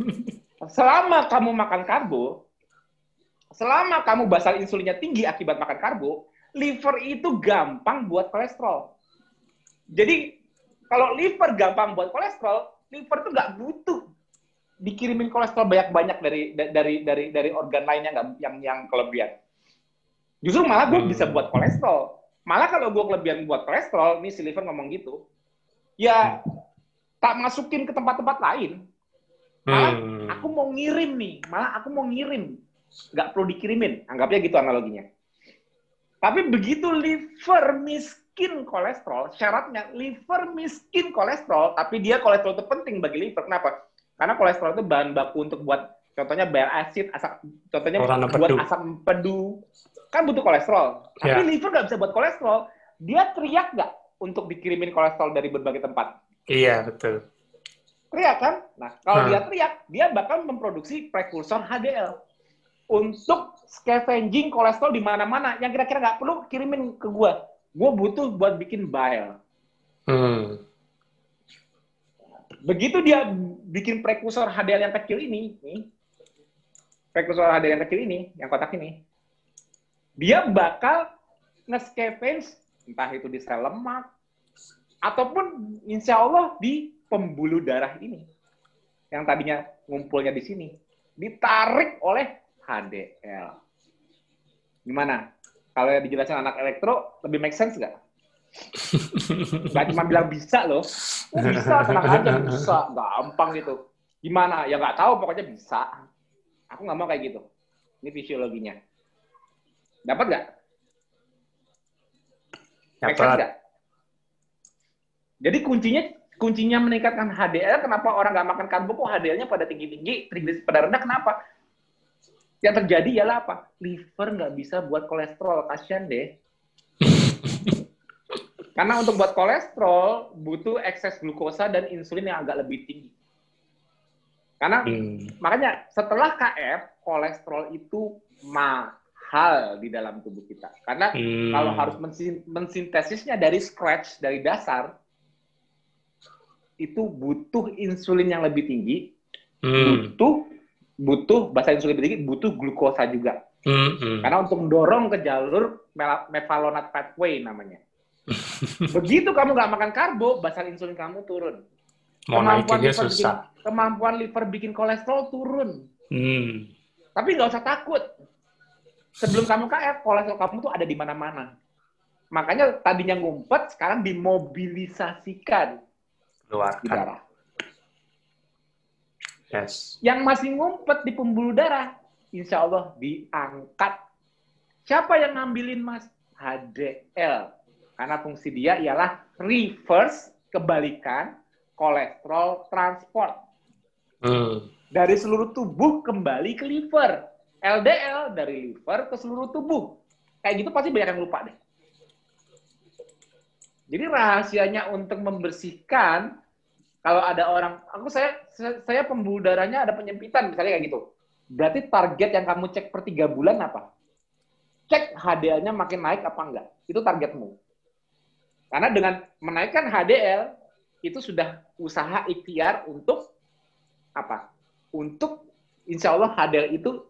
selama kamu makan karbo, selama kamu basal insulinnya tinggi akibat makan karbo, liver itu gampang buat kolesterol. Jadi kalau liver gampang buat kolesterol, liver tuh nggak butuh dikirimin kolesterol banyak-banyak dari dari dari dari organ lainnya nggak yang yang kelebihan. Justru malah gue hmm. bisa buat kolesterol Malah kalau gue kelebihan buat kolesterol, nih si liver ngomong gitu, ya tak masukin ke tempat-tempat lain. Malah hmm. aku mau ngirim nih, malah aku mau ngirim. Nggak perlu dikirimin, anggapnya gitu analoginya. Tapi begitu liver miskin kolesterol, syaratnya liver miskin kolesterol, tapi dia kolesterol itu penting bagi liver. Kenapa? Karena kolesterol itu bahan baku untuk buat, contohnya bile acid, asam, contohnya Orang buat pedu. asam pedu, kan butuh kolesterol. Tapi yeah. liver nggak bisa buat kolesterol. Dia teriak nggak untuk dikirimin kolesterol dari berbagai tempat? Iya, betul. Teriak kan? Nah, kalau hmm. dia teriak, dia bakal memproduksi prekursor HDL untuk scavenging kolesterol di mana-mana yang kira-kira nggak perlu kirimin ke gua. Gua butuh buat bikin bile. Hmm. Begitu dia bikin prekursor HDL yang kecil ini, nih, prekursor HDL yang kecil ini, yang kotak ini, dia bakal nge-scavenge entah itu di sel lemak ataupun insya Allah di pembuluh darah ini yang tadinya ngumpulnya di sini ditarik oleh HDL. Gimana? Kalau yang dijelasin anak elektro lebih make sense nggak? Gak cuma bilang bisa loh. Oh, bisa, tenang aja bisa, gampang gitu. Gimana? Ya nggak tahu, pokoknya bisa. Aku nggak mau kayak gitu. Ini fisiologinya. Dapat nggak? Dapat. nggak? Jadi kuncinya kuncinya meningkatkan HDL, kenapa orang nggak makan karbo kok HDL-nya pada tinggi-tinggi, triglyceride pada rendah, kenapa? Yang terjadi ialah apa? Liver nggak bisa buat kolesterol, kasihan deh. Karena untuk buat kolesterol butuh ekses glukosa dan insulin yang agak lebih tinggi. Karena hmm. makanya setelah KF kolesterol itu mah hal di dalam tubuh kita. Karena hmm. kalau harus mensintesisnya dari scratch, dari dasar, itu butuh insulin yang lebih tinggi, hmm. butuh butuh bahasa insulin lebih tinggi, butuh glukosa juga. Hmm. hmm. Karena untuk mendorong ke jalur mevalonate pathway namanya. Begitu kamu nggak makan karbo, basal insulin kamu turun. Kemampuan liver, susah. Bikin, kemampuan liver bikin kolesterol turun. Hmm. Tapi nggak usah takut sebelum kamu KF, kolesterol kamu tuh ada di mana-mana. Makanya tadinya ngumpet, sekarang dimobilisasikan Keluarkan. di darah. Yes. Yang masih ngumpet di pembuluh darah, insya Allah diangkat. Siapa yang ngambilin mas? HDL. Karena fungsi dia ialah reverse, kebalikan, kolesterol transport. Hmm. Dari seluruh tubuh kembali ke liver LDL dari liver ke seluruh tubuh. Kayak gitu pasti banyak yang lupa deh. Jadi rahasianya untuk membersihkan kalau ada orang, aku saya saya pembuluh darahnya ada penyempitan misalnya kayak gitu. Berarti target yang kamu cek per tiga bulan apa? Cek HDL-nya makin naik apa enggak? Itu targetmu. Karena dengan menaikkan HDL itu sudah usaha ikhtiar untuk apa? Untuk insya Allah HDL itu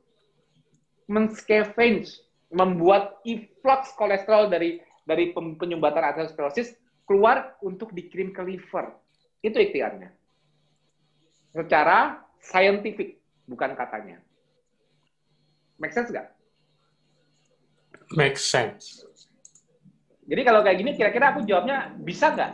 men-scavenge, membuat influx kolesterol dari dari penyumbatan aterosklerosis keluar untuk dikirim ke liver. Itu ikhtiarnya. Secara scientific, bukan katanya. Make sense nggak? Make sense. Jadi kalau kayak gini, kira-kira aku jawabnya bisa nggak?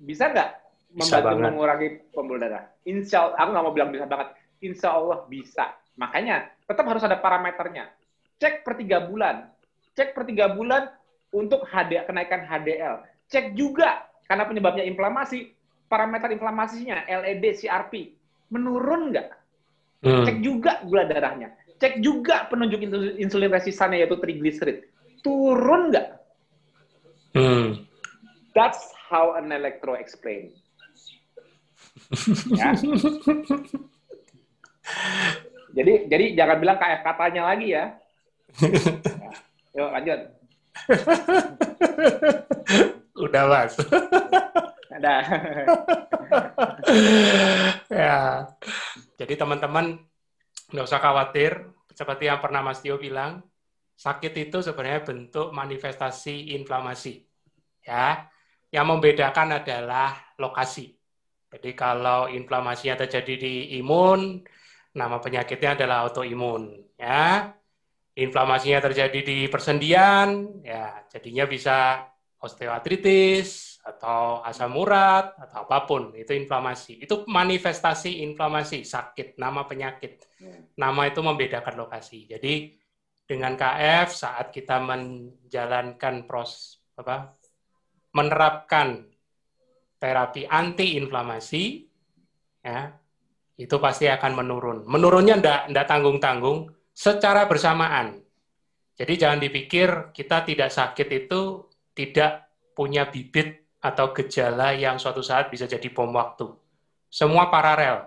Bisa nggak? membantu mengurangi pembuluh darah. Insya Allah, aku nggak mau bilang bisa banget. Insya Allah bisa. Makanya tetap harus ada parameternya. Cek per tiga bulan. Cek per tiga bulan untuk HD, kenaikan HDL. Cek juga karena penyebabnya inflamasi, parameter inflamasinya LED, CRP menurun nggak? Hmm. Cek juga gula darahnya. Cek juga penunjuk insulin resistannya yaitu trigliserid. Turun nggak? Hmm. That's how an electro explain. ya. jadi jadi jangan bilang kayak katanya lagi ya. ya. Yuk lanjut. Udah mas. Ada. ya. Jadi teman-teman nggak usah khawatir. Seperti yang pernah Mas Tio bilang, sakit itu sebenarnya bentuk manifestasi inflamasi. Ya, yang membedakan adalah lokasi. Jadi kalau inflamasinya terjadi di imun, nama penyakitnya adalah autoimun. Ya, inflamasinya terjadi di persendian, ya jadinya bisa osteoartritis atau asam urat atau apa pun itu inflamasi. Itu manifestasi inflamasi sakit nama penyakit. Hmm. nama itu membedakan lokasi. Jadi dengan KF saat kita menjalankan pros apa menerapkan terapi anti inflamasi ya itu pasti akan menurun. Menurunnya ndak ndak tanggung tanggung secara bersamaan. Jadi jangan dipikir kita tidak sakit itu tidak punya bibit atau gejala yang suatu saat bisa jadi bom waktu. Semua paralel.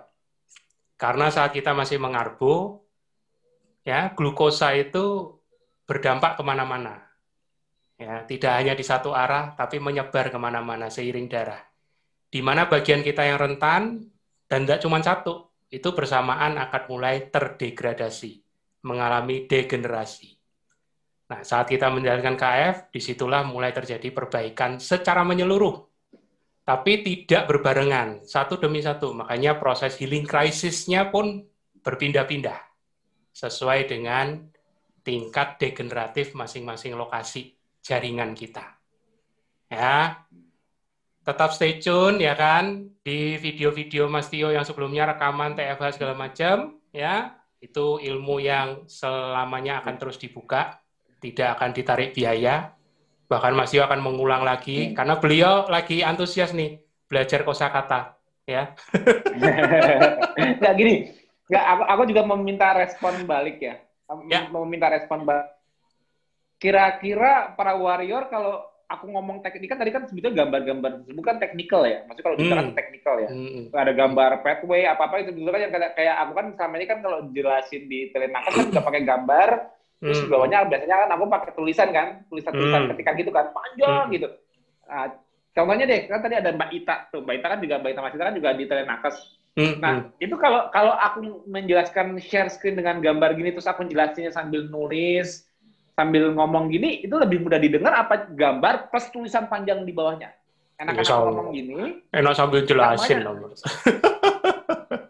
Karena saat kita masih mengarbo, ya glukosa itu berdampak ke mana-mana. Ya, tidak hanya di satu arah, tapi menyebar ke mana-mana seiring darah. Di mana bagian kita yang rentan, dan tidak cuma satu, itu bersamaan akan mulai terdegradasi, mengalami degenerasi. Nah, saat kita menjalankan KF, di situlah mulai terjadi perbaikan secara menyeluruh. Tapi tidak berbarengan, satu demi satu. Makanya proses healing krisisnya pun berpindah-pindah. Sesuai dengan tingkat degeneratif masing-masing lokasi jaringan kita. Ya, tetap stay tune ya kan di video-video Mas Tio yang sebelumnya rekaman TFH segala macam ya itu ilmu yang selamanya akan terus dibuka tidak akan ditarik biaya. Bahkan Mas Yo akan mengulang lagi hmm. karena beliau lagi antusias nih belajar kosakata ya. Nggak gini, nggak aku, aku juga meminta respon balik ya. ya. Meminta respon balik. Kira-kira para warrior kalau aku ngomong teknik kan tadi kan sebetulnya gambar-gambar bukan teknikal ya maksudnya kalau kan hmm. teknikal ya hmm. ada gambar pathway apa apa itu dulu kan yang kayak, kayak aku kan selama ini kan kalau jelasin di telenakas kan juga pakai gambar Terus hmm. bawahnya biasanya kan aku pakai tulisan kan, tulisan-tulisan hmm. ketika gitu kan, panjang hmm. gitu. Nah, contohnya deh, kan tadi ada Mbak Ita tuh, Mbak Ita kan juga Mbak Ita Masita kan juga di Telenakes. Hmm. Nah, hmm. itu kalau kalau aku menjelaskan share screen dengan gambar gini terus aku jelasinnya sambil nulis, sambil ngomong gini, itu lebih mudah didengar apa gambar plus tulisan panjang di bawahnya. Enak kan aku ngomong gini. Enak sambil jelasin.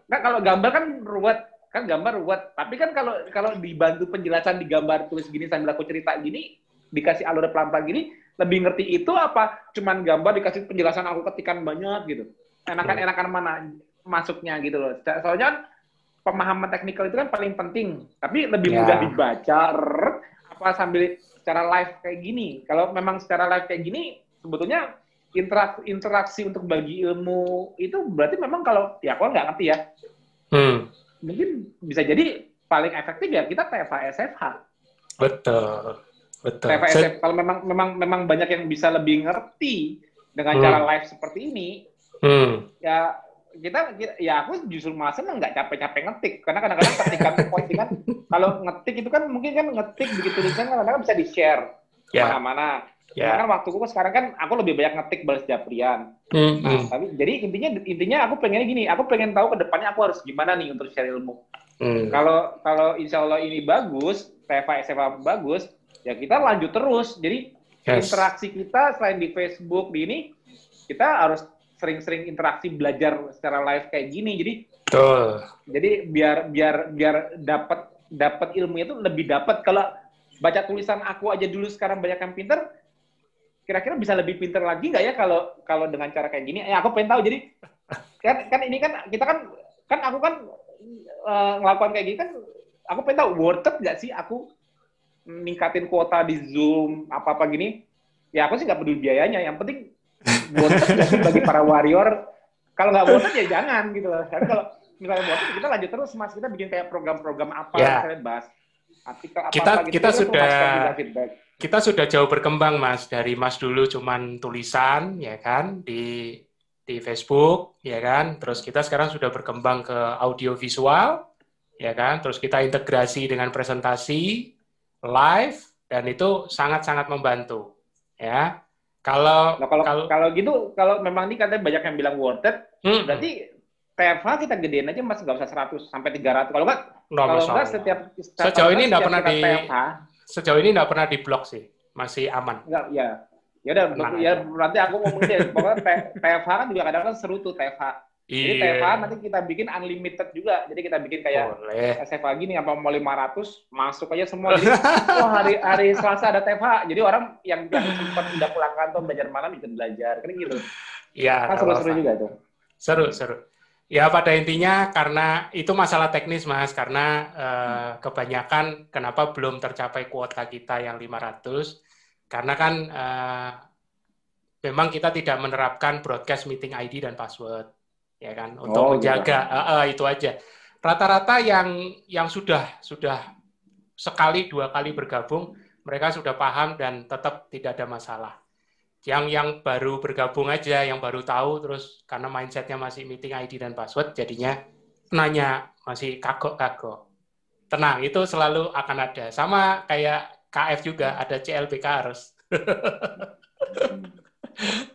Nah, kalau gambar kan ruwet kan gambar buat tapi kan kalau kalau dibantu penjelasan di gambar tulis gini sambil aku cerita gini dikasih alur pelan-pelan gini lebih ngerti itu apa? Cuman gambar dikasih penjelasan aku ketikan banyak gitu. Enakan hmm. enakan mana masuknya gitu loh. Soalnya kan pemahaman teknikal itu kan paling penting. Tapi lebih yeah. mudah dibaca apa sambil secara live kayak gini. Kalau memang secara live kayak gini sebetulnya interaksi interaksi untuk bagi ilmu itu berarti memang kalau ya aku nggak ngerti ya. Hmm mungkin bisa jadi paling efektif ya kita TFA SFH. Betul. Betul. TFA SFH kalau memang memang memang banyak yang bisa lebih ngerti dengan hmm. cara live seperti ini, hmm. ya kita, ya aku justru malah seneng nggak capek-capek ngetik karena kadang-kadang ketika kan kalau ngetik itu kan mungkin kan ngetik begitu tulisan kadang-kadang bisa di share yeah. mana-mana Ya. Karena waktu gue sekarang kan aku lebih banyak ngetik balas japrian. Hmm, nah, hmm. tapi jadi intinya intinya aku pengennya gini, aku pengen tahu ke depannya aku harus gimana nih untuk share ilmu. Hmm. Kalau kalau insya Allah ini bagus, TFA SMA bagus, ya kita lanjut terus. Jadi yes. interaksi kita selain di Facebook di ini, kita harus sering-sering interaksi belajar secara live kayak gini. Jadi Betul. Jadi biar biar biar dapat dapat ilmu itu lebih dapat kalau baca tulisan aku aja dulu sekarang banyak yang pinter kira-kira bisa lebih pinter lagi nggak ya kalau kalau dengan cara kayak gini? Ya aku pengen tahu. Jadi kan kan ini kan kita kan kan aku kan uh, ngelakukan kayak gini kan aku pengen tahu worth it nggak sih aku ningkatin kuota di Zoom apa apa gini? Ya aku sih nggak peduli biayanya. Yang penting worth it sih bagi para warrior? Kalau nggak worth it ya jangan gitu loh. Tapi kalau misalnya worth it kita lanjut terus mas kita bikin kayak program-program apa yeah. misalnya bahas artikel apa, kita gitu. kita sudah kita sudah jauh berkembang mas. Dari mas dulu cuman tulisan ya kan di di Facebook ya kan. Terus kita sekarang sudah berkembang ke audio visual ya kan. Terus kita integrasi dengan presentasi live dan itu sangat-sangat membantu ya. Kalau nah, kalau kalau kalau gitu kalau memang ini katanya banyak yang bilang worth it hmm. berarti TFH kita gedein aja mas. Nggak usah 100 sampai 300 kalau nggak no, kalau nggak setiap, setiap sejauh ini nggak pernah di TFH, sejauh ini nggak pernah di blok sih masih aman nggak ya ya udah ya berarti aku ngomong deh pokoknya TFH kan juga kadang-kadang seru tuh TFH jadi iya. TFH nanti kita bikin unlimited juga. Jadi kita bikin kayak Boleh. SFH gini apa mau 500 masuk aja semua. Jadi oh, hari hari Selasa ada TFH. Jadi orang yang sempat udah pulang kantor belajar malam bisa belajar. Kan gitu. Iya. Kan seru-seru juga tuh. Seru, seru. Ya pada intinya karena itu masalah teknis Mas karena uh, kebanyakan kenapa belum tercapai kuota kita yang 500 karena kan uh, memang kita tidak menerapkan broadcast meeting ID dan password ya kan untuk oh, gitu. menjaga gitu. uh, uh, itu aja. Rata-rata yang yang sudah sudah sekali dua kali bergabung mereka sudah paham dan tetap tidak ada masalah yang yang baru bergabung aja, yang baru tahu terus karena mindsetnya masih meeting ID dan password, jadinya nanya masih kagok-kagok. Tenang, itu selalu akan ada. Sama kayak KF juga ada CLBK harus.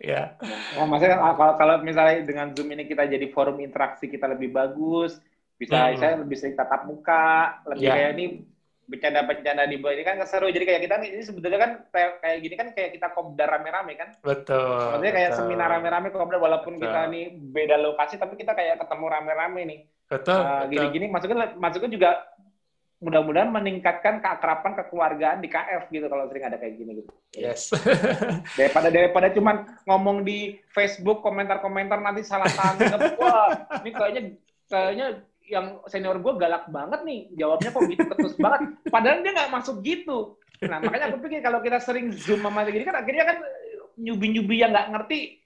ya. Oh, maksudnya kalau, kalau misalnya dengan Zoom ini kita jadi forum interaksi kita lebih bagus, bisa hmm. saya lebih sering tatap muka, lebih ya. kayak ini bercanda-bercanda di bawah ini kan seru. Jadi kayak kita ini sebetulnya kan kayak gini kan kayak kita kopdar rame-rame kan. Betul. Maksudnya kayak betul. seminar rame-rame kopdar walaupun betul. kita nih beda lokasi tapi kita kayak ketemu rame-rame nih. Betul. Uh, gini-gini maksudnya maksudnya juga mudah-mudahan meningkatkan keakraban kekeluargaan di KF gitu kalau sering ada kayak gini gitu. Yes. daripada daripada cuman ngomong di Facebook komentar-komentar nanti salah tanggap. Wah, ini kayaknya kayaknya yang senior gue galak banget nih jawabnya kok gitu ketus banget padahal dia nggak masuk gitu nah makanya aku pikir kalau kita sering zoom sama gini kan akhirnya kan nyubi-nyubi yang nggak ngerti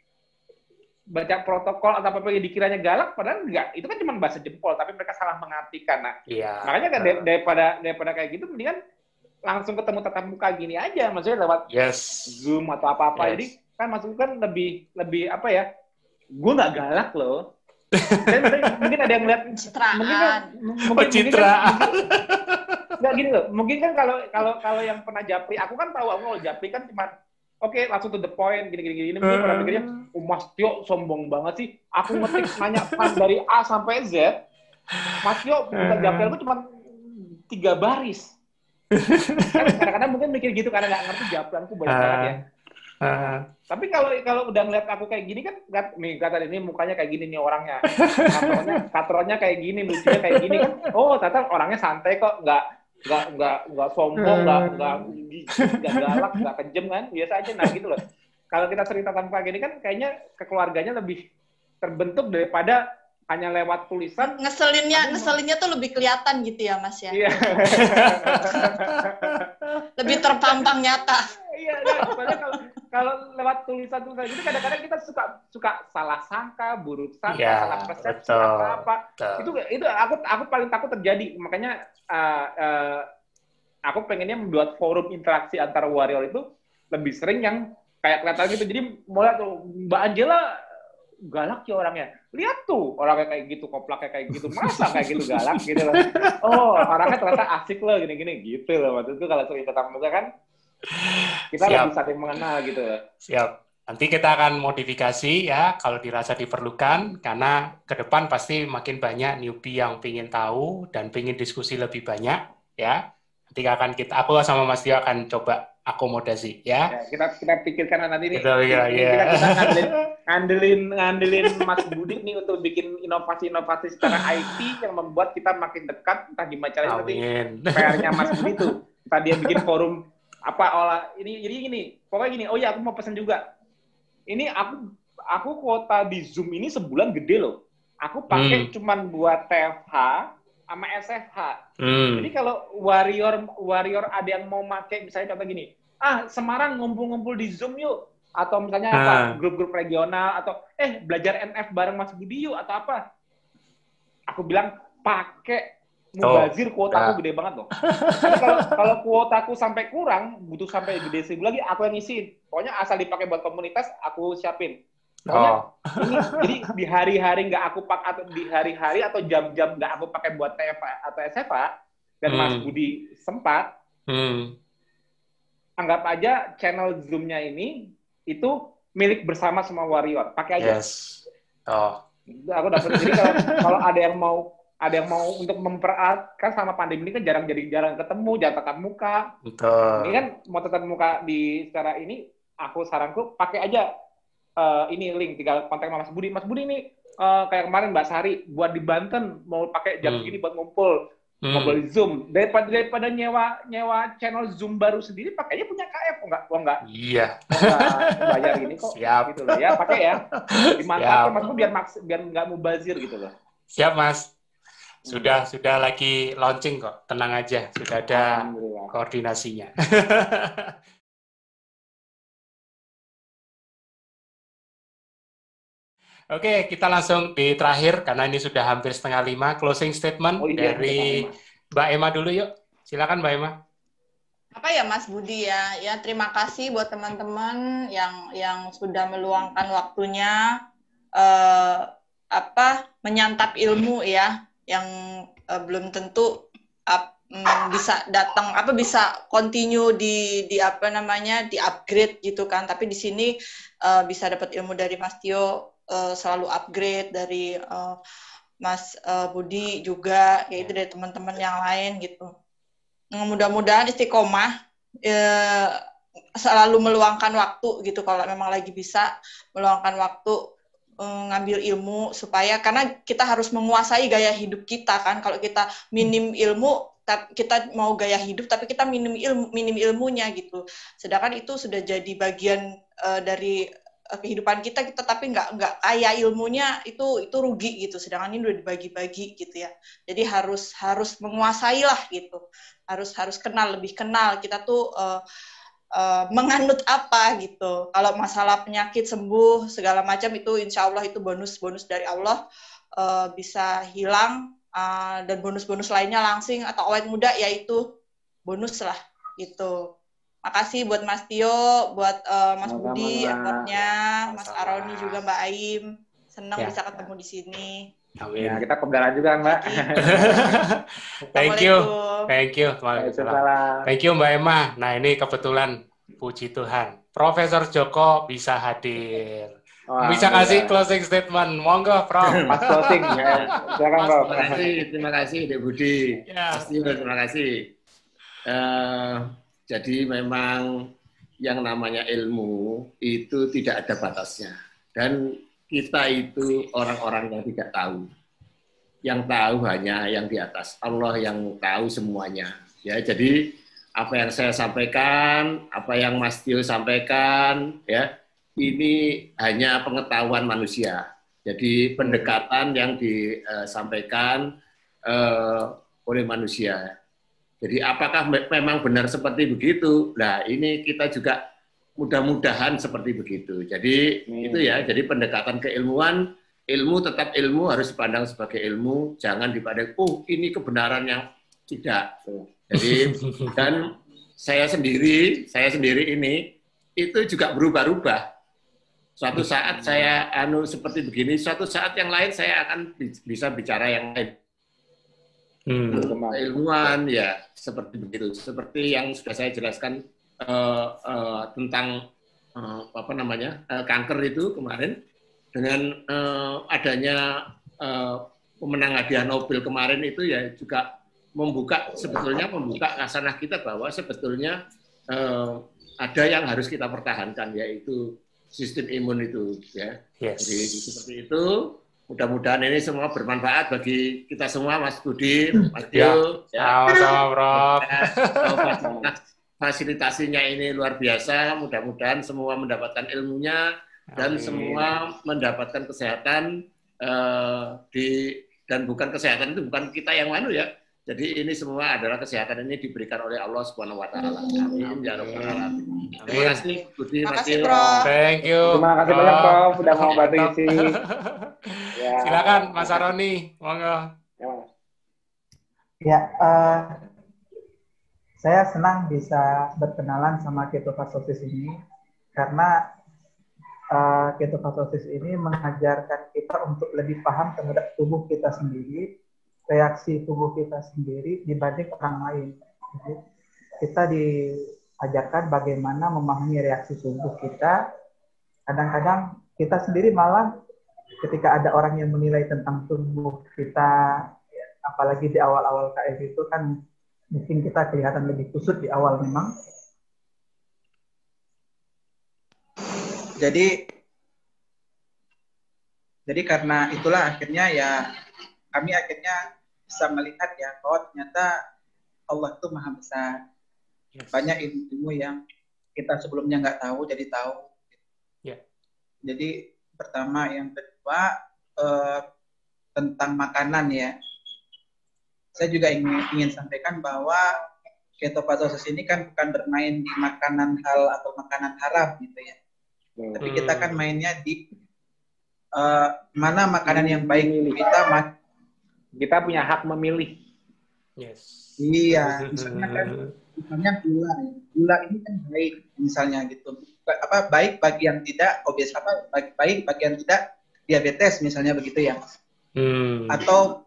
baca protokol atau apa yang dikiranya galak padahal enggak itu kan cuma bahasa jempol tapi mereka salah mengartikan nah iya. makanya kan daripada daripada kayak gitu mendingan langsung ketemu tatap muka gini aja maksudnya lewat yes. zoom atau apa apa yes. jadi kan maksudnya kan lebih lebih apa ya gue nggak galak loh mungkin ada yang lihat citraan. Mungkin kan, mungkin, oh, citraan. Enggak gini loh. Mungkin kan kalau kalau kalau yang pernah japri, aku kan tahu aku kalau japri kan cuma oke okay, langsung to the point gini gini gini. Mungkin uh. pernah pikirnya, oh, Mas Tio sombong banget sih. Aku ngetik nanya pan dari A sampai Z. Mas Tio bukan japri aku cuma tiga baris. Kadang-kadang mungkin mikir gitu karena nggak ngerti japlanku banyak banget ya. Uh. Tapi kalau kalau udah ngeliat aku kayak gini kan, nih kata ini mukanya kayak gini nih orangnya, katronnya, katronnya kayak gini, lucunya kayak gini kan. Oh, ternyata orangnya santai kok, nggak nggak nggak nggak sombong, nggak nggak nggak galak, nggak kejam kan, biasa aja nah gitu loh. Kalau kita sering tatap muka gini kan, kayaknya kekeluarganya lebih terbentuk daripada hanya lewat tulisan. Ngeselinnya, ngeselinnya tuh lebih kelihatan gitu ya, Mas ya. Iya. lebih terpampang nyata. Iya, nah, kalau kalau lewat tulisan-tulisan itu kadang-kadang kita suka suka salah sangka, buruk sangka, ya, salah persepsi apa apa. Itu itu aku aku paling takut terjadi. Makanya uh, uh, aku pengennya membuat forum interaksi antara warrior itu lebih sering yang kayak kelihatan gitu. Jadi mulai tuh Mbak Angela galak ya orangnya. Lihat tuh orangnya kayak gitu, koplaknya kayak gitu. Masa kayak gitu galak gitu loh. Oh, orangnya ternyata asik loh gini-gini gitu loh. Waktu itu kalau tatap muka kan kita Siap. lebih saling mengenal gitu loh. Siap. Nanti kita akan modifikasi ya kalau dirasa diperlukan karena ke depan pasti makin banyak newbie yang ingin tahu dan ingin diskusi lebih banyak ya. Nanti akan kita aku sama Mas Tio akan coba akomodasi ya. ya kita kita pikirkan nanti nih. Kita, ya, ya. kita, kita ngandelin, ngandelin ngandelin Mas Budi nih untuk bikin inovasi-inovasi secara IT yang membuat kita makin dekat entah gimana caranya nanti PR-nya Mas Budi tuh. Tadi dia bikin forum apa olah ini jadi gini pokoknya gini, oh ya aku mau pesan juga. Ini aku aku kuota di Zoom ini sebulan gede loh. Aku pakai hmm. cuman buat TFH sama SFH. Hmm. Jadi kalau warrior warrior ada yang mau pakai misalnya contoh gini, ah Semarang ngumpul-ngumpul di Zoom yuk atau misalnya ah. apa grup-grup regional atau eh belajar NF bareng Mas Budi yuk atau apa. Aku bilang pakai mubazir oh, kuota aku gede banget loh. kalau kalau kuotaku sampai kurang, butuh sampai gede seribu lagi, aku yang ngisiin. Pokoknya asal dipakai buat komunitas, aku siapin. Pokoknya oh. ini jadi di hari-hari nggak aku pakai atau di hari-hari atau jam-jam nggak aku pakai buat TFA atau SFA dan hmm. Mas Budi sempat, hmm. anggap aja channel Zoom-nya ini itu milik bersama semua warrior. Pakai aja. Yes. Oh. Aku dapat jadi kalau kalau ada yang mau ada yang mau untuk mempererat kan sama pandemi ini kan jarang jadi jarang ketemu jarang tatap muka. Betul. ini kan mau tatap muka di secara ini aku saranku pakai aja uh, ini link tinggal kontak sama Mas Budi. Mas Budi ini uh, kayak kemarin Mbak Sari buat di Banten mau pakai jam hmm. segini buat ngumpul. Hmm. ngobrol di Zoom. Daripada daripada nyewa nyewa channel Zoom baru sendiri pakainya punya KF oh enggak oh enggak iya. Oh, bayar ini kok? Siap. Gitu loh. Ya pakai ya. Dimanfaatkan Mas biar biar nggak mubazir gitu loh. Siap Mas sudah sudah lagi launching kok, tenang aja, sudah ada koordinasinya. Oke, kita langsung di terakhir karena ini sudah hampir setengah lima. Closing statement oh, iya, dari Mbak Emma dulu yuk. Silakan Mbak Emma. Apa ya Mas Budi ya? Ya terima kasih buat teman-teman yang yang sudah meluangkan waktunya eh, apa menyantap ilmu ya yang uh, belum tentu uh, bisa datang apa bisa continue di di apa namanya di upgrade gitu kan. Tapi di sini uh, bisa dapat ilmu dari Mas Tio uh, selalu upgrade dari uh, Mas uh, Budi juga yaitu dari teman-teman yang lain gitu. Nah, mudah-mudahan istiqomah uh, selalu meluangkan waktu gitu. Kalau memang lagi bisa meluangkan waktu ngambil ilmu supaya karena kita harus menguasai gaya hidup kita kan. Kalau kita minim ilmu kita mau gaya hidup tapi kita minim ilmu minim ilmunya gitu. Sedangkan itu sudah jadi bagian uh, dari uh, kehidupan kita kita tapi nggak nggak kaya ilmunya itu itu rugi gitu. Sedangkan ini udah dibagi-bagi gitu ya. Jadi harus harus menguasai lah gitu. Harus harus kenal lebih kenal. Kita tuh uh, uh, menganut apa gitu. Kalau masalah penyakit sembuh segala macam itu insya Allah itu bonus-bonus dari Allah uh, bisa hilang uh, dan bonus-bonus lainnya langsing atau awet muda yaitu bonus lah gitu. Makasih buat Mas Tio, buat uh, Mas Budi, effortnya, Mas Aroni juga Mbak Aim. Senang ya. bisa ketemu di sini. Amin. Ya, kita penggalan juga, Mbak. Thank you. Thank you. Waalaikumsalam. Thank you, Mbak Emma. Nah, ini kebetulan puji Tuhan. Profesor Joko bisa hadir. Wah, bisa kasih closing statement. Monggo, Prof. Mas closing ya. Silakan, Prof. Terima kasih, terima kasih, Dek Budi. Ya. Pasti terima kasih. Uh, jadi memang yang namanya ilmu itu tidak ada batasnya. Dan kita itu orang-orang yang tidak tahu. Yang tahu hanya yang di atas. Allah yang tahu semuanya. Ya, jadi apa yang saya sampaikan, apa yang Mas Tio sampaikan, ya, ini hanya pengetahuan manusia. Jadi pendekatan yang disampaikan uh, oleh manusia. Jadi apakah memang benar seperti begitu? Nah, ini kita juga mudah-mudahan seperti begitu. Jadi hmm. itu ya, jadi pendekatan keilmuan, ilmu tetap ilmu harus dipandang sebagai ilmu, jangan dipandang oh ini kebenaran yang tidak. Jadi dan saya sendiri, saya sendiri ini itu juga berubah-ubah. Suatu saat saya anu seperti begini, suatu saat yang lain saya akan bisa bicara yang lain. Hmm. Ilmuwan ya seperti begitu, seperti yang sudah saya jelaskan uh, uh, tentang uh, apa namanya uh, kanker itu kemarin dengan uh, adanya uh, pemenang hadiah Nobel kemarin itu ya juga membuka sebetulnya membuka kasanah kita bahwa sebetulnya uh, ada yang harus kita pertahankan yaitu sistem imun itu ya. Yes. Jadi seperti itu mudah-mudahan ini semua bermanfaat bagi kita semua Mas Budi, Mas Dio. Ya. Sama-sama, Bro. Fasilitasinya ini luar biasa. Mudah-mudahan semua mendapatkan ilmunya dan Amin. semua mendapatkan kesehatan uh, di dan bukan kesehatan itu bukan kita yang mana ya. Jadi ini semua adalah kesehatan ini diberikan oleh Allah Subhanahu wa taala. Amin ya rabbal alamin. Terima kasih Budi Terima kasih, Prof. Thank you. Terima kasih banyak Prof sudah mau bantu isi. ya. Silakan Mas Aroni, monggo. Ya, ya uh, saya senang bisa berkenalan sama ketofastosis ini karena uh, ketofastosis ini mengajarkan kita untuk lebih paham terhadap tubuh kita sendiri reaksi tubuh kita sendiri dibanding orang lain. Jadi, kita diajarkan bagaimana memahami reaksi tubuh kita. Kadang-kadang kita sendiri malah ketika ada orang yang menilai tentang tubuh kita, apalagi di awal-awal KF itu kan mungkin kita kelihatan lebih kusut di awal memang. Jadi jadi karena itulah akhirnya ya kami akhirnya bisa melihat ya bahwa ternyata Allah itu maha besar. Yes. Banyak ilmu yang kita sebelumnya nggak tahu jadi tahu. Yeah. Jadi pertama yang kedua eh, tentang makanan ya. Saya juga ingin, ingin sampaikan bahwa ketopazosis ini kan bukan bermain di makanan hal atau makanan haram gitu ya. Hmm. Tapi kita kan mainnya di uh, mana makanan yang baik kita kita punya hak memilih. Yes. Iya, misalnya kan misalnya gula, gula ini kan baik misalnya gitu. Apa baik bagi yang tidak obes apa baik, baik bagi yang tidak diabetes misalnya begitu ya. Hmm. Atau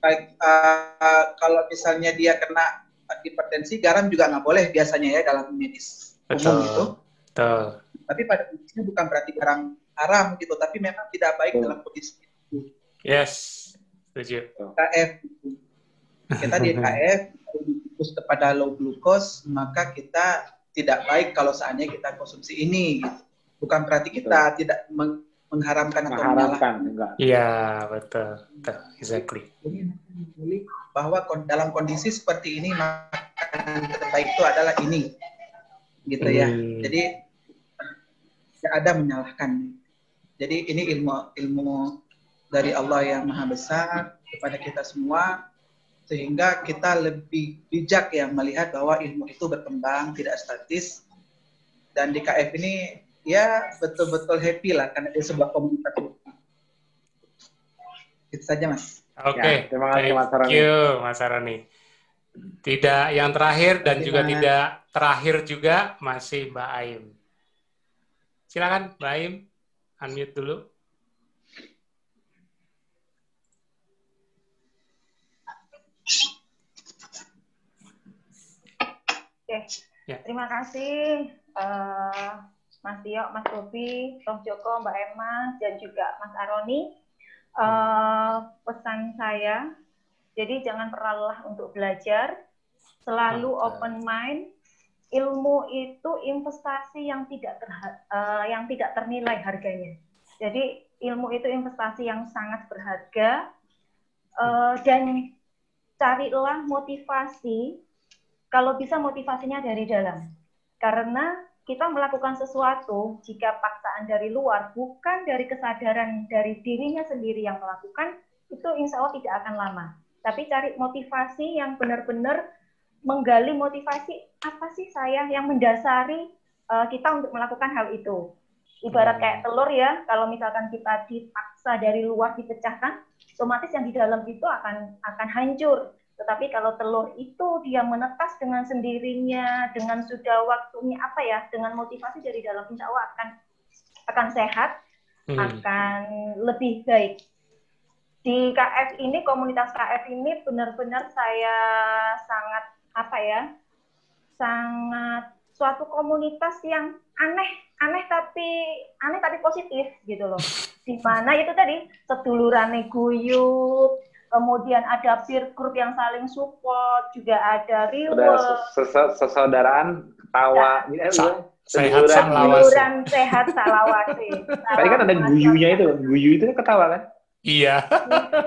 baik uh, kalau misalnya dia kena hipertensi, garam juga nggak boleh biasanya ya dalam medis umum itu. Betul. Tapi pada prinsipnya bukan berarti garam haram gitu, tapi memang tidak baik dalam kondisi itu. Yes. Setuju. KF. Kita di KF fokus kepada low glucose, maka kita tidak baik kalau seandainya kita konsumsi ini. Gitu. Bukan berarti kita betul. tidak meng mengharamkan atau mengharamkan. Iya, betul. betul. Exactly. Jadi bahwa dalam kondisi seperti ini makanan terbaik itu adalah ini. Gitu ya. Hmm. Jadi tidak ada menyalahkan. Jadi ini ilmu ilmu dari Allah yang maha besar kepada kita semua sehingga kita lebih bijak ya melihat bahwa ilmu itu berkembang tidak statis dan di KF ini ya betul-betul happy lah karena dia sebuah komunitas. Itu saja mas. Oke okay. ya, terima kasih mas Arani mas Arani tidak yang terakhir dan juga tidak terakhir juga masih Mbak Aim. Silakan Mbak Aim unmute dulu. Oke, ya. terima kasih uh, Mas Tio, Mas Bobi, Prof Joko, Mbak Emma, dan juga Mas Aroni. Uh, pesan saya, jadi jangan pernah lelah untuk belajar, selalu open mind. Ilmu itu investasi yang tidak ter, uh, yang tidak ternilai harganya. Jadi ilmu itu investasi yang sangat berharga uh, dan carilah motivasi kalau bisa motivasinya dari dalam. Karena kita melakukan sesuatu jika paksaan dari luar bukan dari kesadaran dari dirinya sendiri yang melakukan itu insya Allah tidak akan lama. Tapi cari motivasi yang benar-benar menggali motivasi apa sih saya yang mendasari uh, kita untuk melakukan hal itu. Ibarat kayak telur ya, kalau misalkan kita dipaksa dari luar dipecahkan, otomatis yang di dalam itu akan akan hancur. Tetapi kalau telur itu dia menetas dengan sendirinya, dengan sudah waktunya apa ya, dengan motivasi dari dalam insya Allah akan akan sehat, hmm. akan lebih baik. Di KF ini, komunitas KF ini benar-benar saya sangat apa ya, sangat suatu komunitas yang aneh, aneh tapi aneh tapi positif gitu loh. Di mana itu tadi seduluran guyup, kemudian ada peer group yang saling support, juga ada reward. Ada sesaudaraan, ketawa, ya. sehat salawasi. sehat salawasi. Tadi kan ada guyunya itu, guyu itu kan ketawa kan? Iya.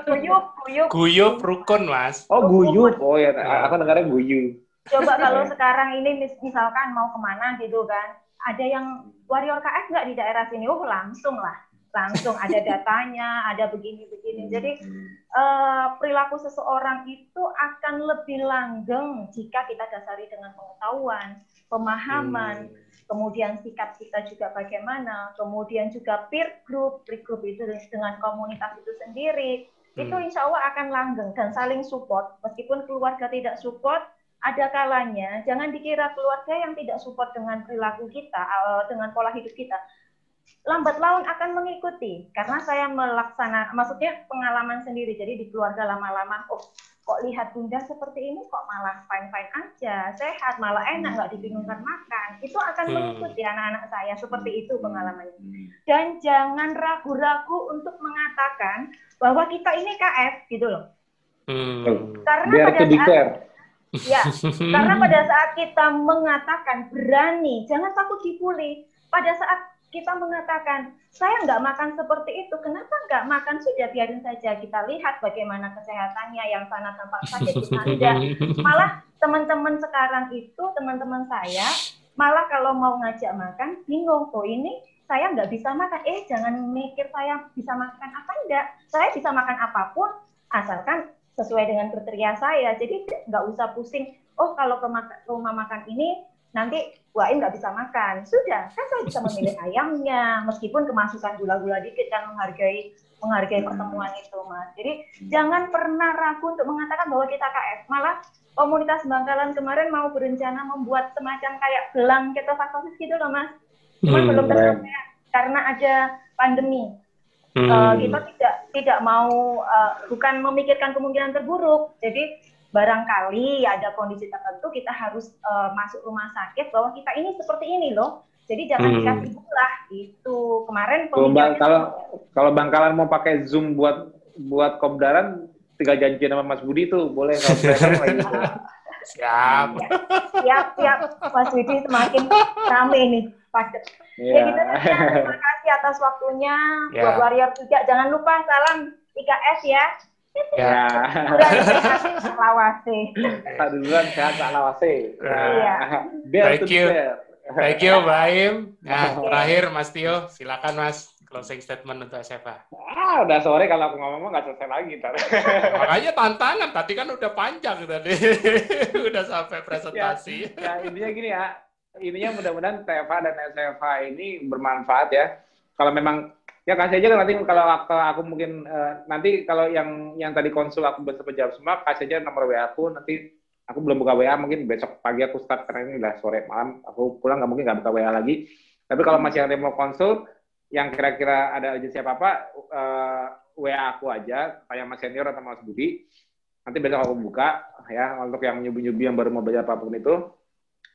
Guyup, guyup. Guyup rukun, Mas. Oh, guyup. Oh ya, aku dengarnya guyu. coba kalau sekarang ini misalkan mau ke mana gitu kan, ada yang warrior KF nggak di daerah sini? Oh langsung lah, langsung ada datanya, ada begini-begini. Jadi uh, perilaku seseorang itu akan lebih langgeng jika kita dasari dengan pengetahuan, pemahaman, hmm. kemudian sikap kita juga bagaimana, kemudian juga peer group, peer group itu dengan komunitas itu sendiri, hmm. itu insya Allah akan langgeng dan saling support. Meskipun keluarga tidak support, ada kalanya jangan dikira keluarga yang tidak support dengan perilaku kita, eh, dengan pola hidup kita, lambat laun akan mengikuti karena saya melaksana maksudnya pengalaman sendiri. Jadi di keluarga lama-lama oh kok lihat bunda seperti ini kok malah fine fine aja? Sehat malah enak nggak dibingungkan makan. Itu akan hmm. mengikuti anak-anak saya seperti itu pengalamannya. Dan jangan ragu-ragu untuk mengatakan bahwa kita ini KF gitu loh. Hmm. karena Biar pada saat ya karena pada saat kita mengatakan berani jangan takut dipulih. Pada saat kita mengatakan saya nggak makan seperti itu, kenapa nggak makan sudah biarin saja kita lihat bagaimana kesehatannya yang sana tampak sakit di anda. Malah teman-teman sekarang itu teman-teman saya malah kalau mau ngajak makan bingung, oh ini saya nggak bisa makan. Eh jangan mikir saya bisa makan apa enggak, saya bisa makan apa pun asalkan sesuai dengan kriteria saya. Jadi nggak usah pusing. Oh kalau ke rumah makan ini nanti Wain nggak bisa makan. Sudah, kan saya bisa memilih ayamnya, meskipun kemasukan gula-gula dikit dan menghargai menghargai pertemuan itu, Mas. Jadi jangan pernah ragu untuk mengatakan bahwa kita KF. Malah komunitas Bangkalan kemarin mau berencana membuat semacam kayak gelang ketofastosis gitu loh, Mas. Cuma hmm, belum tersedia karena ada pandemi. Hmm. Uh, kita tidak tidak mau uh, bukan memikirkan kemungkinan terburuk. Jadi barangkali ada kondisi tertentu kita harus uh, masuk rumah sakit bahwa kita ini seperti ini loh. Jadi jangan hmm. dikasih bulah itu. Kemarin kalau bang, kalau kalau Bangkalan mau pakai Zoom buat buat kopdaran tiga janji sama Mas Budi itu boleh kalau gitu. Siap. Ya, siap, siap. Mas Budi semakin rame nih padat. Yeah. Ya gitu ya. Terima kasih atas waktunya. Yeah. Buat Warrior juga jangan lupa salam 3S ya. Ya. Lawase. Tak duluan sehat tak lawase. Iya. Thank you. Thank you, Baim. Nah, terakhir Mas Tio, silakan Mas closing statement untuk SFA. Ah, udah sore kalau aku ngomong nggak selesai lagi ntar. Makanya tantangan, tadi kan udah panjang tadi. udah sampai presentasi. Ya, ya intinya gini ya, ininya mudah-mudahan TFA dan SFA ini bermanfaat ya. Kalau memang ya kasih aja nanti kalau aku, aku mungkin uh, nanti kalau yang yang tadi konsul aku bisa jawab semua kasih aja nomor WA aku nanti aku belum buka WA mungkin besok pagi aku start karena ini udah sore malam aku pulang nggak mungkin nggak buka WA lagi. Tapi kalau masih ada yang mau konsul yang kira-kira ada aja siapa apa uh, WA aku aja kayak Mas Senior atau Mas Budi nanti besok aku buka ya untuk yang nyubi-nyubi yang baru mau belajar apa pun itu.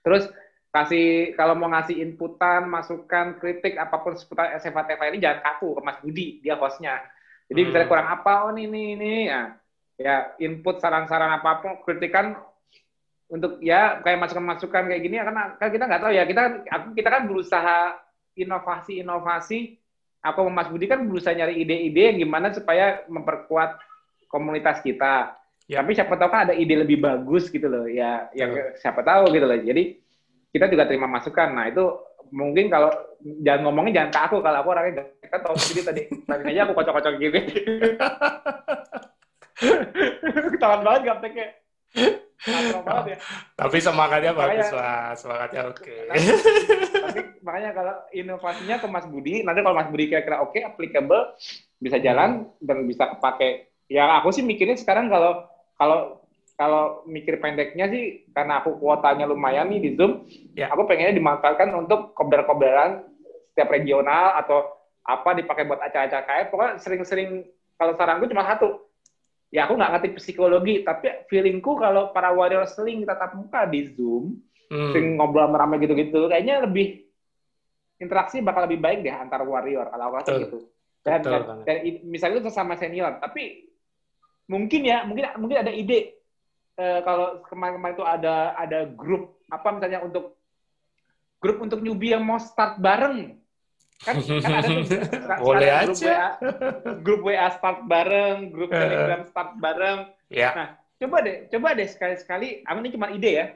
Terus kasih kalau mau ngasih inputan, masukan, kritik apa pun seputar SMA TV ini jangan kaku ke Mas Budi, dia hostnya. Jadi hmm. misalnya kurang apa, oh ini ini ini ya, ya input saran-saran apa pun, kritikan untuk ya kayak masukan-masukan kayak gini karena kan kita nggak tahu ya kita aku kita kan berusaha inovasi-inovasi aku sama Mas Budi kan berusaha nyari ide-ide yang gimana supaya memperkuat komunitas kita. Ya. Tapi siapa tahu kan ada ide lebih bagus gitu loh ya yang siapa tahu gitu loh. Jadi kita juga terima masukan. Nah itu mungkin kalau jangan ngomongin jangan ke aku kalau aku orangnya kan tahu sendiri tadi tadi aja aku kocok-kocok gini. Ketahuan banget gak pakai. Ya. Tapi semangatnya makanya, bagus lah, semangatnya oke. Okay. Tapi, makanya kalau inovasinya ke Mas Budi, nanti kalau Mas Budi kira-kira oke, okay, applicable, bisa jalan dan bisa kepake. Ya aku sih mikirnya sekarang kalau kalau kalau mikir pendeknya sih karena aku kuotanya lumayan nih di Zoom, ya. aku pengennya dimanfaatkan untuk kobdar-kobdaran setiap regional atau apa dipakai buat acara-acara kayak pokoknya sering-sering kalau saranku cuma satu. Ya aku nggak ngerti psikologi tapi feelingku kalau para warrior seling tatap muka di zoom hmm. sering ngobrol merame gitu-gitu kayaknya lebih interaksi bakal lebih baik deh antar warrior kalau aku rasa gitu. Dan, dan, dan misalnya itu sama senior tapi mungkin ya mungkin mungkin ada ide uh, kalau kemarin-kemarin itu ada ada grup apa misalnya untuk grup untuk newbie yang mau start bareng kan, kan ada tuh boleh ada grup aja WA, grup WA start bareng grup uh, Telegram start bareng yeah. nah coba deh coba deh sekali-sekali aku ini cuma ide ya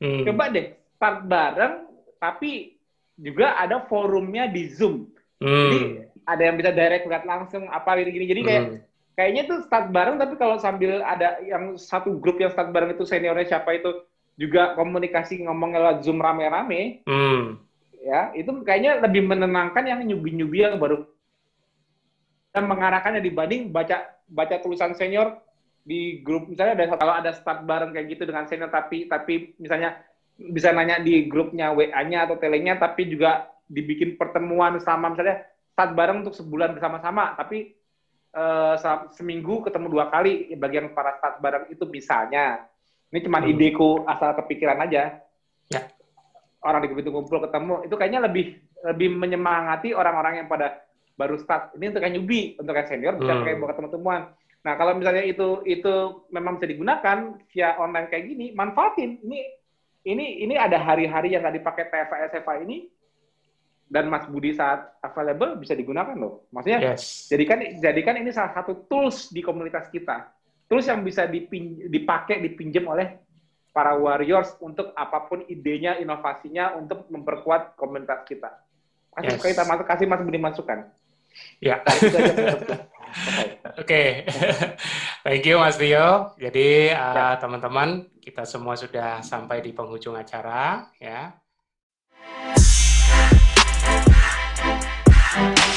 Hmm. Coba deh start bareng, tapi juga ada forumnya di Zoom. Hmm. Jadi ada yang bisa direct lihat langsung apa gini-gini. Jadi kayak hmm. Kayaknya tuh start bareng, tapi kalau sambil ada yang satu grup yang start bareng itu seniornya siapa itu juga komunikasi ngomong lewat Zoom rame-rame. Hmm. Ya, itu kayaknya lebih menenangkan yang nyubi-nyubi yang baru dan mengarahkannya dibanding baca baca tulisan senior di grup misalnya ada kalau ada start bareng kayak gitu dengan senior tapi tapi misalnya bisa nanya di grupnya WA-nya atau telenya tapi juga dibikin pertemuan sama misalnya start bareng untuk sebulan bersama-sama tapi uh, seminggu ketemu dua kali bagian para start bareng itu misalnya ini cuma hmm. ideku asal kepikiran aja ya. orang di grup itu kumpul ketemu itu kayaknya lebih lebih menyemangati orang-orang yang pada baru start. Ini untuk yang newbie, untuk yang senior bisa hmm. pakai buat teman-teman. Nah, kalau misalnya itu itu memang bisa digunakan via online kayak gini, manfaatin. Ini ini ini ada hari-hari yang nggak dipakai TFA SFA ini dan Mas Budi saat available bisa digunakan loh. Maksudnya yes. jadikan jadikan ini salah satu tools di komunitas kita. Tools yang bisa dipin, dipakai dipinjam oleh para warriors untuk apa pun idenya, inovasinya untuk memperkuat komunitas kita. Kasih yes. kita kasih Mas Budi masukan. Ya. Oke, thank you Mas Rio. Jadi uh, teman-teman, uh, kita semua sudah sampai di penghujung acara, ya. Thank you.